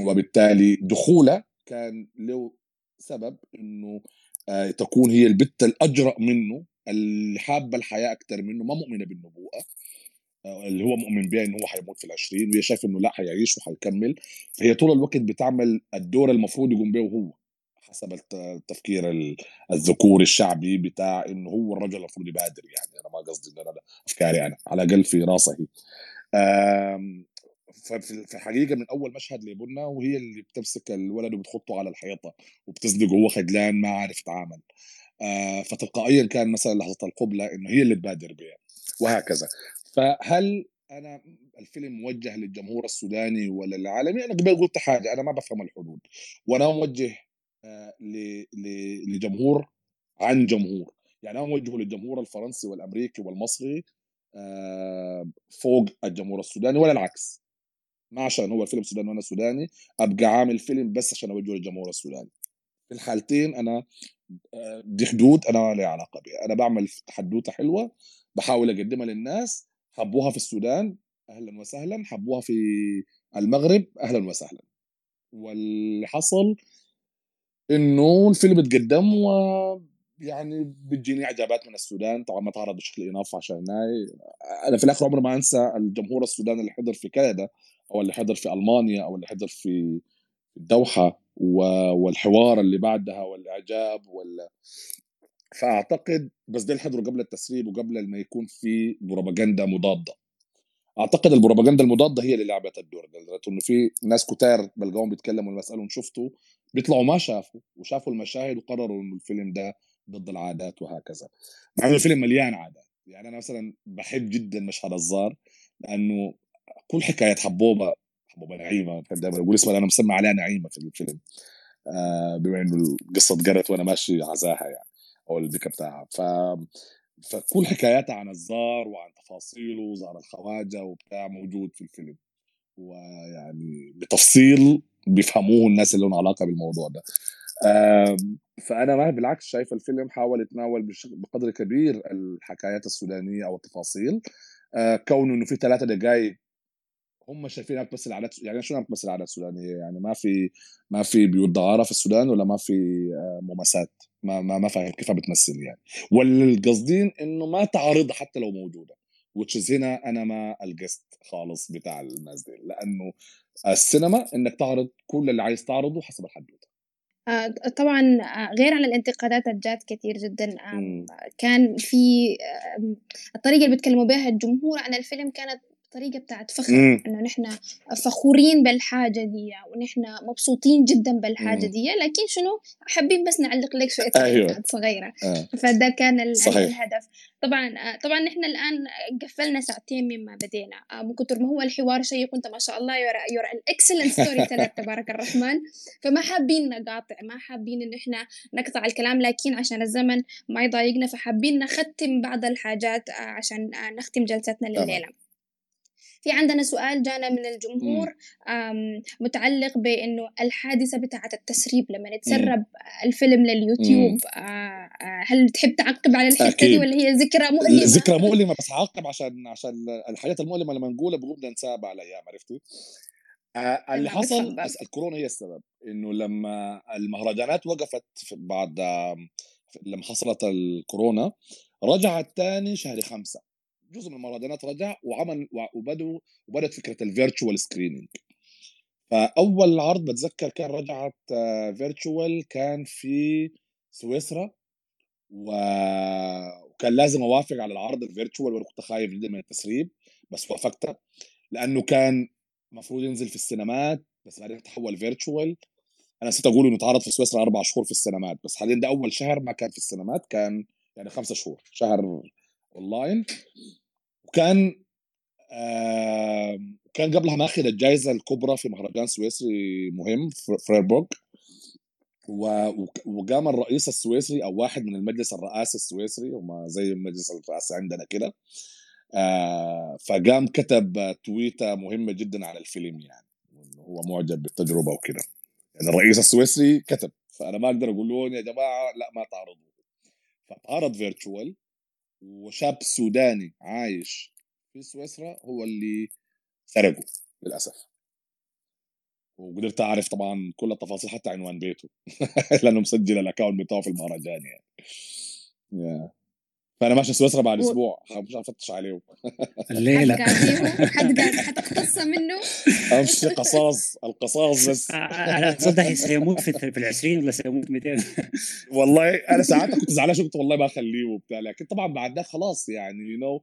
وبالتالي دخوله كان له سبب إنه آه تكون هي البت الأجرأ منه اللي حابه الحياة أكثر منه ما مؤمنة بالنبوءة. آه اللي هو مؤمن بها إنه هو حيموت في العشرين وهي شايفة إنه لا حيعيش وحيكمل. فهي طول الوقت بتعمل الدور المفروض يقوم به هو حسب التفكير الذكوري الشعبي بتاع إنه هو الرجل المفروض يبادر يعني. أنا ما قصدي إن أنا أفكاري أنا على الأقل في راسه هي ففي الحقيقة من أول مشهد لبنى وهي اللي بتمسك الولد وبتخطه على الحيطة وبتصدقه وهو خجلان ما عارف يتعامل. آه فتلقائيا كان مثلا لحظة القبلة إنه هي اللي تبادر بها وهكذا. فهل أنا الفيلم موجه للجمهور السوداني ولا العالمي أنا قبل قلت حاجة أنا ما بفهم الحدود. وأنا موجه آه لجمهور عن جمهور. يعني أنا موجهه للجمهور الفرنسي والأمريكي والمصري آه فوق الجمهور السوداني ولا العكس؟ ما عشان هو الفيلم سوداني وأنا سوداني أبقى عامل فيلم بس عشان اوجهه للجمهور السوداني. في الحالتين أنا دي حدود أنا ما لي علاقة بها أنا بعمل حدوتة حلوة بحاول أقدمها للناس. حبوها في السودان أهلا وسهلا. حبوها في المغرب أهلا وسهلا. واللي حصل إنه الفيلم اتقدم و يعني بتجيني إعجابات من السودان. طبعا ما تعرض بشكل اناف عشان أنا في الآخر عمري ما أنسى الجمهور السوداني اللي حضر في كندا. أو اللي حضر في ألمانيا أو اللي حضر في الدوحة والحوار اللي بعدها والإعجاب وال فأعتقد بس ده حضروا قبل التسريب وقبل ما يكون في بروباغندا مضادة. أعتقد البروباغندا المضادة هي اللي لعبت الدور لدرجة إنه في ناس كتار بلقاهم بيتكلموا بسالهم شفتوا بيطلعوا ما شافوا وشافوا المشاهد وقرروا إنه الفيلم ده ضد العادات وهكذا. مع إنه الفيلم مليان عادات يعني أنا مثلا بحب جدا مشهد الزار لأنه كل حكايه حبوبة حبوبة نعيمة كان دائما أقول اسمها أنا مسمى عليها نعيمة في الفيلم. آه بما إنه القصة اتقرت وأنا ماشي عزاها يعني أو الذكر بتاعها. ف فكل حكاياتها عن الزار وعن تفاصيله وزار الخواجة وبتاع موجود في الفيلم. ويعني بتفصيل بيفهموه الناس اللي لهم علاقة بالموضوع ده. فأنا ما بالعكس شايف الفيلم حاول يتناول بقدر كبير الحكايات السودانية أو التفاصيل. آه كونه إنه في ثلاثة دقائق هم شايفينها بتمثل العادات يعني شو بتمثل العادات السودانية؟ يعني ما في ما في بيوت دعاره في السودان ولا ما في مماسات ما ما ما فاهم كيف بتمثل يعني. والقصدين إنه ما تعارض حتى لو موجودة وتشز هنا أنا ما القست خالص بتاع الناس دي. لأنه السينما إنك تعرض كل اللي عايز تعرضه حسب الحدوته طبعا غير عن الانتقادات الجات كثير جدا. كان في الطريقة اللي بيتكلموا بها الجمهور عن الفيلم كانت طريقة بتاعت فخر إنه نحن فخورين بالحاجة دي ونحن مبسوطين جدا بالحاجة دي. لكن شنو؟ حابين بس نعلق لك شوية أيوة. صغيرة. آه. فده كان صحيح. الهدف. طبعا طبعا نحن الآن قفلنا ساعتين مما بدينا. من كتر ما هو الحوار شيق وأنت ما شاء الله you're you're an excellent storyteller تبارك الرحمن. فما حابين نقاطع ما حابين إن إحنا نقطع الكلام لكن عشان الزمن ما يضايقنا فحابين نختم بعض الحاجات عشان نختم جلستنا لليله في عندنا سؤال جانا من الجمهور متعلق بإنه الحادثة بتاعة التسريب لما يتسرب الفيلم لليوتيوب آه، آه، هل تحب تعقب على الحتة دي ولا هي ذكرى مؤلمة؟ ذكرى مؤلمة بس عاقب عشان عشان الحاجات المؤلمة لما نقولها بقوم ننساها مع الأيام عرفتي؟ آه اللي حصل بس الكورونا هي السبب إنه لما المهرجانات وقفت بعد لما حصلت الكورونا رجعت تاني شهر خمسة. جزء من المهرجانات رجع وعمل وبدوا وبدت فكرة ال virtual screening فأول عرض بتذكر كان رجعت virtual كان في سويسرا وكان لازم أوافق على العرض ال virtual وأنا كنت خايف جدا من التسريب بس وافقت لأنه كان المفروض ينزل في السينمات بس بعدين تحول virtual أنا نسيت أقول إنه اتعرض في سويسرا أربع شهور في السينمات بس حاليا ده أول شهر ما كان في السينمات كان يعني خمسة شهور شهر أونلاين. وكان وكان قبلها ماخذ الجائزة الكبرى في مهرجان سويسري مهم فريربورغ وقام الرئيس السويسري أو واحد من المجلس الرئاسي السويسري هم زي مجلس الرئاسه عندنا كده فقام كتب تويتة مهمة جدا على الفيلم يعني هو معجب بالتجربة وكده. يعني الرئيس السويسري كتب فأنا ما أقدر أقول لهم يا جماعة لا ما تعرضوا. فتعرض virtual وشاب سوداني عايش في سويسرا هو اللي سرقه للأسف. وقدرت أعرف طبعا كل التفاصيل حتى عنوان بيته. لأنه مسجل ال account بتاعه في المهرجان يعني. Yeah. فأنا ماشي سويسرا بعد و- أسبوع. مش افتش عليه. الليلة حد قاعد حد قاعد حتقتص منه؟ أمشي قصاص القصاص بس. أنا صدق سيموت في في العشرين ولا سيموت 200 والله أنا ساعات كنت زعلان شو قلت والله ما أخليه وبتاع. لكن طبعا بعد ده خلاص يعني you know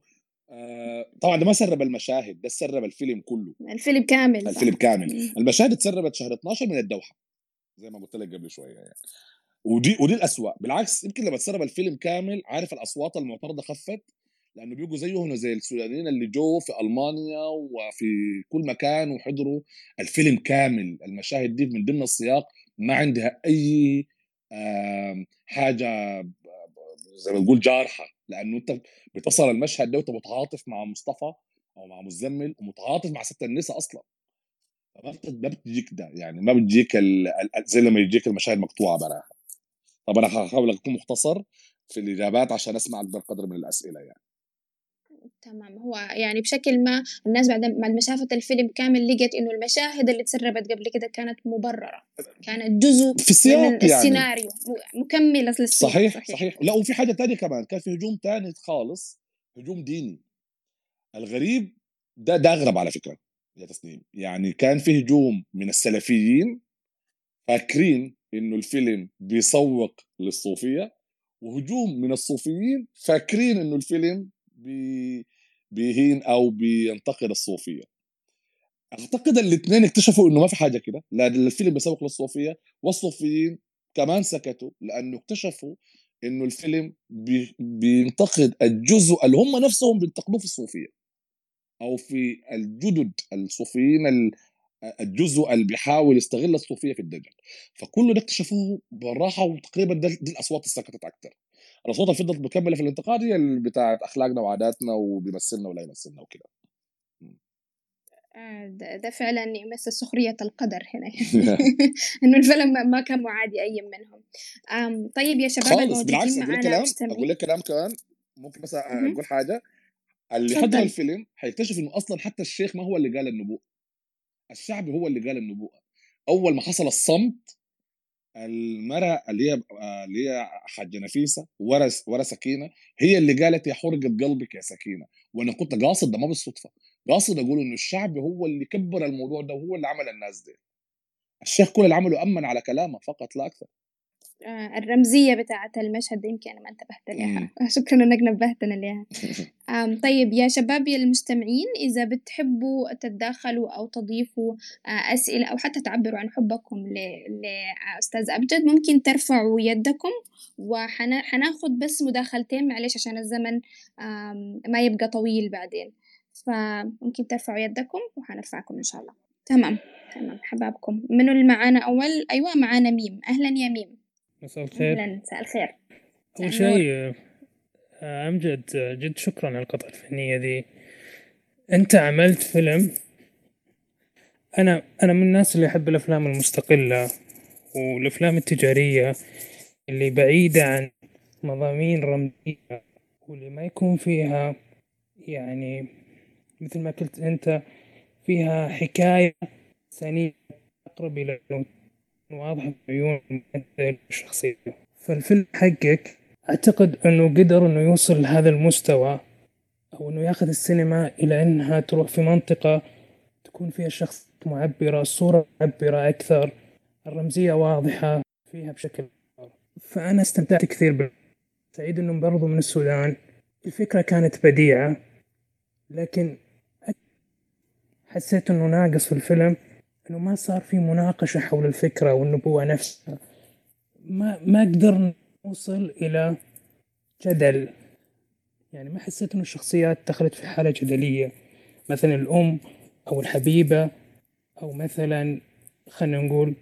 طبعا ده ما سرب المشاهد ده سرب الفيلم كله. الفيلم كامل الفيلم كامل. المشاهد اتسربت شهر 12 من الدوحة زي ما قلت لك قبل شوية يعني. ودي ودي الاسوء بالعكس يمكن لما تسرب الفيلم كامل عارف الأصوات المعترضة خفت؟ لأنه بيبقوا زيهم زي السودانيين اللي جو في ألمانيا وفي كل مكان وحضروا. الفيلم كامل المشاهد دي من ضمن السياق. ما عندها أي حاجة زي ما تقول جارحة. لأنه أنت بتصل المشهد ده وأنت متعاطف مع مصطفى أو مع مزمل ومتعاطف مع ست النساء أصلا. ما بت- ما بتجيك ده. يعني ما بتجيك زي لما يجيك المشاهد مقطوعة براها طب أنا هحاول أكون مختصر في الإجابات عشان أسمع أكبر قدر من الأسئلة يعني. تمام. هو يعني بشكل ما الناس بعد بعد ما شافت الفيلم كامل لقت إنه المشاهد اللي تسربت قبل كده كانت مبررة. كانت جزء في السياق من يعني. السيناريو. م- مكملة للسياق صحيح صحيح. لا وفي حاجة تانية كمان. كان في هجوم تاني خالص هجوم ديني. الغريب ده ده أغرب على فكرة يا تسنيم يعني كان في هجوم من السلفيين فاكرين إنه الفيلم بيسوق للصوفية وهجوم من الصوفيين فاكرين إنه الفيلم بي بيهين أو بينتقد الصوفية. أعتقد الاثنين اكتشفوا إنه ما في حاجة كده لا الفيلم بيسوق للصوفية والصوفيين كمان سكتوا لأنه اكتشفوا إنه الفيلم بي بينتقد الجزء اللي هم نفسهم بينتقدوه في الصوفية أو في الجدد الصوفيين ال- الجزء اللي بيحاول يستغل الصوفية في الدجل. فكل ده اكتشفوه بالراحة وتقريبا ده دي الأصوات اللي سكتت أكثر الأصوات اللي فضلت مكملة في الانتقاد هي اللي بتاعت أخلاقنا وعاداتنا وبيمثلنا ولا يمثلنا وكده. آه، ده, فعلا يمثل سخرية القدر هنا. إنه الفيلم ما- كان معادي أي منهم. طيب يا شباب خالص بالعكس أقول لك كلام أقول لك كلام كمان. ممكن بس. أقول حاجة. اللي. حضر الفيلم حيكتشف إنه أصلا حتى الشيخ ما هو اللي قال النبوءه الشعب هو اللي قال النبوءة. أول ما حصل الصمت المرأة اللي هي آه، اللي هي حاجة نفيسة ورا ورا سكينة هي اللي قالت يا حرقة قلبك يا سكينة. وأنا كنت قاصد ده ما بالصدفة قاصد أقول إنه الشعب هو اللي كبر الموضوع ده وهو اللي عمل الناس دي. الشيخ كل اللي عمله أمن على كلامه فقط لا أكثر. آه، الرمزية بتاعة المشهد يمكن أنا ما انتبهت لها شكرا إنك نبهتنا لها طيب يا شباب يا المستمعين إذا بتحبوا تتداخلوا أو تضيفوا آه، أسئلة أو حتى تعبروا عن حبكم ل- لأستاذ أبجد ممكن ترفعوا يدكم وحناخد بس مداخلتين معلش عشان الزمن ما يبقى طويل بعدين. فممكن ترفعوا يدكم وحنرفعكم إن شاء الله. تمام. تمام. حبابكم. منو اللي معانا أول أيوة معانا ميم. أهلا يا ميم. مساء الخير. مساء الخير. النور. شيء آه، أمجد آه، جد شكرا على القطعة الفنية ذي. أنت عملت فيلم. أنا أنا من الناس اللي أحب الأفلام المستقلة والأفلام التجارية اللي بعيدة عن مضامين رمزية واللي ما يكون فيها يعني مثل ما قلت أنت فيها حكاية ثانية أقرب إلى العيون واضحة في عيون الممثل الشخصية فالفيلم حقك. أعتقد أنه قدر أنه يوصل لهذا المستوى أو أنه ياخذ السينما إلى أنها تروح في منطقة تكون فيها الشخص معبرة الصورة معبرة أكثر. الرمزية واضحة فيها بشكل أكبر. فأنا استمتعت كثير بال سعيد أنه برضو من السودان. الفكرة كانت بديعة لكن حسيت أنه ناقص في الفيلم. أنه ما صار في مناقشة حول الفكرة والنبوة نفسها. ما ما قدرنا نوصل إلى جدل. يعني ما حسيت إنه الشخصيات دخلت في حالة جدلية. مثلا الأم أو الحبيبة أو مثلا خلينا نقول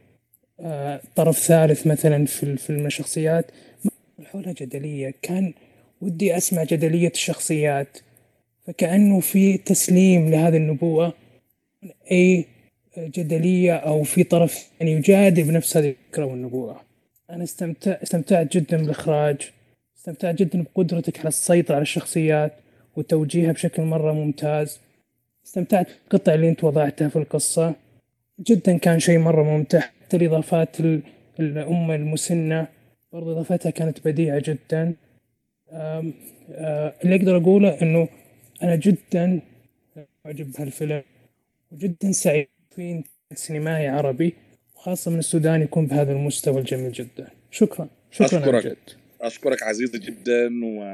آه، طرف ثالث مثلا في في الشخصيات حولها جدلية. كان ودي أسمع جدلية الشخصيات. فكأنه في تسليم لهذه النبوءة أي جدلية أو في طرف يعني يجادل بنفس هذه الفكرة والنبوءة أنا استمتع استمتعت جدا بالإخراج. استمتعت جدا بقدرتك على السيطرة على الشخصيات وتوجيهها بشكل مرة ممتاز. استمتعت بالقطع اللي أنت وضعتها في القصة. جدا كان شيء مرة ممتع. حتى الإضافات الأم المسنة برضو إضافتها كانت بديعة جدا. آه، اللي أقدر أقوله إنه أنا جدا أعجب بهالفيلم. وجدا سعيد في سينمائي عربي وخاصة من السودان يكون بهذا المستوى الجميل جدا. شكرا. شكرا أشكرك. جد. أشكرك عزيزي جدا و...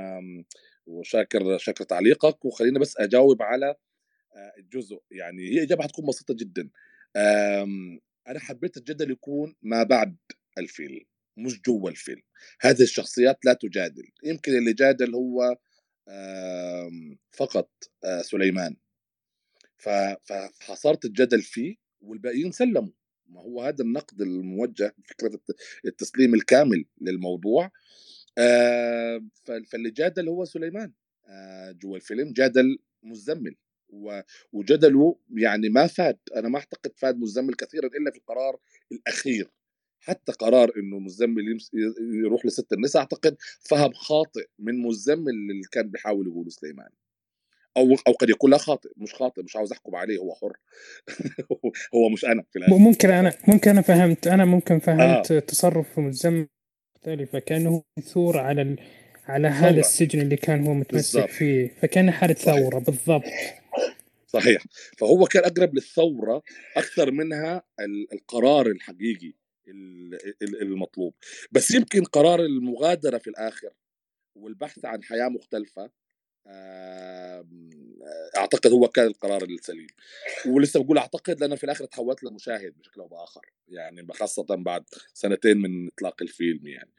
وشاكر شاكر تعليقك. وخلينا بس أجاوب على آه، الجزء. يعني هي إجابة حتكون بسيطة جدا. أنا حبيت الجدل يكون ما بعد الفيلم مش جوا الفيلم هذه الشخصيات لا تجادل. يمكن اللي جادل هو فقط آه، سليمان. فحصرت الجدل فيه والباقيين سلموا. ما هو هذا النقد الموجه فكره التسليم الكامل للموضوع. فاللي جادل هو سليمان. آه، جوا الفيلم جادل مزمل وجدله يعني ما فاد أنا ما أعتقد فاد مزمل كثيرا إلا في القرار الأخير. حتى قرار إنه مزمل يروح لست النساء أعتقد فهم خاطئ من مزمل اللي كان بيحاول يقوله سليمان. أو أو قد يكون لا خاطئ مش خاطئ مش عاوز أحكم عليه هو حر هو مش أنا في الآخر. ممكن أنا ممكن أنا فهمت أنا ممكن فهمت آه. تصرف مزمل مختلفة كانه ثور على ال... على هذا السجن اللي كان هو متمسك بالضبط. فيه فكان حالة ثورة بالضبط صحيح فهو كان أقرب للثورة أكثر منها القرار الحقيقي المطلوب بس يمكن قرار المغادرة في الآخر والبحث عن حياة مختلفة أعتقد هو كان القرار السليم. ولسه بقول أعتقد لأنه في الآخر تحولت لمشاهد بشكل أو بآخر يعني خاصة بعد سنتين من إطلاق الفيلم يعني.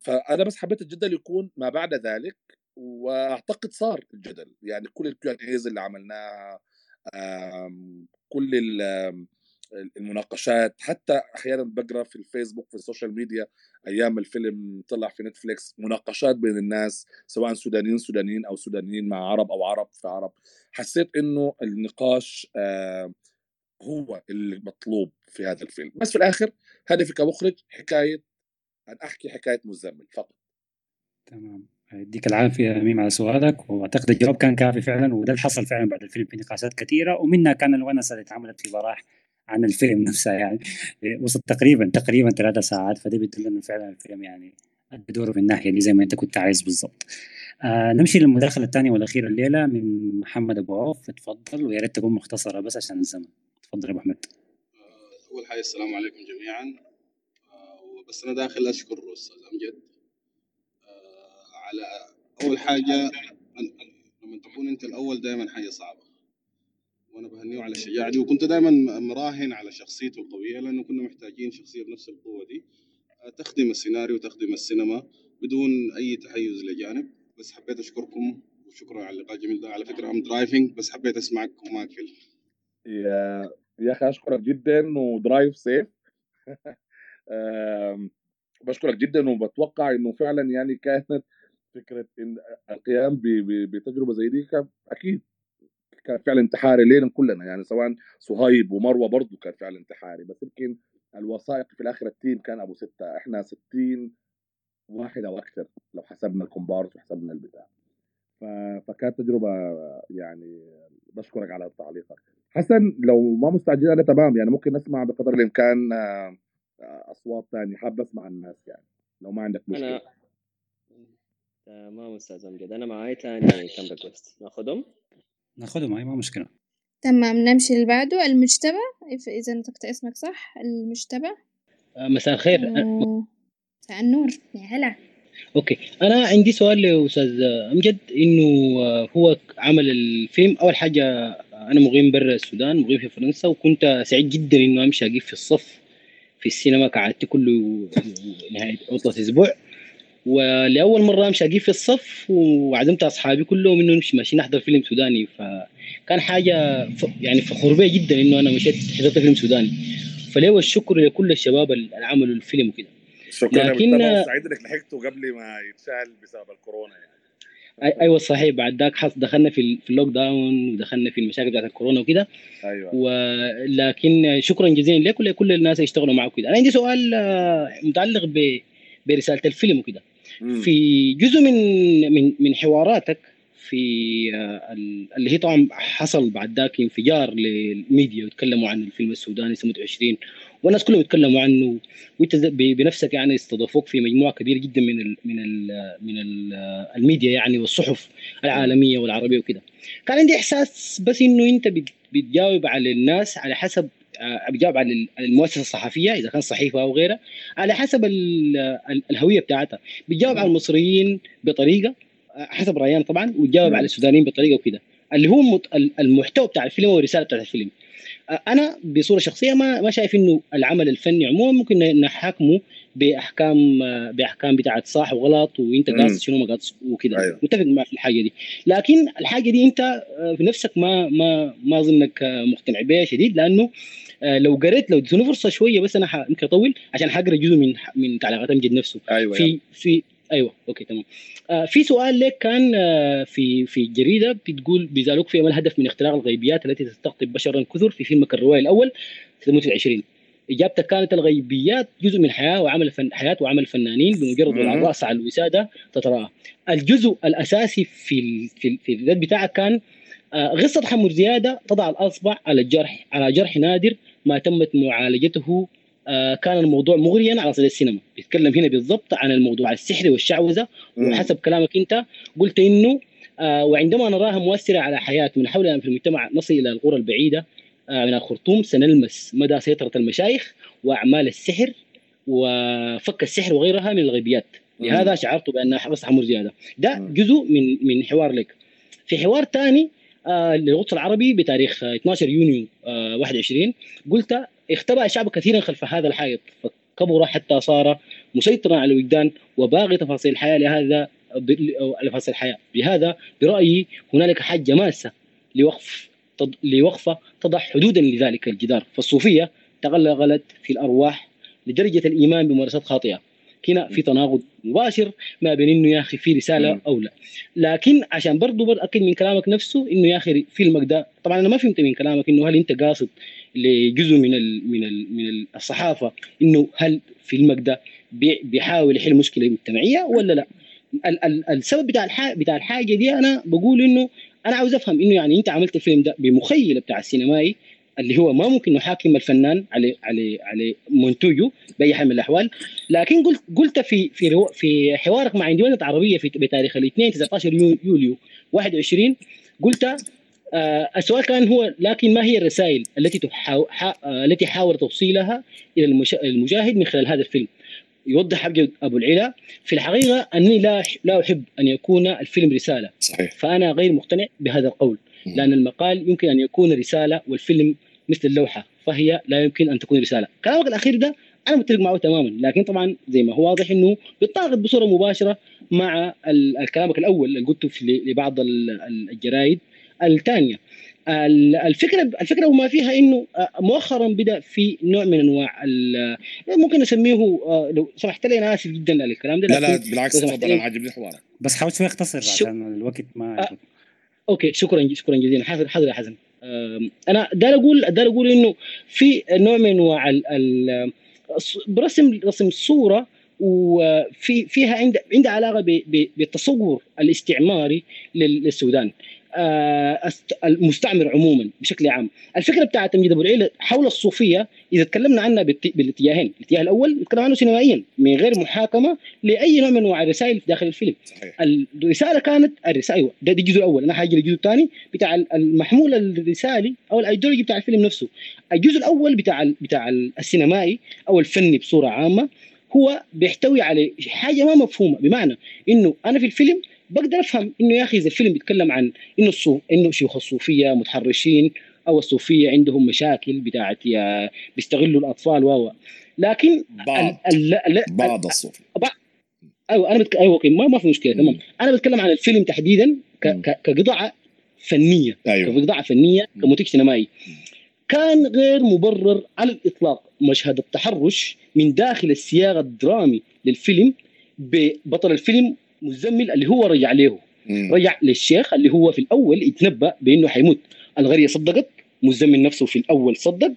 فأنا بس حبيت الجدل يكون ما بعد ذلك وأعتقد صار الجدل. يعني كل ال Q&As اللي عملناها كل المناقشات حتى أحيانا بقرأ في الفيسبوك في ال social media أيام الفيلم طلع في نتفليكس مناقشات بين الناس سواء سودانيين سودانيين أو سودانيين مع عرب أو عرب في عرب. حسيت إنه النقاش هو اللي مطلوب في هذا الفيلم. بس في الآخر هدفي كمخرج حكاية أن أحكي حكاية مزمل فقط. تمام. يديك العافية ميم على سؤالك وأعتقد الجواب كان كافي فعلا وده اللي حصل فعلا بعد الفيلم في نقاشات كثيرة ومنها كان الونسة اللي اتعملت في براح عن الفيلم نفسه يعني وصلت تقريبا تقريبا ثلاثة ساعات فده بيدل إنه فعلا الفيلم يعني ادى دوره في الناحية دي زي ما أنت كنت عايز بالضبط. آه نمشي للمداخلة الثانية والأخيرة الليلة من محمد أبو عوف اتفضل ويا ريت تكون مختصرة بس عشان الزمن. تفضل يا أبو أحمد. آه، أول حاجة السلام عليكم جميعا آه بس أنا داخل أشكر أستاذ امجد آه على أول حاجة لما تكون أنت الأول دائما حاجة صعبة وأنا بهنيه على الشجاعه دي وكنت دائما مراهن على شخصيته القويه لأنه كنا محتاجين شخصية بنفس القوة دي. تخدم السيناريو وتخدم السينما بدون أي تحيز لجانب. بس حبيت أشكركم وشكرا على اللقاء الجميل ده. على فكرة I'm driving بس حبيت اسمعك وما أكل. يا يا أخي أشكرك جدا و drive safe. بشكرك جدا وبتوقع إنه فعلا يعني كانت فكرة إن القيام بتجربة زي دي كان أكيد. كان فعل انتحاري لينا كلنا يعني سواء صهيب ومروة برضه كان فعل انتحاري بس يمكن الوثائقي في الآخر ال team كان أبو ستة إحنا 60 واحد أو أكثر لو حسبنا الكومبارس وحسبنا البتاع. فكانت تجربة يعني بشكرك على تعليقك. حسن لو ما مستعجل أنا تمام يعني ممكن نسمع بقدر الإمكان آه، أصوات ثانية حاب أسمع الناس يعني لو ما عندك مشكلة. أنا تمام أستاذ امجد أنا معاي ثاني كم ريكوست ناخذهم ناخذهم معي ما مشكلة. تمام نمشي اللي بعده المجتبى إذا نطقت اسمك صح المجتبى. آه، مساء الخير. آه، مساء النور. يا هلا. أوكي. أنا عندي سؤال لأستاذ أمجد إنه آه، هو عمل الفيلم. أول حاجة أنا مقيم برا السودان مقيم في فرنسا وكنت سعيد جدا إنه أمشي أقف في الصف في السينما كعادتي كل نهاية عطله أسبوع. ولأول مرة أمشي اقف في الصف وعزمت أصحابي كلهم إنه نمشي. ماشيين نحضر فيلم سوداني. ف كان حاجة ف... يعني فخور بيا جدا إنه أنا مشيت حضرت فيلم سوداني. فليه الشكر لكل الشباب اللي عملوا الفيلم وكده. شكرا لكن- سعيد إنك لحقته قبل ما يتشال بسبب الكورونا يعني. أي- أيوه صحيح. بعد ذاك حص دخلنا في في ال lockdown ودخلنا في المشاكل بتاعت الكورونا وكده. أيوه. ولكن شكرا جزيلا لك ولكل الناس اللي اشتغلوا معك كده أنا عندي سؤال آه، متعلق ب... برسالة الفيلم وكده. في جزء من من من حواراتك في آه، ال- اللي هي طبعا حصل بعد ذاك انفجار للميديا وتكلموا عن الفيلم السوداني سنة 20 والناس كلهم يتكلموا عنه وانت بنفسك يعني استضافوك في مجموعة كبيرة جدا من ال من ال من ال الميديا يعني والصحف العالمية والعربية وكده. كان عندي إحساس بس إنه أنت بت- بتجاوب على الناس على حسب آه، بتجاوب على ال- على المؤسسة الصحفية إذا كان صحيفه أو غيرها على حسب ال- ال- الهوية بتاعتها بتجاوب على المصريين بطريقة آه، حسب رأينا طبعا وتجاوب. على السودانيين بطريقة وكده اللي هو المحتوى بتاع الفيلم والرساله بتاعت الفيلم آه، أنا بصورة شخصية ما ما شايف إنه العمل الفني عموما ممكن نحاكمه بأحكام آه، بأحكام بتاعت صح وغلط وإنت. قاصد شنو ما قاصد وكده أيوة. متفق معك في الحاجة دي لكن الحاجة دي إنت آه، في نفسك ما ما ما أظنك آه، مقتنع بها شديد لأنه آه، لو قريت لو اديتوني فرصه شوية بس أنا ح- يمكن أطول عشان حقرأ جزء من من تعليقات أمجد نفسه. أيوه يلا. في في أيوه أوكي تمام. آه في سؤال لك كان آه في في جريدة بتقول بيزالوك في ما الهدف من اختراق الغيبيات التي تستقطب بشرا كثر في فيلمك الروائي الأول سنة 20 إجابتك كانت الغيبيات جزء من حياة وعمل فن حياة وعمل الفنانين بمجرد الراس على الوساده تتراءى. الجزء الأساسي في ال- في ال- في الرد بتاعك كان آه، قصه حمر زيادة تضع الأصبع على الجرح على جرح نادر ما تمت معالجته آه، كان الموضوع مغريا على صدى السينما بيتكلم هنا بالضبط عن الموضوع السحري والشعوذة. وحسب كلامك أنت قلت إنه آه، وعندما نراها مؤثرة على حياة من حولنا في المجتمع نصل إلى القرى البعيدة آه، من الخرطوم سنلمس مدى سيطرة المشايخ وأعمال السحر وفك السحر وغيرها من الغيبيات. لهذا شعرت بانها بس حمر زياده ده. جزء من من حوار لك في حوار ثاني آه للقدس العربي بتاريخ آه، 12 يونيو آه 21 قلت اختبأ الشعب كثيرا خلف هذا الحائط فكبر حتى صار مسيطرا على الوجدان وباغي تفاصيل الحياة لهذا تفاصيل الحياة. لهذا برأيي هنالك حاجة ماسة لوقف. لوقفه تضع حدودا لذلك الجدار. فالصوفية تغلغلت في الأرواح لدرجة الإيمان بممارسات خاطئة. هنا في تناقض مباشر ما بين إنه يا أخي في رسالة مم. أو لا لكن عشان برضو بتاكد من كلامك نفسه إنه يا أخي فيلمك ده طبعا أنا ما فهمت من كلامك إنه هل أنت قاصد لجزء من ال من ال من الصحافة إنه هل فيلمك ده بي- بيحاول يحل مشكلة مجتمعية ولا لا؟ ال ال السبب بتاع الحاجة بتاع الحاجة دي أنا بقول إنه أنا عاوز أفهم إنه يعني أنت عملت الفيلم ده بمخيلة بتاع السينمائي اللي هو ما ممكن نحاكم الفنان على على على منتوجه بأي حال من الأحوال. لكن قلت قلت في في في حوارك مع انديوانة عربيه في بتاريخ الاثنين 19 يو- يوليو 21 قلت آه السؤال كان هو لكن ما هي الرسائل التي تحاو ح- آه التي حاول توصيلها إلى المش- المشاهد من خلال هذا الفيلم؟ يوضح أبو العلا في الحقيقة انني لا لا أحب أن يكون الفيلم رسالة. صحيح. فأنا غير مقتنع بهذا القول. لأن المقال يمكن أن يكون رسالة والفيلم مثل اللوحة فهي لا يمكن أن تكون رسالة. كلامك الأخير ده أنا متفق معه تماما لكن طبعا زي ما هو واضح إنه بيتناقض بصورة مباشرة مع ال- الكلامك الأول اللي قلته في لبعض ال- ال- الجرائد الثانية. ال- الفكرة الفكرة وما فيها إنه آه، مؤخرا بدأ في نوع من أنواع ال- ممكن نسميه آه، لو سمحت لي أنا آسف جدا على الكلام ده لا لا بالعكس تفضل أنا عاجبني حوارك. بس حاول شوي أختصر عشان الوقت ما آه. أوكي شكرا شكرا جزيلا. حاضر حاضر يا حسن أنا دار أقول دار أقول إنه في نوع من انواع برسم رسم صورة وفي فيها عند عندها علاقة بالتصور الاستعماري لل- للسودان. المستعمر عموما بشكل عام. الفكرة بتاعت تمجيد ابو العيله حول الصوفية إذا تكلمنا عنها بالاتجاهين. الاتجاه الأول نتكلم عنه سينمائيا من غير محاكمة لأي نوع من أنواع الرسائل داخل الفيلم. صحيح. الرسالة كانت الرساله أيوه ده, ده الجزء الأول. أنا حاجي للجزء الثاني بتاع المحمول الرسالي أو الأيديولوجي بتاع الفيلم نفسه. الجزء الأول بتاع ال- بتاع ال- السينمائي أو الفني بصورة عامة هو بيحتوي على حاجة ما مفهومة. بمعنى إنه أنا في الفيلم بقدر أفهم إنه يا أخي إذا الفيلم بيتكلم عن إنه الصوف إنه شيوخ الصوفيه متحرشين أو الصوفية عندهم مشاكل بتاعت يا بيستغلوا الأطفال و لكن بعض ال- ال- ال- بعض أيوه أنا بتك... أيوه ما, ما في مشكلة تمام. أنا بتكلم عن الفيلم تحديدا ك... ك... كقطعة فنية أيوه. كبضاعه فنية كمنتج سينمائي. كان غير مبرر على الإطلاق مشهد التحرش من داخل السياق الدرامي للفيلم ببطل الفيلم مزمل اللي هو رجع له. مم. رجع للشيخ اللي هو في الأول يتنبأ بأنه حيموت. الغريه صدقت مزمل نفسه في الأول صدق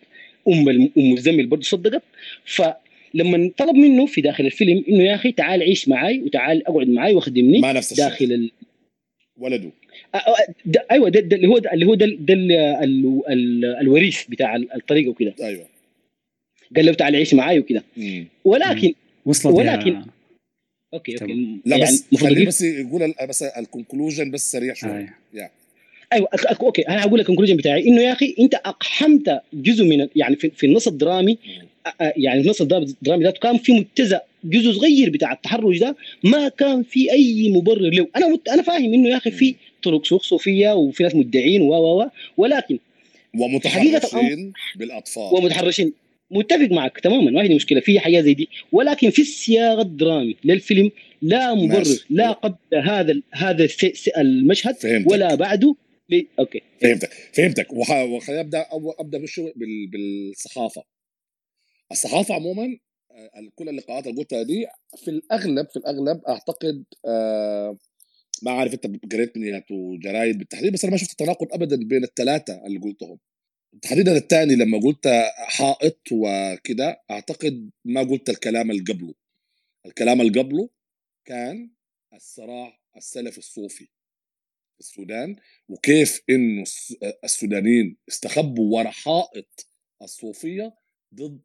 أم مزمل برضه صدقت. فلما طلب منه في داخل الفيلم إنه يا أخي تعال عيش معي وتعال أقعد معي وخدمني ما نفس داخل ال... ولده. ده أيوه ده, ده اللي هو ده اللي هو ده, ده ال- ال- ال- الوريث بتاع ال- الطريقة وكده. أيوه. قال له تعال عيش معي وكده. مم. ولكن وصلت ولكن يا... okay okay. لا يعني بس أجيب- بس يقول بس ال conclusion بس سريع شوي. آه. يا أيوه okay. أنا هقول لك ال conclusion بتاعي. إنه يا أخي أنت أقحمت جزء من يعني في, في النص الدرامي يعني النص الدرامي ذاته كان في مبتزأ جزء صغير بتاع التحرش ده ما كان في أي مبرر له. أنا مت... أنا فاهم إنه يا أخي في طرق سوق صوفيه وفي ناس مدعين و و و ولكن ومتحرشين بالأطفال. ومتحرشين. متفق معك تماما ما في مشكلة. في حاجة زي دي. ولكن في السياق الدرامي للفيلم لا مبرر. لا قبل هذا هذا المشهد فهمتك. ولا بعده. ل... أوكي. فهمتك. فهمتك. وح- وخليني أبدأ أبدأ. بالصحافة. الصحافة عموما آه، كل اللقاءات اللي قلتها دي في الاغلب في الأغلب أعتقد آه ما عارف أنت قريت منيات وجرايد بالتحديد بس أنا ما شفت تناقض ابدا بين الثلاثه اللي قلتهم. تحديدا الثاني لما قلت حائط وكده أعتقد ما قلت الكلام اللي قبله. الكلام اللي قبله كان الصراع السلفي الصوفي في السودان وكيف إنه الس- السودانيين استخبوا ورا حائط الصوفية ضد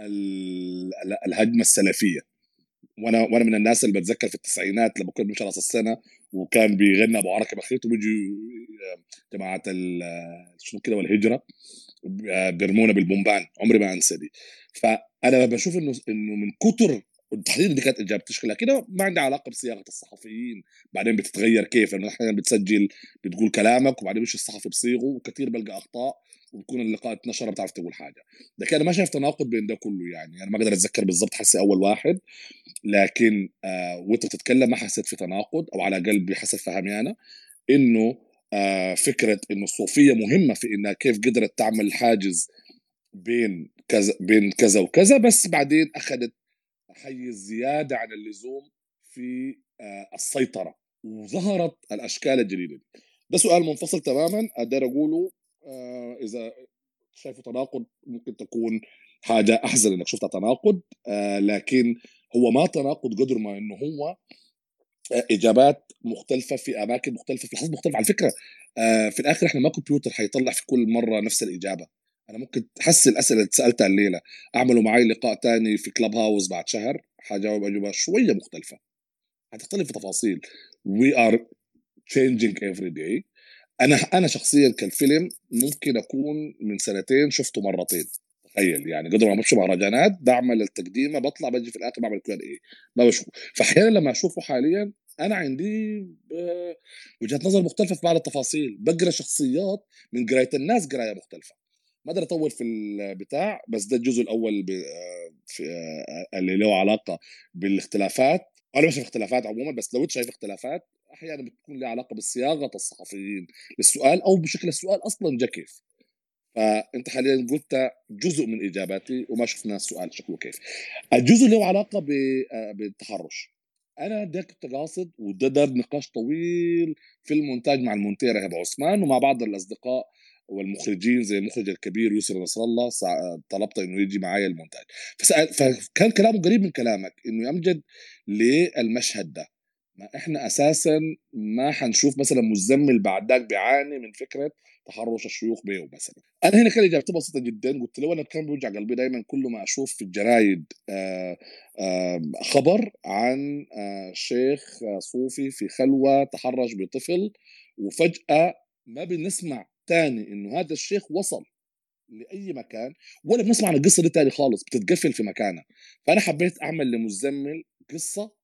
ال- ال- الهجمة السلفية. وأنا وأنا من الناس اللي بتذكر في التسعينات لما كنا بنمشي راس السنة وكان بيغنى أبو عركة بخيت وبيجوا جماعة ال- شنو كده والهجرة بيرمونا بالبومبان. عمري ما أنسى دي. فأنا بشوف إنه إنه من كتر تحديدا دي كانت اجابه تشكيلها كده ما عندها علاقة بصياغه الصحفيين. بعدين بتتغير كيف؟ لأنه أحيانا بتسجل بتقول كلامك وبعدين مش الصحفي بصيغه وكثير بلقى أخطاء. وبكون اللقاء اتنشر بتعرف تقول حاجة. لكن أنا ما شايف تناقض بين ده كله يعني. أنا ما أقدر أتذكر بالضبط حسي أول واحد. لكن آه وأنت بتتكلم ما حسيت في تناقض أو على الأقل بحسب فهمي أنا إنه آه فكرة إنه الصوفيه مهمة في إنها كيف قدرت تعمل حاجز بين كذا بين كذا وكذا بس بعدين أخذت حيز زيادة عن اللزوم في آه السيطرة وظهرت الأشكال الجديدة دي. ده سؤال منفصل تماما أقدر أقوله إذا شايفه تناقض ممكن تكون حاجة أحزن إنك شفتها تناقض آه لكن هو ما تناقض قدر ما إنه هو آه، إجابات مختلفة في أماكن مختلفة في لحظات مختلفة. على فكرة آه في الآخر إحنا ما كمبيوتر حيطلع في كل مرة نفس الإجابة. أنا ممكن تحس الأسئلة اللي سالتها الليلة. أعملوا معي لقاء تاني في كلاب هاوس بعد شهر. حجاوب أجوبة شوية مختلفة. حتختلف في تفاصيل. We are changing every day. أنا أنا شخصيا كالفيلم ممكن أكون من سنتين شفته مرتين تخيل يعني قدر ما بمشي مهرجانات بعمل التقديمه بطلع بجي في الآخر بعمل كيو إيه ما بشوفه فاحيانا لما أشوفه حاليا أنا عندي آه، وجهة نظر مختلفة في بعض التفاصيل. بقرأ شخصيات من قراية الناس قراية مختلفة. ما أقدر أطول في البتاع بس ده الجزء الأول آه، في آه، اللي له علاقة بالاختلافات. أنا مش شايف اختلافات عموما بس لو أنت شايف اختلافات أحيانا بتكون لها علاقة بصياغه الصحفيين للسؤال أو بشكل السؤال أصلا جا كيف. فأنت حاليا قلت جزء من إجاباتي وما شفنا السؤال شكله كيف. الجزء له علاقة آه، بالتحرش. أنا ده كنت قاصد وده دار نقاش طويل في المونتاج مع المونتير ابو عثمان ومع بعض الأصدقاء والمخرجين زي المخرج الكبير يسر نصر الله طلبت إنه يجي معايا المونتاج. فسأل فكان كلامه قريب من كلامك إنه امجد ليه المشهد ده. ما إحنا أساسا ما حنشوف مثلا مزمل بعد ذاك بيعاني من فكرة تحرش الشيوخ بيه مثلا. أنا هنا كان اجابتي بسيطة جدا قلت له أنا كان بيوجع قلبي دائما كل ما أشوف في الجرايد آه، آه، خبر عن آه، شيخ صوفي في خلوة تحرش بطفل وفجأة ما بنسمع تاني إنه هذا الشيخ وصل لأي مكان ولا بنسمع عن القصة دي تاني خالص بتتقفل في مكانها. فأنا حبيت أعمل لمزمل قصة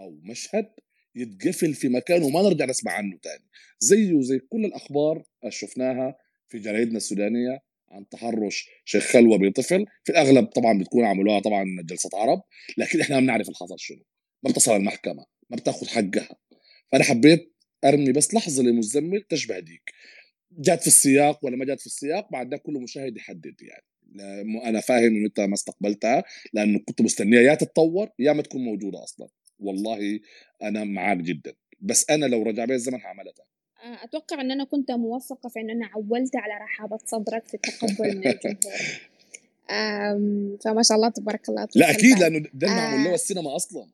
أو مشهد يتقفل في مكانه وما نرجع نسمع عنه تاني. زيه وزي كل الأخبار اللي شفناها في جرايدنا السودانية عن تحرش شيخ خلوة بطفل في الأغلب طبعا بتكون عملوها طبعا جلسة عرب لكن إحنا ما بنعرف اللي حصل شنو. ما بتصل المحكمة ما بتاخذ حقها. فأنا حبيت أرمي بس لحظة لمزمل تشبه ديك. جات في السياق ولا ما جات في السياق بعد ده كله مشاهد يحدد يعني. أنا فاهم إنه أنت ما استقبلتها لأنه كنت مستنيها. يا تتطور يا ما تكون موجودة أصلا. والله أنا معاك جدا بس أنا لو رجع بي الزمن هعملها تاني. آه، أتوقع أن أنا كنت موفقة في أن أنا عولت على رحابة صدرك في التقبل من الجمهور فما شاء الله تبارك الله لا أكيد. لأنه ده اللي معمول له آه. السينما أصلا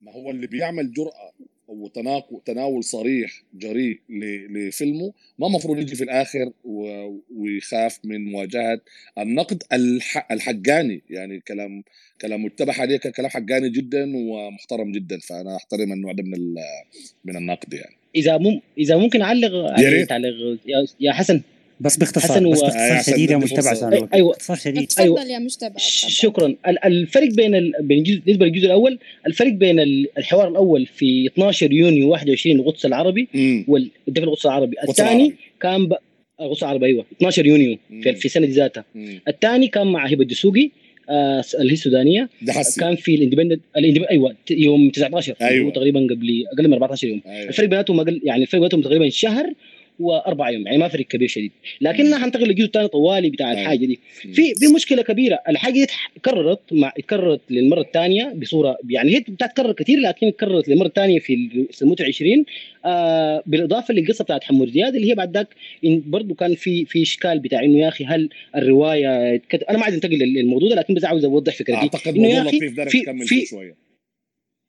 ما هو اللي بيعمل جرأة أو تناقل تناول صريح جريء لفيلمه. ما مفروض يجي في الآخر ويخاف من مواجهة النقد الح- الحقاني. يعني كلام كلام متبع عليه كلام حقاني جدا ومحترم جدا. فأنا أحترم النوع ده من من النقد يعني. إذا مم... إذا ممكن اعلق عليه. تعليق يا حسن. بس باختصار حسن بس آه، باختصار شديد يا مجتبع. أيوة. باختصار شديد تفضل أيوة. يا تفضل. شكرا ال- الفرق بين ال... بين الجزء بالنسبة للجزء الأول الفرق بين ال- الحوار الأول في 12 يونيو 21 القدس العربي وال... ده في القدس العربي الثاني. كان ب... القدس العربي أيوه 12 يونيو في. في سنة ذاتها. الثاني كان مع هبه الدسوقي آه اللي هي السودانية كان في الاندبندنت الاندب- أيوه يوم 19 اللي أيوة. تقريبا قبل أقل من 14 يوم أيوة. الفرق بيناتهم يعني الفرق بيناتهم تقريبا شهر وأربع يوم يعني ما فرق كبير شديد لكن. حنتقل للجزء الثاني طوالي بتاع أيوة. الحاجة دي مم. في في مشكلة كبيرة الحاجة دي اتكررت مع اتكررت للمرة الثانية بصورة يعني هي بتتكرر كثير لكن اتكررت للمرة الثانية في سموت 20 آه بالإضافة للقصة بتاعت حمور زياد اللي هي بعد ذاك برضه كان في في إشكال بتاع إنه يا أخي هل الرواية. أنا ما عايز أنتقل لل- للموضوع ده لكن بس عاوز أوضح فكرتي أعتقد موضوع أخي لطيف دارك في- في- فيه شوية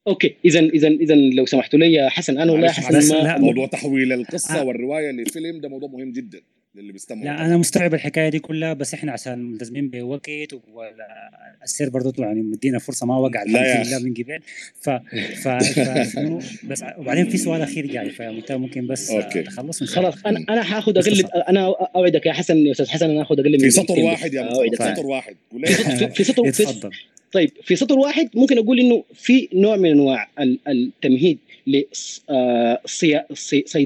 أوكي اذا اذا اذا لو سمحتوا لي يا حسن أنا معلش حسن ما لا، موضوع تحويل القصة آه. والرواية لفيلم ده موضوع مهم جدا للي بيستمعوا. لا أنا مستوعب الحكاية دي كلها بس إحنا عشان ملتزمين بوقت والسير برضه يعني مدينا فرصة ما وقع لا يا. الحمد لله من قبل. ف ف, ف... بس وبعدين في سؤال أخير جاي فمتى ممكن بس أوكي. الله. خلاص أنا أنا حاخذ اقلب باختصار. أنا أوعدك يا حسن يا أستاذ حسن أنا اخذ اقلب في من سطر دقيقتين بس. واحد يا أوعدك. مصطفى سطر واحد. في- في سطر في اتفضل. طيب في سطر واحد ممكن أقول إنه في نوع من أنواع ال- التمهيد لصيد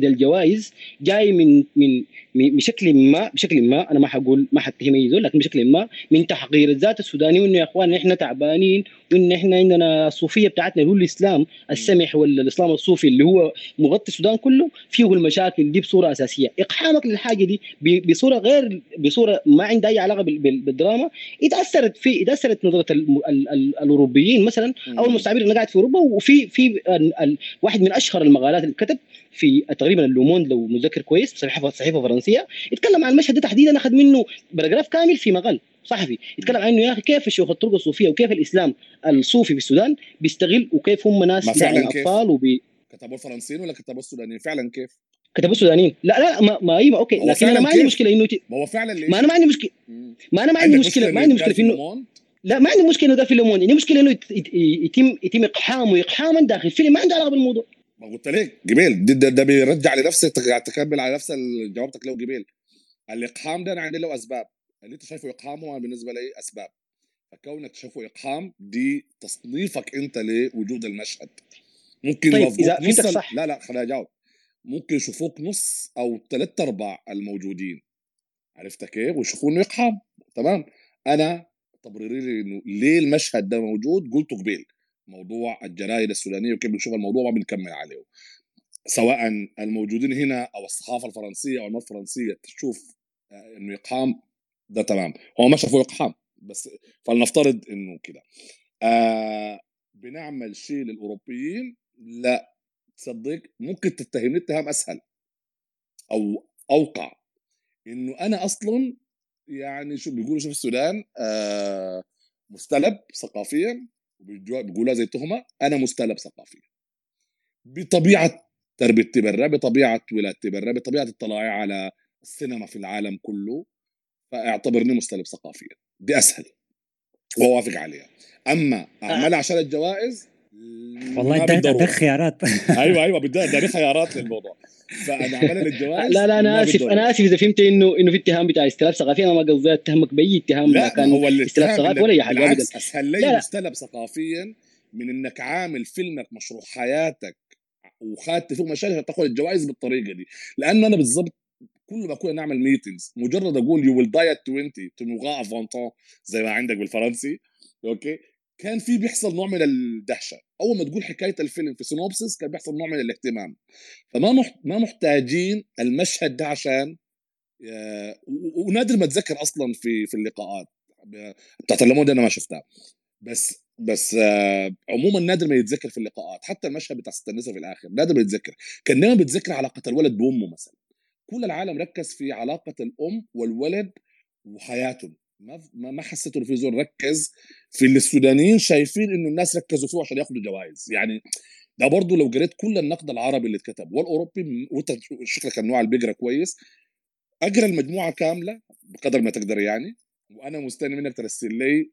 الجوائز جاي من من- بشكل ما بشكل ما أنا ما حقول ما حتهم اي لكن بشكل ما من تحقير الذات السوداني وإنه يا أخوان إحنا تعبانين وإن إحنا عندنا الصوفية بتاعتنا اللي هو الإسلام السمح ولا الاسلام الصوفي اللي هو مغطي السودان كله فيه المشاكل دي بصورة أساسية. إقحامك للحاجة دي بصورة غير بصورة ما عندها أي علاقة بال- بال- بالدراما اتاثرت في اتاثرت نظرة الم- ال- ال- الأوروبيين مثلا أو المستعمرين اللي قاعد في أوروبا وفي في واحد من أشهر المقالات اللي كتب في تقريبا اللوموند لو متذكر كويس صحيفه صحيفه فرنسية يتكلم عن المشهد ده تحديدا أخذ منه paragraph كامل في مقال صحفي. يتكلم عن انه يا أخي كيف الشيوخ الطرق الصوفية وكيف الإسلام الصوفي في السودان بيستغل وكيف هم ناس ما فعلاً يعني كيف؟ أطفال وبي كتبوا الفرنسيين ولا كتبوا السودانيين؟ فعلا كيف؟ كتبوا السودانيين. لا لا ما, ما أيوه okay. لكن أنا ما عندي؟ مشكلة إنه ت- ما هو فعلا ليش؟ ما أنا ما عندي مشكلة. ما أنا ما عندي مشكلة ما عندي مشكلة في انه؟ لا ما عندي مشكلة إنه ده في لومون عندي مشكلة إنه يت- يت- يتم يتم إقحامه اقحاما داخل فيلم ما عنده علاقة بالموضوع. ما قلت لك جبيل ده, ده, ده بيرجع لنفس تكمل على نفس جوابتك له جبيل الإقحام ده أنا عندي له أسباب. اللي أنت شايفه إقحام هو بالنسبة لي أسباب. فكونك تشوفه إقحام دي تصنيفك أنت لوجود المشهد. ممكن طيب، نص فهمتك صح. لا لا خليني أجاوب. ممكن يشوفوك نص أو ثلاث أرباع الموجودين. عرفت كيف؟ ويشوفوا إنه إقحام. تمام؟ أنا تبريري لي إنه ليه المشهد ده موجود؟ قلته قبيل. موضوع الجرايد السودانية وكيف بنشوف الموضوع ما بنكمل عليه. سواء الموجودين هنا أو الصحافة الفرنسية أو الفرنسية تشوف آه، إنه اقحام ده تمام. هو ما شافوا اقحام بس فلنفترض إنه كده. آه بنعمل شيء للأوروبيين لا تصدق ممكن تتهمني اتهام أسهل أو أوقع. إنه أنا أصلا يعني شو بيقولوا شو في السودان آه مستلب ثقافيا بيقولوها زي تهمه أنا مستلب ثقافيا بطبيعة تربيتي برا بطبيعة ولادتي برا بطبيعة اطلاعي على السينما في العالم كله فاعتبرني مستلب ثقافيا دي أسهل. وأوافق عليها. أما اعملها عشان الجوائز والله انت. عندك خيارات أيوه أيوه بدي اداني خيارات للموضوع فأنا اعملها للجوائز لا لا أنا آسف. أنا آسف إذا فهمت انه إنه في اتهام بتاع استلاف ثقافي أنا ما قصدي اتهمك بأي اتهام لا كان هو استلاف الاتهام ثقافي ولا اي حاجة ابدا اسهل لي لا، لا. مستلب ثقافيا من إنك عامل فيلمك مشروع حياتك وخدت فيه مشاهد عشان تاخذ الجوائز بالطريقة دي لأنه أنا بالضبط كل ما كنا نعمل meetings مجرد أقول You Will Die at 20 Tu mourras à vingt ans زي ما عندك بالفرنسي okay كان في بيحصل نوع من الدهشة. أول ما تقول حكاية الفيلم في synopsis كان بيحصل نوع من الاهتمام. فما. ما محتاجين المشهد ده عشان آه، ونادر ما اتذكر أصلا في في اللقاءات. بتاعت الليمون أنا ما شفتها. بس بس آه، عموما نادر ما يتذكر في اللقاءات. حتى المشهد بتاع ست في الآخر نادر ما يتذكر. كان دايما بيتذكر علاقة الولد بأمه مثلا. كل العالم ركز في علاقة الأم والولد وحياتهم. ما ما حسيت زول ركز. في اللي السودانيين شايفين إنه الناس ركزوا فيه عشان ياخذوا جوائز. يعني ده برضه لو قريت كل النقد العربي اللي اتكتب والأوروبي وأنت شكلك النوع اللي بيقرا كويس. أقرأ المجموعة كاملة بقدر ما تقدر يعني وأنا مستني منك ترسل لي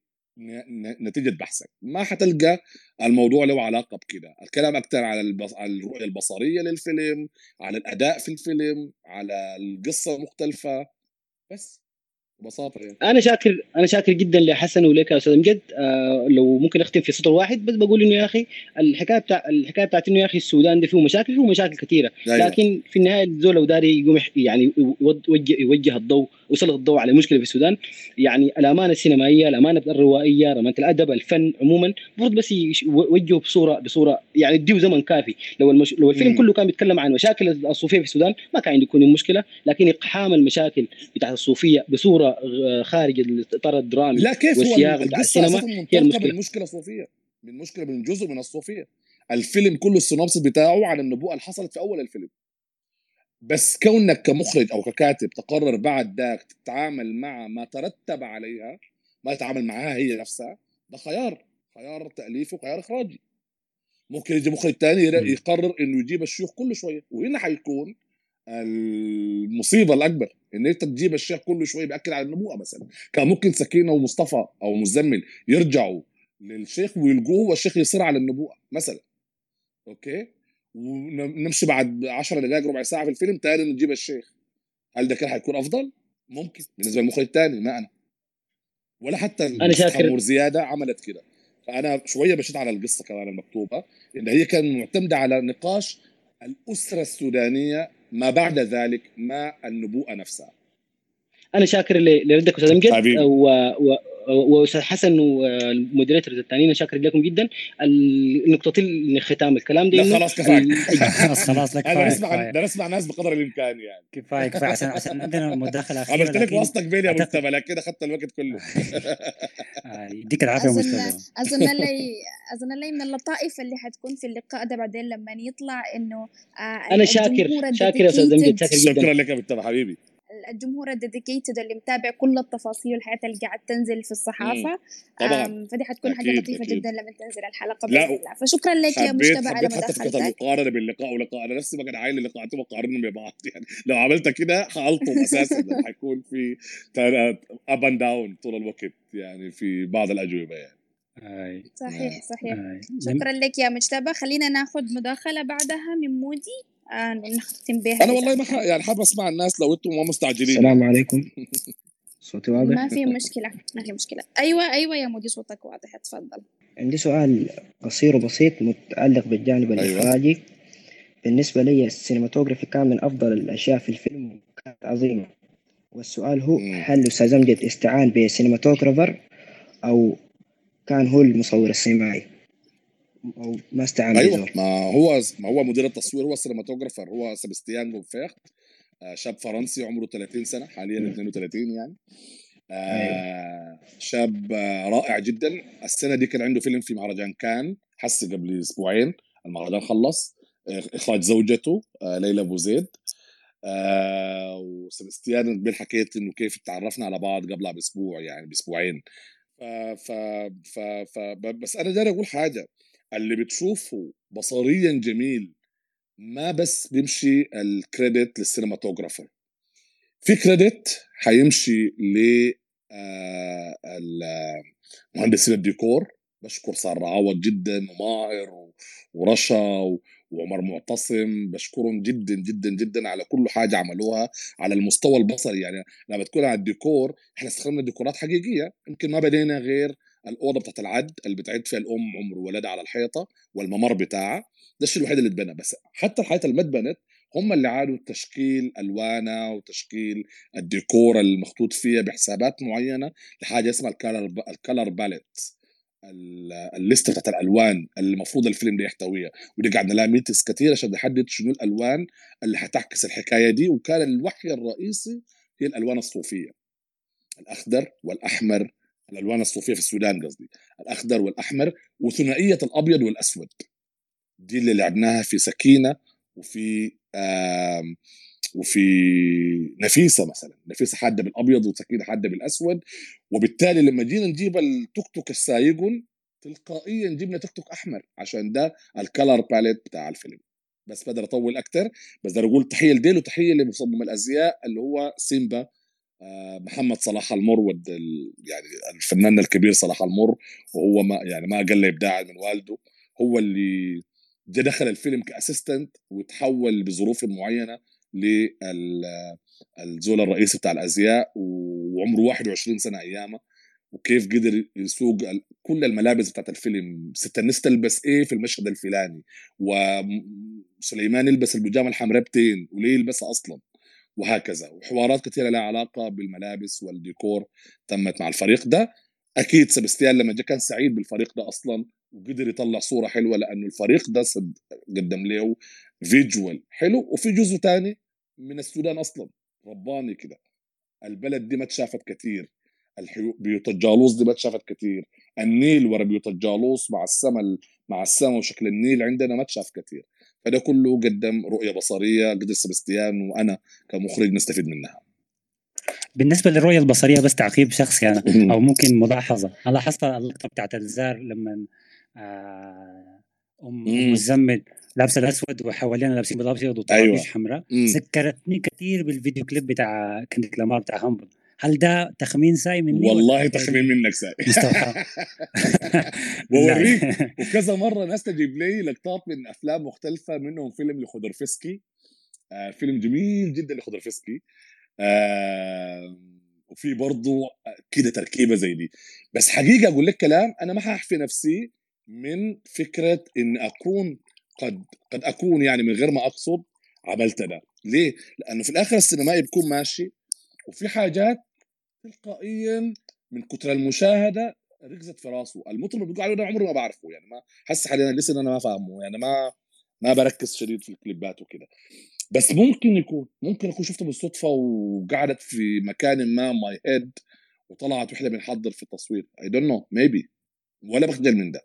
نتيجة بحثك. ما حتلقى الموضوع له علاقة بكده. الكلام أكثر على. على الرؤية البصرية للفيلم على الأداء في الفيلم على القصة المختلفه بس. ببساطه يعني. أنا شاكر أنا شاكر جدا لحسن ولك يا أستاذ أمجد. آه لو ممكن أختم في سطر واحد بس بقول إنه يا أخي الحكاية بتاع الحكاية بتاعت إنه يا أخي السودان ده فيه مشاكل فيه مشاكل كثيرة. أيوة. لكن في النهاية الزول لو داري يقوم يعني يوجه يوجه الضوء ويسلط الضوء على مشكلة في السودان. يعني الأمانة السينمائية الأمانة الروائية رمانه الأدب الفن عموما المفروض بس يوجهه بصوره بصورة يعني اديه زمن كافي. لو المش... لو الفيلم مم. كله كان بيتكلم عن مشاكل الصوفية في السودان ما كان يكون مشكلة لكن اقحام المشاكل بتاعت الصوفية بصورة آه، خارج الإطار الدرامي لا كيف هو والسياق بتاع القصة السينما؟ هي المشكلة. من مشكله صوفيه من جزء من الصوفية. الفيلم كله السينوبسيس بتاعه عن النبوءة اللي حصلت في أول الفيلم. بس كونك كمخرج أو ككاتب تقرر بعد ذاك تتعامل مع ما ترتب عليها ما تتعامل معاها هي نفسها ده خيار خيار تاليفي وخيار اخراجي ممكن يجي مخرج تاني. يقرر إنه يجيب الشيوخ كل شوية وهنا حيكون؟ المصيبة الأكبر إن أنت تجيب الشيخ كل شوية بيأكد على النبوءة مثلا. كان ممكن سكينة ومصطفى أو مزمل يرجعوا للشيخ ويلقوه والشيخ يصر على النبوءة مثلا. أوكي؟ ونمشي بعد 10 دقائق ربع ساعة في الفيلم تاني نجيب الشيخ هل ده كده حيكون أفضل؟ ممكن بالنسبة للمخرج الثاني ما أنا ولا حتى أنا شاكر. زيادة عملت كده فأنا شوية مشيت على القصة كمان المكتوبة إن هي كانت معتمدة على نقاش الأسرة السودانية ما بعد ذلك ما النبوءة نفسها أنا شاكر لردك أستاذ أمجد. و- و- واستاذ حسن والمودريتور الثانيين شاكر لكم جدا. ال- نقطتين ختام الكلام ده. خلاص كفاك ال- خلاص خلاص لا أنا كفاية نسمع كفاية. ده نسمع ناس بقدر الإمكان يعني. كفاية كفاية. عشان عشان عندنا مداخله اخيره عملت لك واسطه قبيل يا مجتبى لكن أخذت الوقت كله. آه، يديك العافية أظن مستمع أظن لي أظن لي من اللطائف اللي حتكون في اللقاء ده بعدين لما يطلع إنه آه أنا شاكر شاكر يا أستاذ شاكر جدا. شكرا لك يا مجتبى حبيبي. الجمهور ال dedicated اللي متابع كل التفاصيل والحاجات اللي قاعد تنزل في الصحافة. طبعا. فدي حتكون حاجة أكيد، لطيفة أكيد. جدا لما تنزل الحلقة لا، بإذن الله. فشكرا لك يا مجتبى على فكره مداخلتك. المقارنه بين لقاء ولقاء أنا نفسي بقعد أعاين لقاءاتي وقارنهم ببعض. يعني لو عملت كده حألطم أساسا. لأن حيكون في up and down طول الوقت يعني في بعض الأجوبة يعني. آي. صحيح صحيح. آي. شكرا لك يا مجتبى خلينا ناخذ مداخلة بعدها من مودي. نختم بها أنا والله ما ح... يعني حابب أسمع الناس لو أنتم ما مستعجلين. السلام عليكم. صوتي واضح؟ ما في مشكلة ما في مشكلة. أيوة أيوة يا مودي صوتك واضح. تفضل عندي سؤال قصير وبسيط متعلق بالجانب أيوة. الإخراجي. بالنسبة لي ال cinematography كان من أفضل الأشياء في الفيلم وكانت عظيمة. والسؤال هو. هل الأستاذ أمجد استعان ب cinematographer أو كان هو المصور السينمائي؟ أو ما استعان أيوه ما هو ما هو مدير التصوير هو ال cinematographer هو سبستيان جونفير آه، شاب فرنسي عمره 30 سنة حاليا 32 يعني. آه شاب آه، رائع جدا. السنة دي كان عنده فيلم في مهرجان كان هسي قبل أسبوعين المهرجان خلص إخراج زوجته آه ليلى أبو زيد. آه وسبستيان قبل حكيت إنه كيف تعرفنا على بعض قبلها بأسبوع يعني بأسبوعين. ف ف ف بس أنا داير أقول حاجة. اللي بتشوفه بصريا جميل ما بس بيمشي ال credit لل cinematographer في credit حيمشي ل آه، مهندسين الديكور. بشكر سارة عوض جدا وماهر ورشا وعمر معتصم. بشكرهم جدا جدا جدا على كل حاجة عملوها على المستوى البصري. يعني لما بتكون على الديكور إحنا استخدمنا ديكورات حقيقية. يمكن ما بدينا غير الأوضة بتاعت العد اللي بتعد فيها الأم عمر ولدها على الحيطة والممر بتاعها. ده الشيء الوحيد اللي اتبنى. بس حتى الحاجات اللي ما اتبنت هم اللي عادوا تشكيل ألوانها وتشكيل الديكور المحطوط فيها بحسابات معينة لحاجة اسمها ال color ال color palette. ال- الليسته بتاعت الألوان اللي المفروض الفيلم ده يحتويها. ودي قعدنا لها meetings كثير عشان نحدد شنو الألوان اللي حتعكس الحكاية دي. وكان الوحي الرئيسي هي الألوان الصوفية. الأخضر والأحمر الألوان الصوفية في السودان قصدي. الأخضر والأحمر وثنائية الأبيض والأسود. دي اللي لعبناها في سكينة وفي وفي نفيسة مثلا. نفيسة حادة بالأبيض وسكينة حادة بالأسود. وبالتالي لما جينا نجيب التوك توك السايقون تلقائيا جبنا توك توك أحمر عشان ده ال color palette بتاع الفيلم. بس بقدر أطول أكتر بس بدر أقول تحية لديل وتحية لمصمم الأزياء اللي هو سيمبا محمد صلاح المرود ال- يعني الفنان الكبير صلاح المر وهو ما يعني ما أقل ابداعا من والده هو اللي دخل الفيلم كأسيستنت وتحول بظروف معينة للزول الرئيسي بتاع الأزياء وعمره 21 سنة أيامه وكيف قدر يسوق كل الملابس بتاعت الفيلم. ست الناس تلبس إيه في المشهد الفلاني؟ وسليمان يلبس البيجامة الحمراء بتين وليه يلبسها أصلا؟ وهكذا. وحوارات كثيره لها علاقة بالملابس والديكور تمت مع الفريق ده. أكيد سبستيان لما جاء كان سعيد بالفريق ده أصلا وقدر يطلع صورة حلوة لأنه الفريق ده قدم له فيجوال حلو. وفي جزء تاني من السودان أصلا رباني كده. البلد دي ما اتشافت كتير. الحيو... بيوت الجالوس دي ما اتشافت كتير. النيل ورا بيوت الجالوس مع السما مع السما وشكل النيل عندنا ما اتشاف كتير. فده كله قدم رؤية بصرية قدر سبستيان وأنا كمخرج نستفيد منها. بالنسبة للرؤية البصرية بس تعقيب شخصي أنا أو ممكن ملاحظة. أنا لاحظت اللقطة بتاعت الزار لما آه، أم مزمل لابسة الأسود وحوالينا لابسين بالابيض وطرابيش أيوة. حمراء. ذكرتني كثير بالفيديو كليب بتاع كندريك لامار بتاع Humble هل ده تخمين ساي مني والله حكاية تخمين منك ساي. مستوحى بوريك. وكذا مرة ناس تجيب لي لقطات من أفلام مختلفة منهم فيلم لخودورفسكي. آه فيلم جميل جدا لخودورفسكي. آه وفي برضه كده تركيبة زي دي. بس حقيقة أقول لك كلام أنا ما حأحفي نفسي من فكرة إن أكون قد قد أكون يعني من غير ما أقصد عملت ده. ليه؟ لأنه في الآخر السينمائي بيكون ماشي وفي حاجات تلقائيا من كتر المشاهدة ركزت في راسه. المطرب اللي بيقول عليه ده عمري ما بعرفه يعني ما حس حاليا لسه أنا ما فاهمه يعني ما ما بركز شديد في الكليبات وكده. بس ممكن يكون ممكن أكون شفته بالصدفة وقعدت في مكان ما my head وطلعت وإحنا بنحضر في التصوير. I don't know maybe ولا بخجل من ده.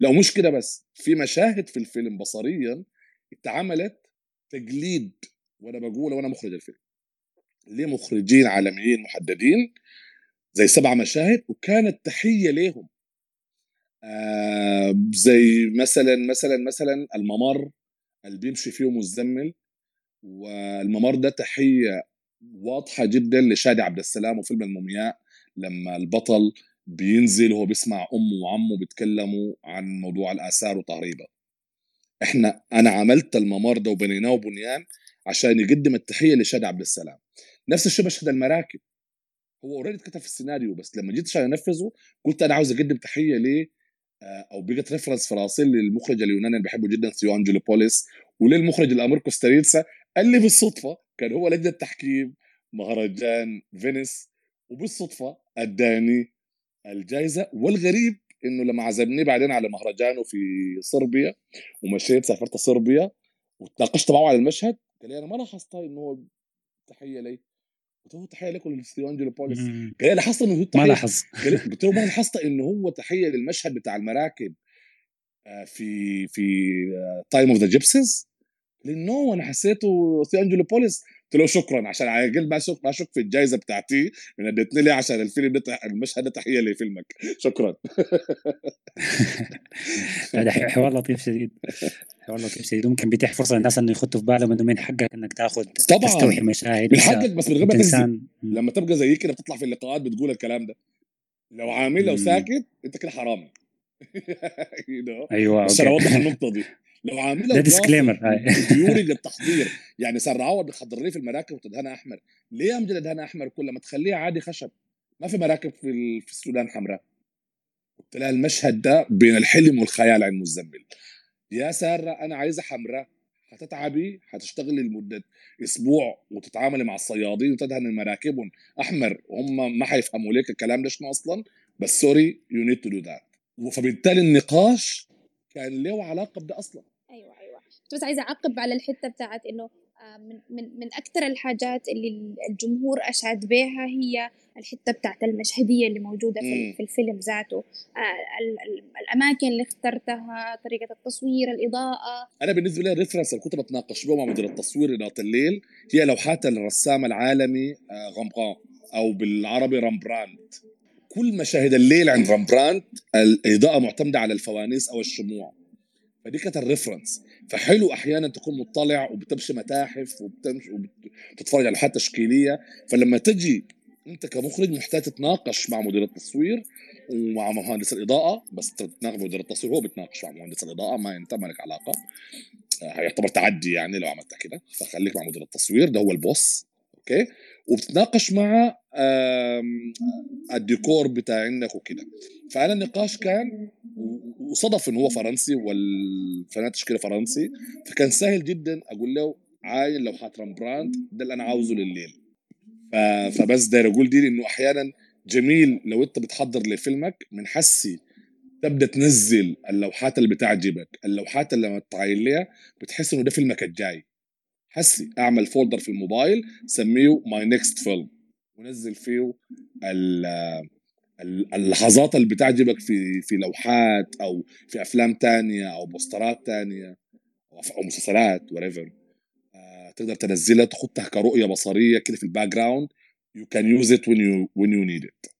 لو مش كده بس في مشاهد في الفيلم بصريا اتعملت تقليد وأنا بقول وأنا مخرج الفيلم. لمخرجين عالميين محددين زي سبع مشاهد وكانت تحية ليهم. آه زي مثلا مثلا مثلا الممر اللي بيمشي فيه مزمل والممر ده تحية واضحة جدا لشادي عبد السلام وفيلم المومياء لما البطل بينزل وهو بيسمع أمه وعمه بيتكلموا عن موضوع الآثار وتهريبها إحنا أنا عملت الممر ده وبنيناه بنيان عشان يقدم التحية لشادي عبد السلام. نفس الشيء مشهد المراكب. هو already اتكتب في السيناريو بس لما جيت عشان انفذه قلت أنا عاوز أقدم تحية ليه آه، أو بقت reference في راسي للمخرج اليوناني اللي بحبه جدا ثيو أنجلوبولوس وللمخرج أمير كوستاريتسا اللي بالصدفة كان هو لجنة تحكيم مهرجان فينيس وبالصدفة أداني الجائزة. والغريب إنه لما عزمني بعدين على مهرجانه في صربيا ومشيت سافرت صربيا وتناقشت معه على المشهد قال لي أنا ما لاحظت إنه هو تحية لي. قلت له تحية لكم لثيو أنجلوبولوس. قال لي لاحظت إنه ما لاحظ. قلت له ما لاحظت إنه هو تحية للمشهد بتاع المراكب آه، في في Time of the لي no أنا حسيته ثيو أنجلوبولوس. قلت له شكرا عشان على الأقل ما اشك ما اشك في الجائزه بتاعتي من اديتني لي عشان الفيلم ده المشهد ده تحية لفيلمك. شكرا. هذا حوار لطيف شديد. حوار لطيف شديد. ممكن بيتيح فرصة للناس إنه يخطوا في بالهم إنه من حقك إنك تاخذ طبعاً. تستوحي مشاهد من حقك بس من غير ما انسان لما تبقى زي كده بتطلع في اللقاءات بتقول الكلام ده. لو عامل لو. ساكت أنت كده حرامي. You know؟ أيوه عشان اوضح النقطة دي. لو عامل ده disclaimer. ديوري للتحضير يعني سر عوض بتحضر لي في المراكب وتدهنها أحمر؟ ليه امجد ادهنها أحمر كل ما تخليها عادي خشب؟ ما في مراكب في في السودان حمراء. قلت لها المشهد ده بين الحلم والخيال عند مزمل يا سارة أنا عايزة حمراء. هتتعبي؟ هتشتغلي لمدة أسبوع وتتعاملي مع الصيادين وتدهن مراكبهم. أحمر هم ما حيفهموا ليك الكلام ده شنو أصلا بس sorry you need to do that فبالتالي النقاش كان له علاقة بده أصلا. بس عايزة أعقب على الحتة بتاعت إنه آه، من من من أكثر الحاجات اللي الجمهور اشاد بها هي الحتة بتاعت المشهدية اللي موجودة في. في الفيلم ذاته. آه، ال- ال- الأماكن اللي اخترتها طريقة التصوير الإضاءة. أنا بالنسبة لي ال reference اللي كنت بتناقش به مع مدير التصوير إضاءة الليل هي لوحات الرسام العالمي آه، غامبران أو بالعربي رامبراند كل مشاهد الليل عند رامبراند الإضاءة معتمدة على الفوانيس أو الشموع. فدي كانت ال reference فحلو أحيانا تكون مطلع وبتمشي متاحف وبتمشي وبتتفرج على لوحات تشكيلية. فلما تجي أنت كمخرج محتاج تتناقش مع مدير التصوير ومع مهندس الإضاءة بس تتناقش مع مدير التصوير هو بيتناقش مع مهندس الإضاءة ما أنت ما لك علاقة. آه، هيعتبر تعدي يعني لو عملت كده. فخليك مع مدير التصوير ده هو ال boss okay؟ وبتتناقش مع الديكور بتاع عندك وكده. فأنا النقاش كان وصدف إن هو فرنسي والفنان تشكيلة فرنسي فكان سهل جدا أقول له عاين لوحات رامبراند ده اللي أنا عاوزه لليل. فبس داير أقول دي انه أحيانا جميل لو أنت بتحضر لفيلمك من حسي تبدأ تنزل اللوحات اللي بتعجبك اللوحات اللي لما تعاين لها بتحس إنه ده فيلمك الجاي. حسي أعمل folder في الموبايل سميه my next film ونزل فيه ال- ال- اللحظات اللي بتعجبك في في لوحات أو في أفلام تانية أو بوسترات تانية أو مسلسلات whatever تقدر تنزلها تحطها كرؤية بصرية كده في ال background can use it when you when you need it.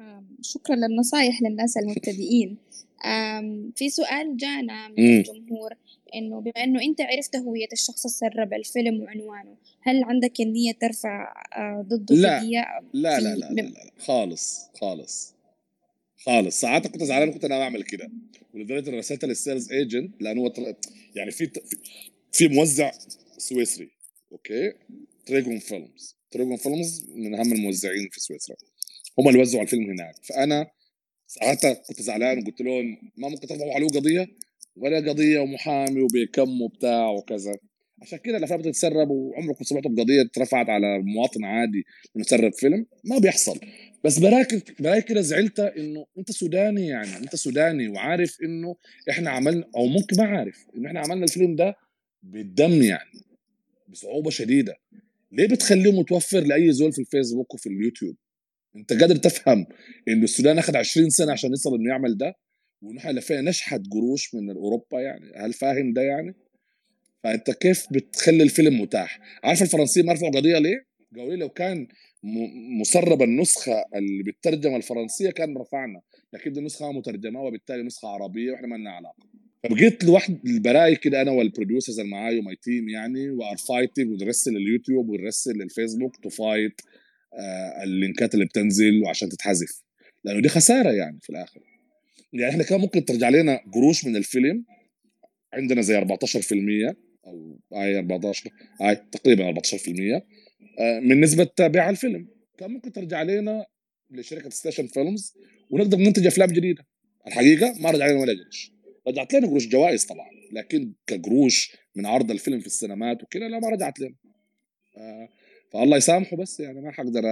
آم، شكرا للنصايح للناس المبتدئين. في سؤال جانا من. الجمهور. إنه بما إنه أنت عرفت هوية الشخص اللي سرب الفيلم وعنوانه هل عندك النية ترفع آه، ضده لا. قضية لا في- لا لا لا, لا. خالص خالص خالص. ساعات كنت زعلان كنت أنا بعمل كده. ولدرجة إن رسلت لل sales agent لأنه هو يعني في في, في موزع سويسري okay؟ Trigon Films Trigon Films من أهم الموزعين في سويسرا. هم اللي وزعوا الفيلم هناك. فأنا ساعتها كنت زعلان وقلت لهم ما ممكن ترفعوا عليه قضية؟ ولا قضية ومحامي وبيكم وبتاع وكذا. عشان كده الأفلام بتتسرب وعمركم سمعتوا بقضية اترفعت على مواطن عادي إنه سرب فيلم؟ ما بيحصل. بس براك براك كده زعلت إنه أنت سوداني يعني أنت سوداني وعارف إنه إحنا عملنا أو ممكن ما عارف إنه إحنا عملنا الفيلم ده بالدم يعني بصعوبة شديدة. ليه بتخليه متوفر لأي زول في الفيسبوك وفي اليوتيوب؟ أنت قادر تفهم إنه السودان أخذ 20 سنة عشان يصل إنه يعمل ده؟ ونحن لفينا نشحت قروش من أوروبا يعني. هل فاهم ده يعني؟ فأنت كيف بتخلي الفيلم متاح؟ عارف الفرنسيين ما رفعوا قضية ليه؟ قالوا لي لو كان مسرب النسخة اللي بالترجمه الفرنسية كان رفعنا لكن دي نسخه مترجمة وبالتالي نسخة عربية وإحنا ما لنا علاقة. فبقيت لوحدي براي كده أنا وال producers اللي معاي و my team يعني we're fighting ونرسل اليوتيوب ونرسل للفيسبوك to fight آه اللينكات اللي بتنزل وعشان تتحذف. لأنه دي خسارة يعني في الآخر. يعني إحنا كان ممكن ترجع لنا قروش من الفيلم عندنا زي 14% أو هاي 14 هاي تقريبا 14% آه، من نسبة بيع الفيلم. كان ممكن ترجع لنا لشركة Station Films ونقدر ننتج أفلام جديدة. الحقيقة ما رجع لنا ولا قرش رجعت لنا قروش جوائز طبعا لكن كقروش من عرض الفيلم في السينمات وكده لا ما رجعت لنا. آه، فالله يسامحه بس يعني ما حقدر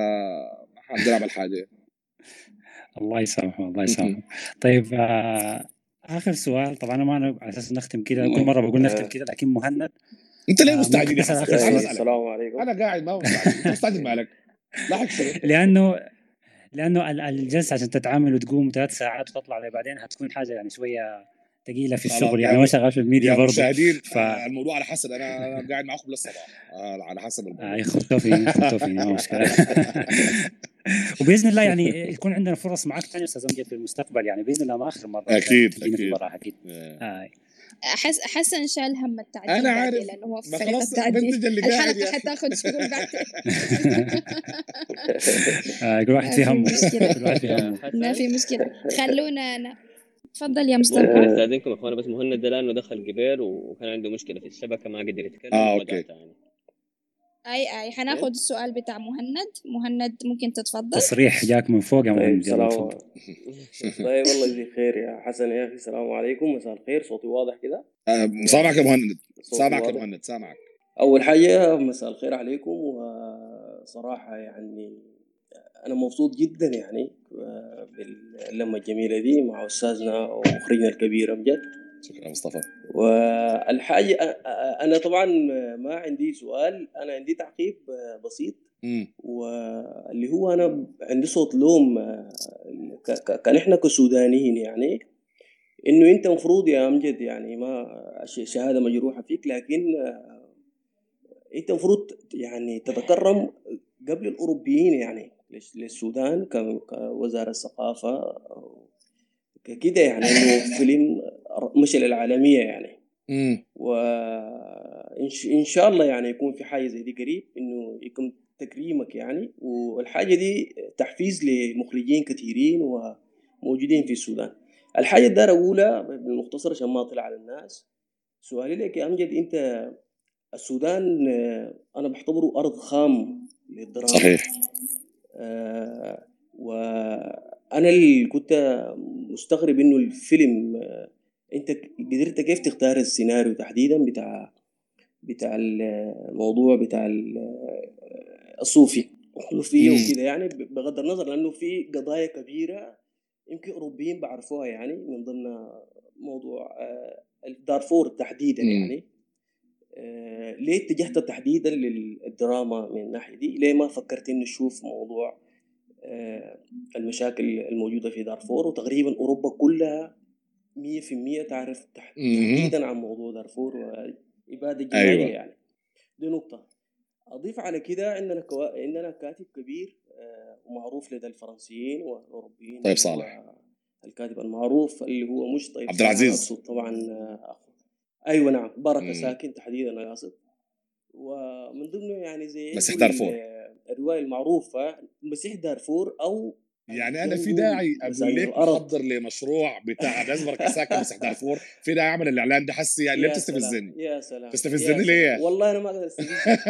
ما حقدر أعمل حاجة. الله يسامحه الله يسامحه. طيب آه آخر سؤال طبعا أنا ما أنا على أساس نختم كده كل مرة بقول نختم كده لكن مهند. أنت ليه آه، مستعجل؟ يا؟ أسألك. السلام عليكم. أنا قاعد ما مستعجل مالك لاحق لأنه لأنه ال- الجلسة عشان تتعامل وتقوم ثلاث ساعات وتطلع بعدين هتكون حاجة يعني شوية ثقيله في الشغل يعني ما شغال في الميديا يا برضه مشاهدين ف الموضوع على حسب أنا أنا قاعد معاكم للصباح آه، على حسب الموضوع آه، خذتوا فيني ما مشكلة وبإذن الله يعني يكون عندنا فرص معك ثاني أستاذ أمجد في المستقبل يعني بإذن الله ما آخر مرة أكيد، تجينا في أكيد. البراح أكيد آه. أحس حسن شال هم التعديل أنا بعدين عارف. لأنه هو في فريق التعديل اللي الحلقة أخي. حتاخد شغل بعدين كل واحد في همه مشكلة. كل واحد في همه ما في مشكلة خلونا تفضل يا مصطفى استاذنكم يا اخوانا بس مهند ده لأنه دخل قبل وكان عنده مشكلة في الشبكة ما قدر يتكلم آه، ورجع أوكي. تاني. أي أي. حناخد السؤال بتاع مهند. مهند ممكن تتفضل؟ تصريح جاك من فوق يا طيب مهند تفضل طيب والله يجزيك خير يا حسن. يا أخي السلام عليكم. مساء الخير. صوتي واضح كده؟ آه، سامعك يا مهند. سامعك يا؟ مهند سامعك. أول حاجة مساء الخير عليكم. وصراحة يعني أنا مبسوط جدا يعني بال اللمة الجميلة دي مع أستاذنا ومخرجنا الكبير أمجد شكرا مصطفى. أ- أنا طبعا ما عندي سؤال أنا عندي تعقيب بسيط. واللي هو أنا عندي صوت لوم كان إحنا كسودانيين يعني إنه أنت مفروض يا أمجد يعني ما ش- شهادة مجروحة فيك لكن أنت مفروض يعني تتكرم قبل الأوروبيين يعني. للسودان ك- كوزارة الثقافة ك- كده يعني إنه فيلم مشى للعالمية يعني. إن شاء الله يعني يكون في حاجة زي دي قريب إنه يكون تكريمك يعني. والحاجة دي تحفيز لمخرجين كثيرين وموجودين في السودان. الحاجة الدار أقولها بالمختصر عشان ما أطلع على الناس سؤالي لك يا أمجد أنت السودان آه، أنا بعتبره أرض خام للدراما. صحيح. آه، وأنا اللي كنت مستغرب إنه الفيلم آه، أنت قدرت كيف تختار السيناريو تحديدا بتاع بتاع الموضوع بتاع ال- الصوفي الصوفية مم. وكده يعني بغض النظر لأنه في قضايا كبيرة يمكن أوروبيين بعرفوها يعني من ضمن موضوع آه، دارفور تحديدا. يعني ليه اتجهت تحديدا للدراما من الناحية دي؟ ليه ما فكرت انه تشوف موضوع آه، المشاكل الموجودة في دارفور وتقريبا أوروبا كلها 100% تعرف. تحديدا عن موضوع دارفور وإبادة جماعيه أيوة. يعني دي نقطة أضيف على كده عندنا كوا... عندنا كاتب كبير آه، ومعروف لدى الفرنسيين والأوروبيين طيب صالح. الكاتب المعروف اللي هو مش طيب عبد العزيز. طبعا آه، أيوه نعم. بركه ساكن تحديدا أنا قاصد ومن ضمنه يعني زي مسيح دارفور. الرواية المعروفة مسيح دارفور أو يعني أنا في داعي أقول لك احضر لمشروع بتاع ناس بركة ساكن مسيح دارفور؟ في داعي أعمل الإعلان ده حسي يعني ليه بتستفزني؟ يا سلام بتستفزني ليه؟ والله أنا ما أقدر استفزك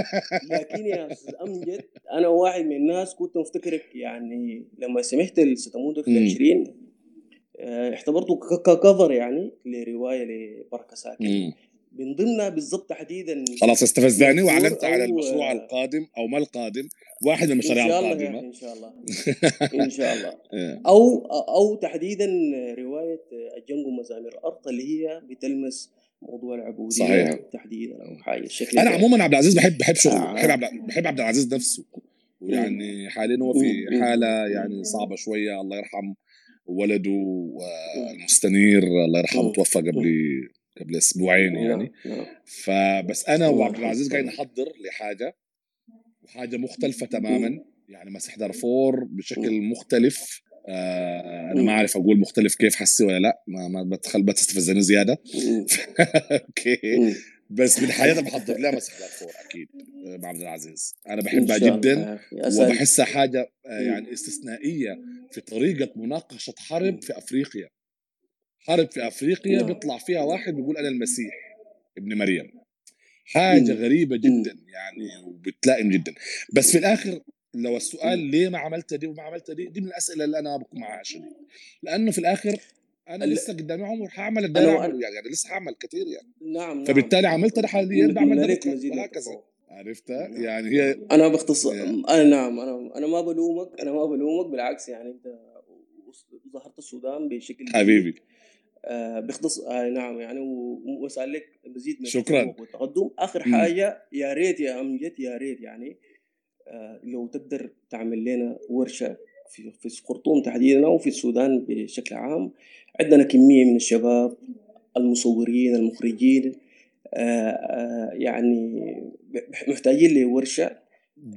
لكن يا أستاذ أمجد أنا واحد من الناس كنت مفتكرك يعني لما سمعت الستمود في 20 اعتبرته ك- ككفر يعني لرواية لبركه ساكن. من ضمنها بالضبط تحديدا خلاص استفزاني وأعلنت على المشروع القادم أو ما القادم واحد من إن المشاريع شاء الله يا القادمه أخي إن شاء الله إن شاء الله إيه. أو أو تحديدا رواية الجنجو مزامير الأرض اللي هي بتلمس موضوع العبودية صحيح. تحديدا أو حاجة الشكل أنا. عموما عبد العزيز بحب بحب شغله آه. بحب عبد بحب عبد العزيز نفسه ويعني حاليا هو في. حالة يعني صعبة شوية الله يرحم ولده المستنير الله يرحمه. توفى قبل قبل أسبوعين يعني نعم نعم فبس أنا وعبد العزيز. قاعدين نحضر لحاجة وحاجة مختلفة تماما يعني مسح دارفور بشكل مختلف آه أنا. ما أعرف أقول مختلف كيف حسي ولا لا ما ما بتخل بتستفزني زيادة. أوكي. بس من حياتي بحضر لها مسح دارفور أكيد آه، مع عبد العزيز أنا بحبها جدا وبحسها حاجة آه،. يعني استثنائية في طريقة مناقشة حرب. في أفريقيا حرب في أفريقيا. بيطلع فيها واحد بيقول أنا المسيح ابن مريم حاجة. غريبة. جدا يعني وبتلائم جدا بس في الآخر لو السؤال ليه ما عملت دي وما عملت دي دي من الأسئلة اللي أنا بكون معها شديد لأنه في الآخر أنا ال- لسه قدامي عمر هعمل اللي أنا يعني لسه هعمل كثير يعني. نعم نعم. فبالتالي عملت ده حاليا بعمل ده وهكذا. عرفتها نعم. يعني هي أنا باختصار هي- أنا نعم أنا أنا ما بلومك أنا ما بلومك بالعكس يعني أنت ظهرت السودان بشكل حبيبي. آه باختصار آه نعم يعني واسال لك مزيد من شكرا. والتقدم. آخر. حاجة يا ريت يا امجد يا ريت يعني آه لو تقدر تعمل لنا ورشة في في الخرطوم تحديدا أو في السودان بشكل عام. عندنا كمية من الشباب المصورين المخرجين آه آه يعني محتاجين لورشة.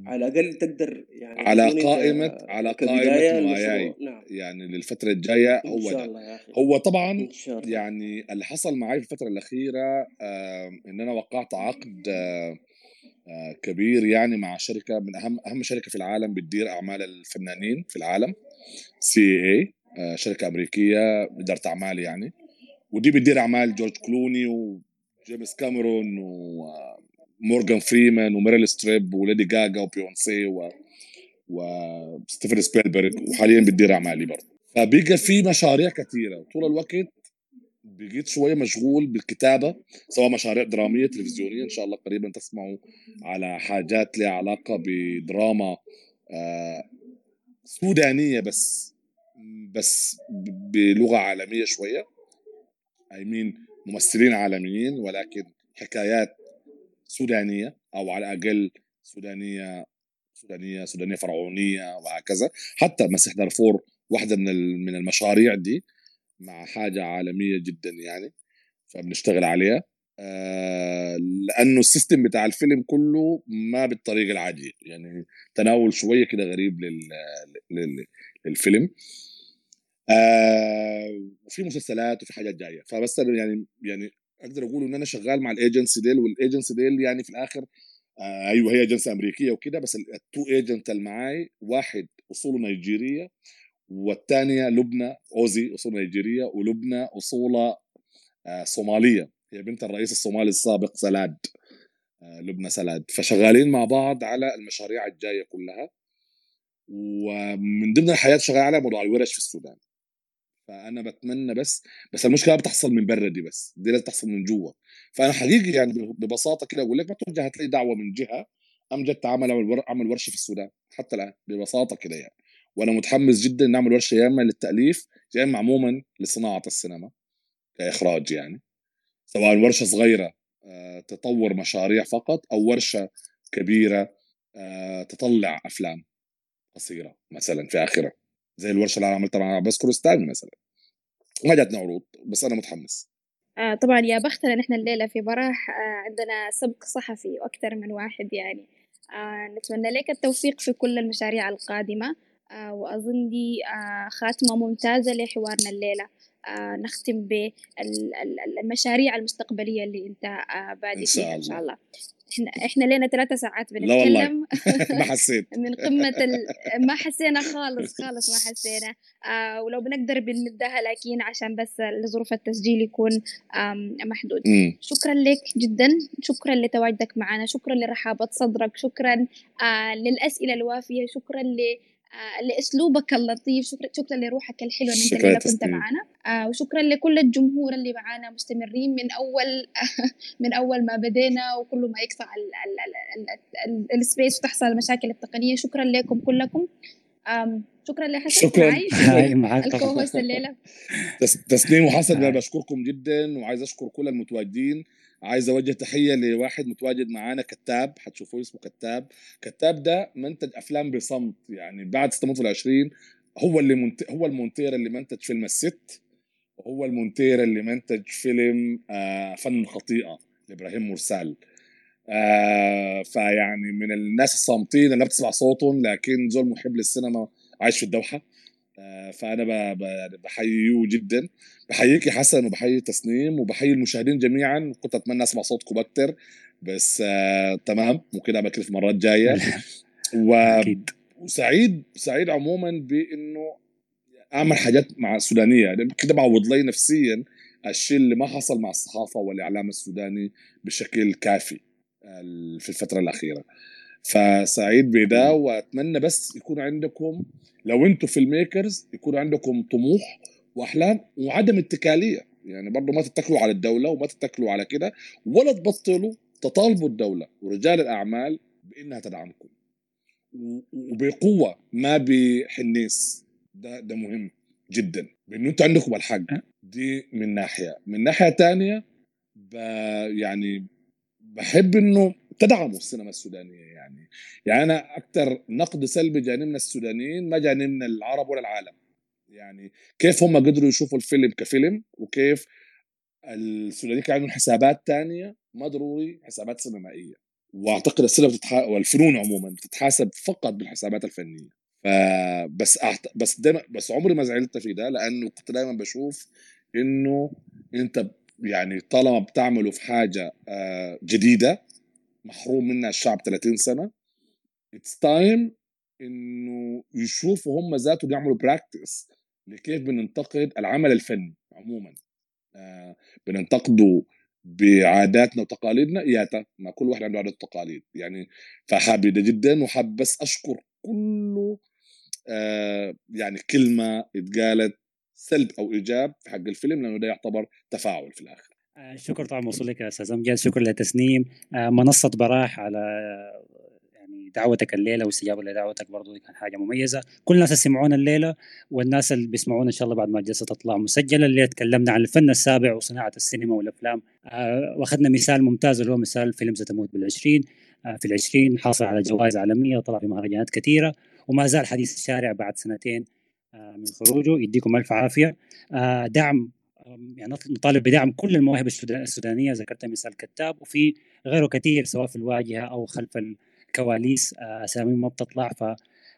على الأقل تقدر يعني على أنت على المشروع نواياي نعم. يعني للفترة الجاية إن هو شاء ده. الله يا أخي. هو طبعا إن شاء الله. يعني اللي حصل معي في الفترة الأخيرة آه إن أنا وقعت عقد آه كبير يعني مع شركة من أهم أهم شركة في العالم بتدير أعمال الفنانين في العالم CAA شركة أمريكية إدارة أعمال يعني. ودي بتدير أعمال جورج كلوني وجيمس كاميرون ومورغان فريمان وميريل ستريب وليدي جاجا وبيونسي و وستيفن سبيلبرغ. وحاليا بتدير أعمالي برضه. فبقى في مشاريع كثيره طول الوقت بقيت شوية مشغول بالكتابة سواء مشاريع درامية تلفزيونية إن شاء الله قريبا تسمعوا على حاجات لها علاقة بدراما آه، سودانية بس بس بلغة عالمية شوية. اي مين ممثلين عالميين ولكن حكايات سودانية أو على الأقل سودانية سودانية سودانية فرعونية وهكذا. حتى مسيح دارفور واحدة من من المشاريع دي مع حاجة عالمية جدا يعني فبنشتغل عليها. آه لأنه ال system بتاع الفيلم كله ما بالطريقة العاديه يعني تناول شوية كده غريب لل لل للفيلم. آه وفي مسلسلات وفي حاجات جاية. فبس يعني يعني أقدر أقول إن أنا شغال مع ال agency ديل وال agency ديل يعني في الآخر آه أيوه هي ايجنسي أمريكية وكده بس ال two agent اللي معاي واحد أصوله نيجيرية والثانية لبنى أوزي أصول نيجيرية ولبنى اصولها آه صومالية. هي بنت الرئيس الصومالي السابق سلاد آه لبنى سلاد. فشغالين مع بعض على المشاريع الجاية كلها. ومن ضمن الحاجات شغال عليها موضوع الورش في السودان. فأنا بتمنى بس بس المشكلة بتحصل من برا دي بس. دي لازم تحصل من جوا. فأنا حقيقي يعني ببساطة كده أقول لك ما توجه هتلاقي دعوة من جهة امجد تعمل عمل ورشة في السودان. حتى الآن ببساطة كده يعني. وأنا متحمس جدا نعمل ورشة يا إما للتأليف يا إما عموما لصناعة السينما كإخراج يعني. سواء ورشه صغيرة آه، تطور مشاريع فقط أو ورشة كبيرة آه، تطلع أفلام قصيرة مثلا في اخرها زي الورشة اللي أنا عملتها مع عباس كرستاني مثلا. ما جاتنا عروض بس أنا متحمس. آه طبعا يا بختنا نحن الليلة في براح آه عندنا سبق صحفي وأكثر من واحد يعني. آه نتمنى لك التوفيق في كل المشاريع القادمة. آه وأظن دي آه خاتمة ممتازة لحوارنا الليلة. آه نختم بالمشاريع المستقبلية اللي أنت آه شاء فيها إن شاء الله. إحنا إحنا لنا ثلاثة ساعات بنتكلم. ما حسيت. من قمة ال... ما حسينا خالص خالص ما حسينا. آه ولو بنقدر بنمدها لكن عشان بس لظروف التسجيل يكون محدود. امم شكرا لك جدا. شكرا لتواجدك معنا. شكرا لرحابة صدرك. شكرا آه للأسئلة الوافية. شكرا ل آه لأسلوبك اللطيف. شكرا شكرا لروحك أنت شكرا الليلة يا كنت معنا. آه وشكرا لكل الجمهور اللي معانا مستمرين من أول من أول ما بدينا وكل ما يقطع ال- ال- ال- ال- ال- ال space وتحصل المشاكل التقنية. شكرا لكم كلكم. شكرا لحسن شكرا. معي هاي معاك ال co طبعا host الليلة. تس- تسنيم وحسن أنا هاي بشكركم جدا وعايز أشكر كل المتواجدين. عايز أوجه تحية لواحد متواجد معانا كتاب حتشوفوه اسمه كتاب. كتاب ده منتج أفلام بصمت يعني بعد ستموت العشرين هو اللي منت... هو المونتير اللي منتج فيلم الست وهو المونتير اللي منتج فيلم آه فن الخطيئه لإبراهيم مرسال آه فيعني من الناس الصامتين اللي بتسمع صوتهم لكن زول محب للسينما عايش في الدوحة. فأنا ب- ب- يعني بحييه جدا. بحييك يا حسن وبحيي تسنيم وبحيي المشاهدين جميعا. كنت أتمنى أسمع صوتكم أكثر بس آه تمام. ممكن ابقى كده في مرات جاية. و... أكيد. وسعيد سعيد عموما بإنه أعمل حاجات مع السودانية. يعني كده بعوض لي نفسيا الشيء اللي ما حصل مع الصحافة والإعلام السوداني بشكل كافي ال- في الفترة الأخيرة. فسعيد بده. وأتمنى بس يكون عندكم لو أنتم فيلم ميكرز يكون عندكم طموح وأحلام وعدم اتكالية. يعني برضه ما تتكلوا على الدولة وما تتكلوا على كده ولا تبطلوا تطالبوا الدولة. ورجال الأعمال بإنها تدعمكم. وبقوة ما بحنيس ده ده مهم جدا. بانه أنتوا عندكم الحق. دي من ناحية. من ناحية تانية ب يعني بحب إنه تدعموا السينما السودانية يعني. يعني أنا أكثر نقد سلبي جاني من السودانيين ما جاني من العرب ولا العالم. يعني كيف هم قدروا يشوفوا الفيلم كفيلم وكيف السودانيين كان عندهم حسابات تانية ما ضروري حسابات سينمائية. وأعتقد السينما بتتح... والفنون عموما بتتحاسب فقط بالحسابات الفنية. فبس أعت... بس دايما بس عمري ما زعلت في ده لأنه كنت دايما بشوف إنه أنت يعني طالما بتعمله في حاجة آه، جديدة محروم منها الشعب 30 سنة. it's time إنه يشوفوا هم ذاتهم يعملوا practice لكيف بننتقد العمل الفني عموما. آه بننتقده بعاداتنا وتقاليدنا. ياتا ما كل واحد عنده عادات وتقاليد. يعني فحابب جدا وحاب بس أشكر كله. آه يعني كلمة اتقالت سلب أو إيجاب في حق الفيلم لأنه ده يعتبر تفاعل في الآخر. الشكر طبعا موصول لك يا أستاذ امجد شكرا لتسنيم آه، منصة براح على يعني لدعوتك الليلة واستجابة لدعوتك برضو دي كان حاجة مميزة. كل الناس اللي سمعونا الليلة والناس اللي بيسمعونا إن شاء الله بعد ما الجلسة تطلع مسجلة. اللي تكلمنا عن الفن السابع وصناعة السينما والأفلام. آه وأخذنا مثال ممتاز اللي هو مثال فيلم ستموت بالعشرين. آه في العشرين حاصل على جوائز عالمية وطلع في مهرجانات كثيرة. وما زال حديث الشارع بعد سنتين آه من خروجه. يديكم ألف عافية. آه دعم يعني نطالب بدعم كل المواهب السودانية ذكرت مثال كتاب وفي غيره كثير سواء في الواجهة أو خلف الكواليس. أسامي ما بتطلع ف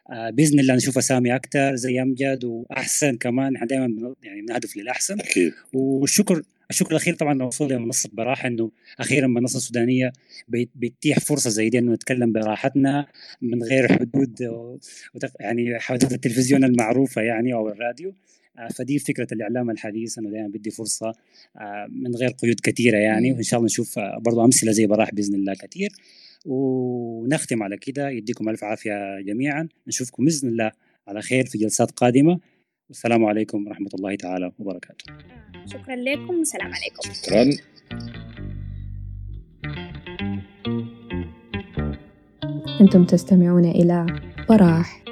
بإذن الله نشوف أسامي أكثر زي أمجد وأحسن كمان. إحنا دائما يعني بنهدف للأحسن. أكيد. والشكر الشكر الأخير طبعا لوصول لمنصه براحة إنه أخيرا منصة سودانية بتتيح فرصة زي دي إنه نتكلم براحتنا من غير حدود يعني حدود التلفزيون المعروفة يعني أو الراديو. فدي فكرة الإعلام الحديث أنه دائما بدي فرصة من غير قيود كثيرة يعني. وإن شاء الله نشوف برضو أمثلة زي براح بإذن الله كثير. ونختم على كده. يديكم ألف عافية جميعا. نشوفكم بإذن الله على خير في جلسات قادمة. والسلام عليكم ورحمة الله تعالى وبركاته. شكرا لكم. والسلام عليكم. شكرا. أنتم تستمعون إلى براح.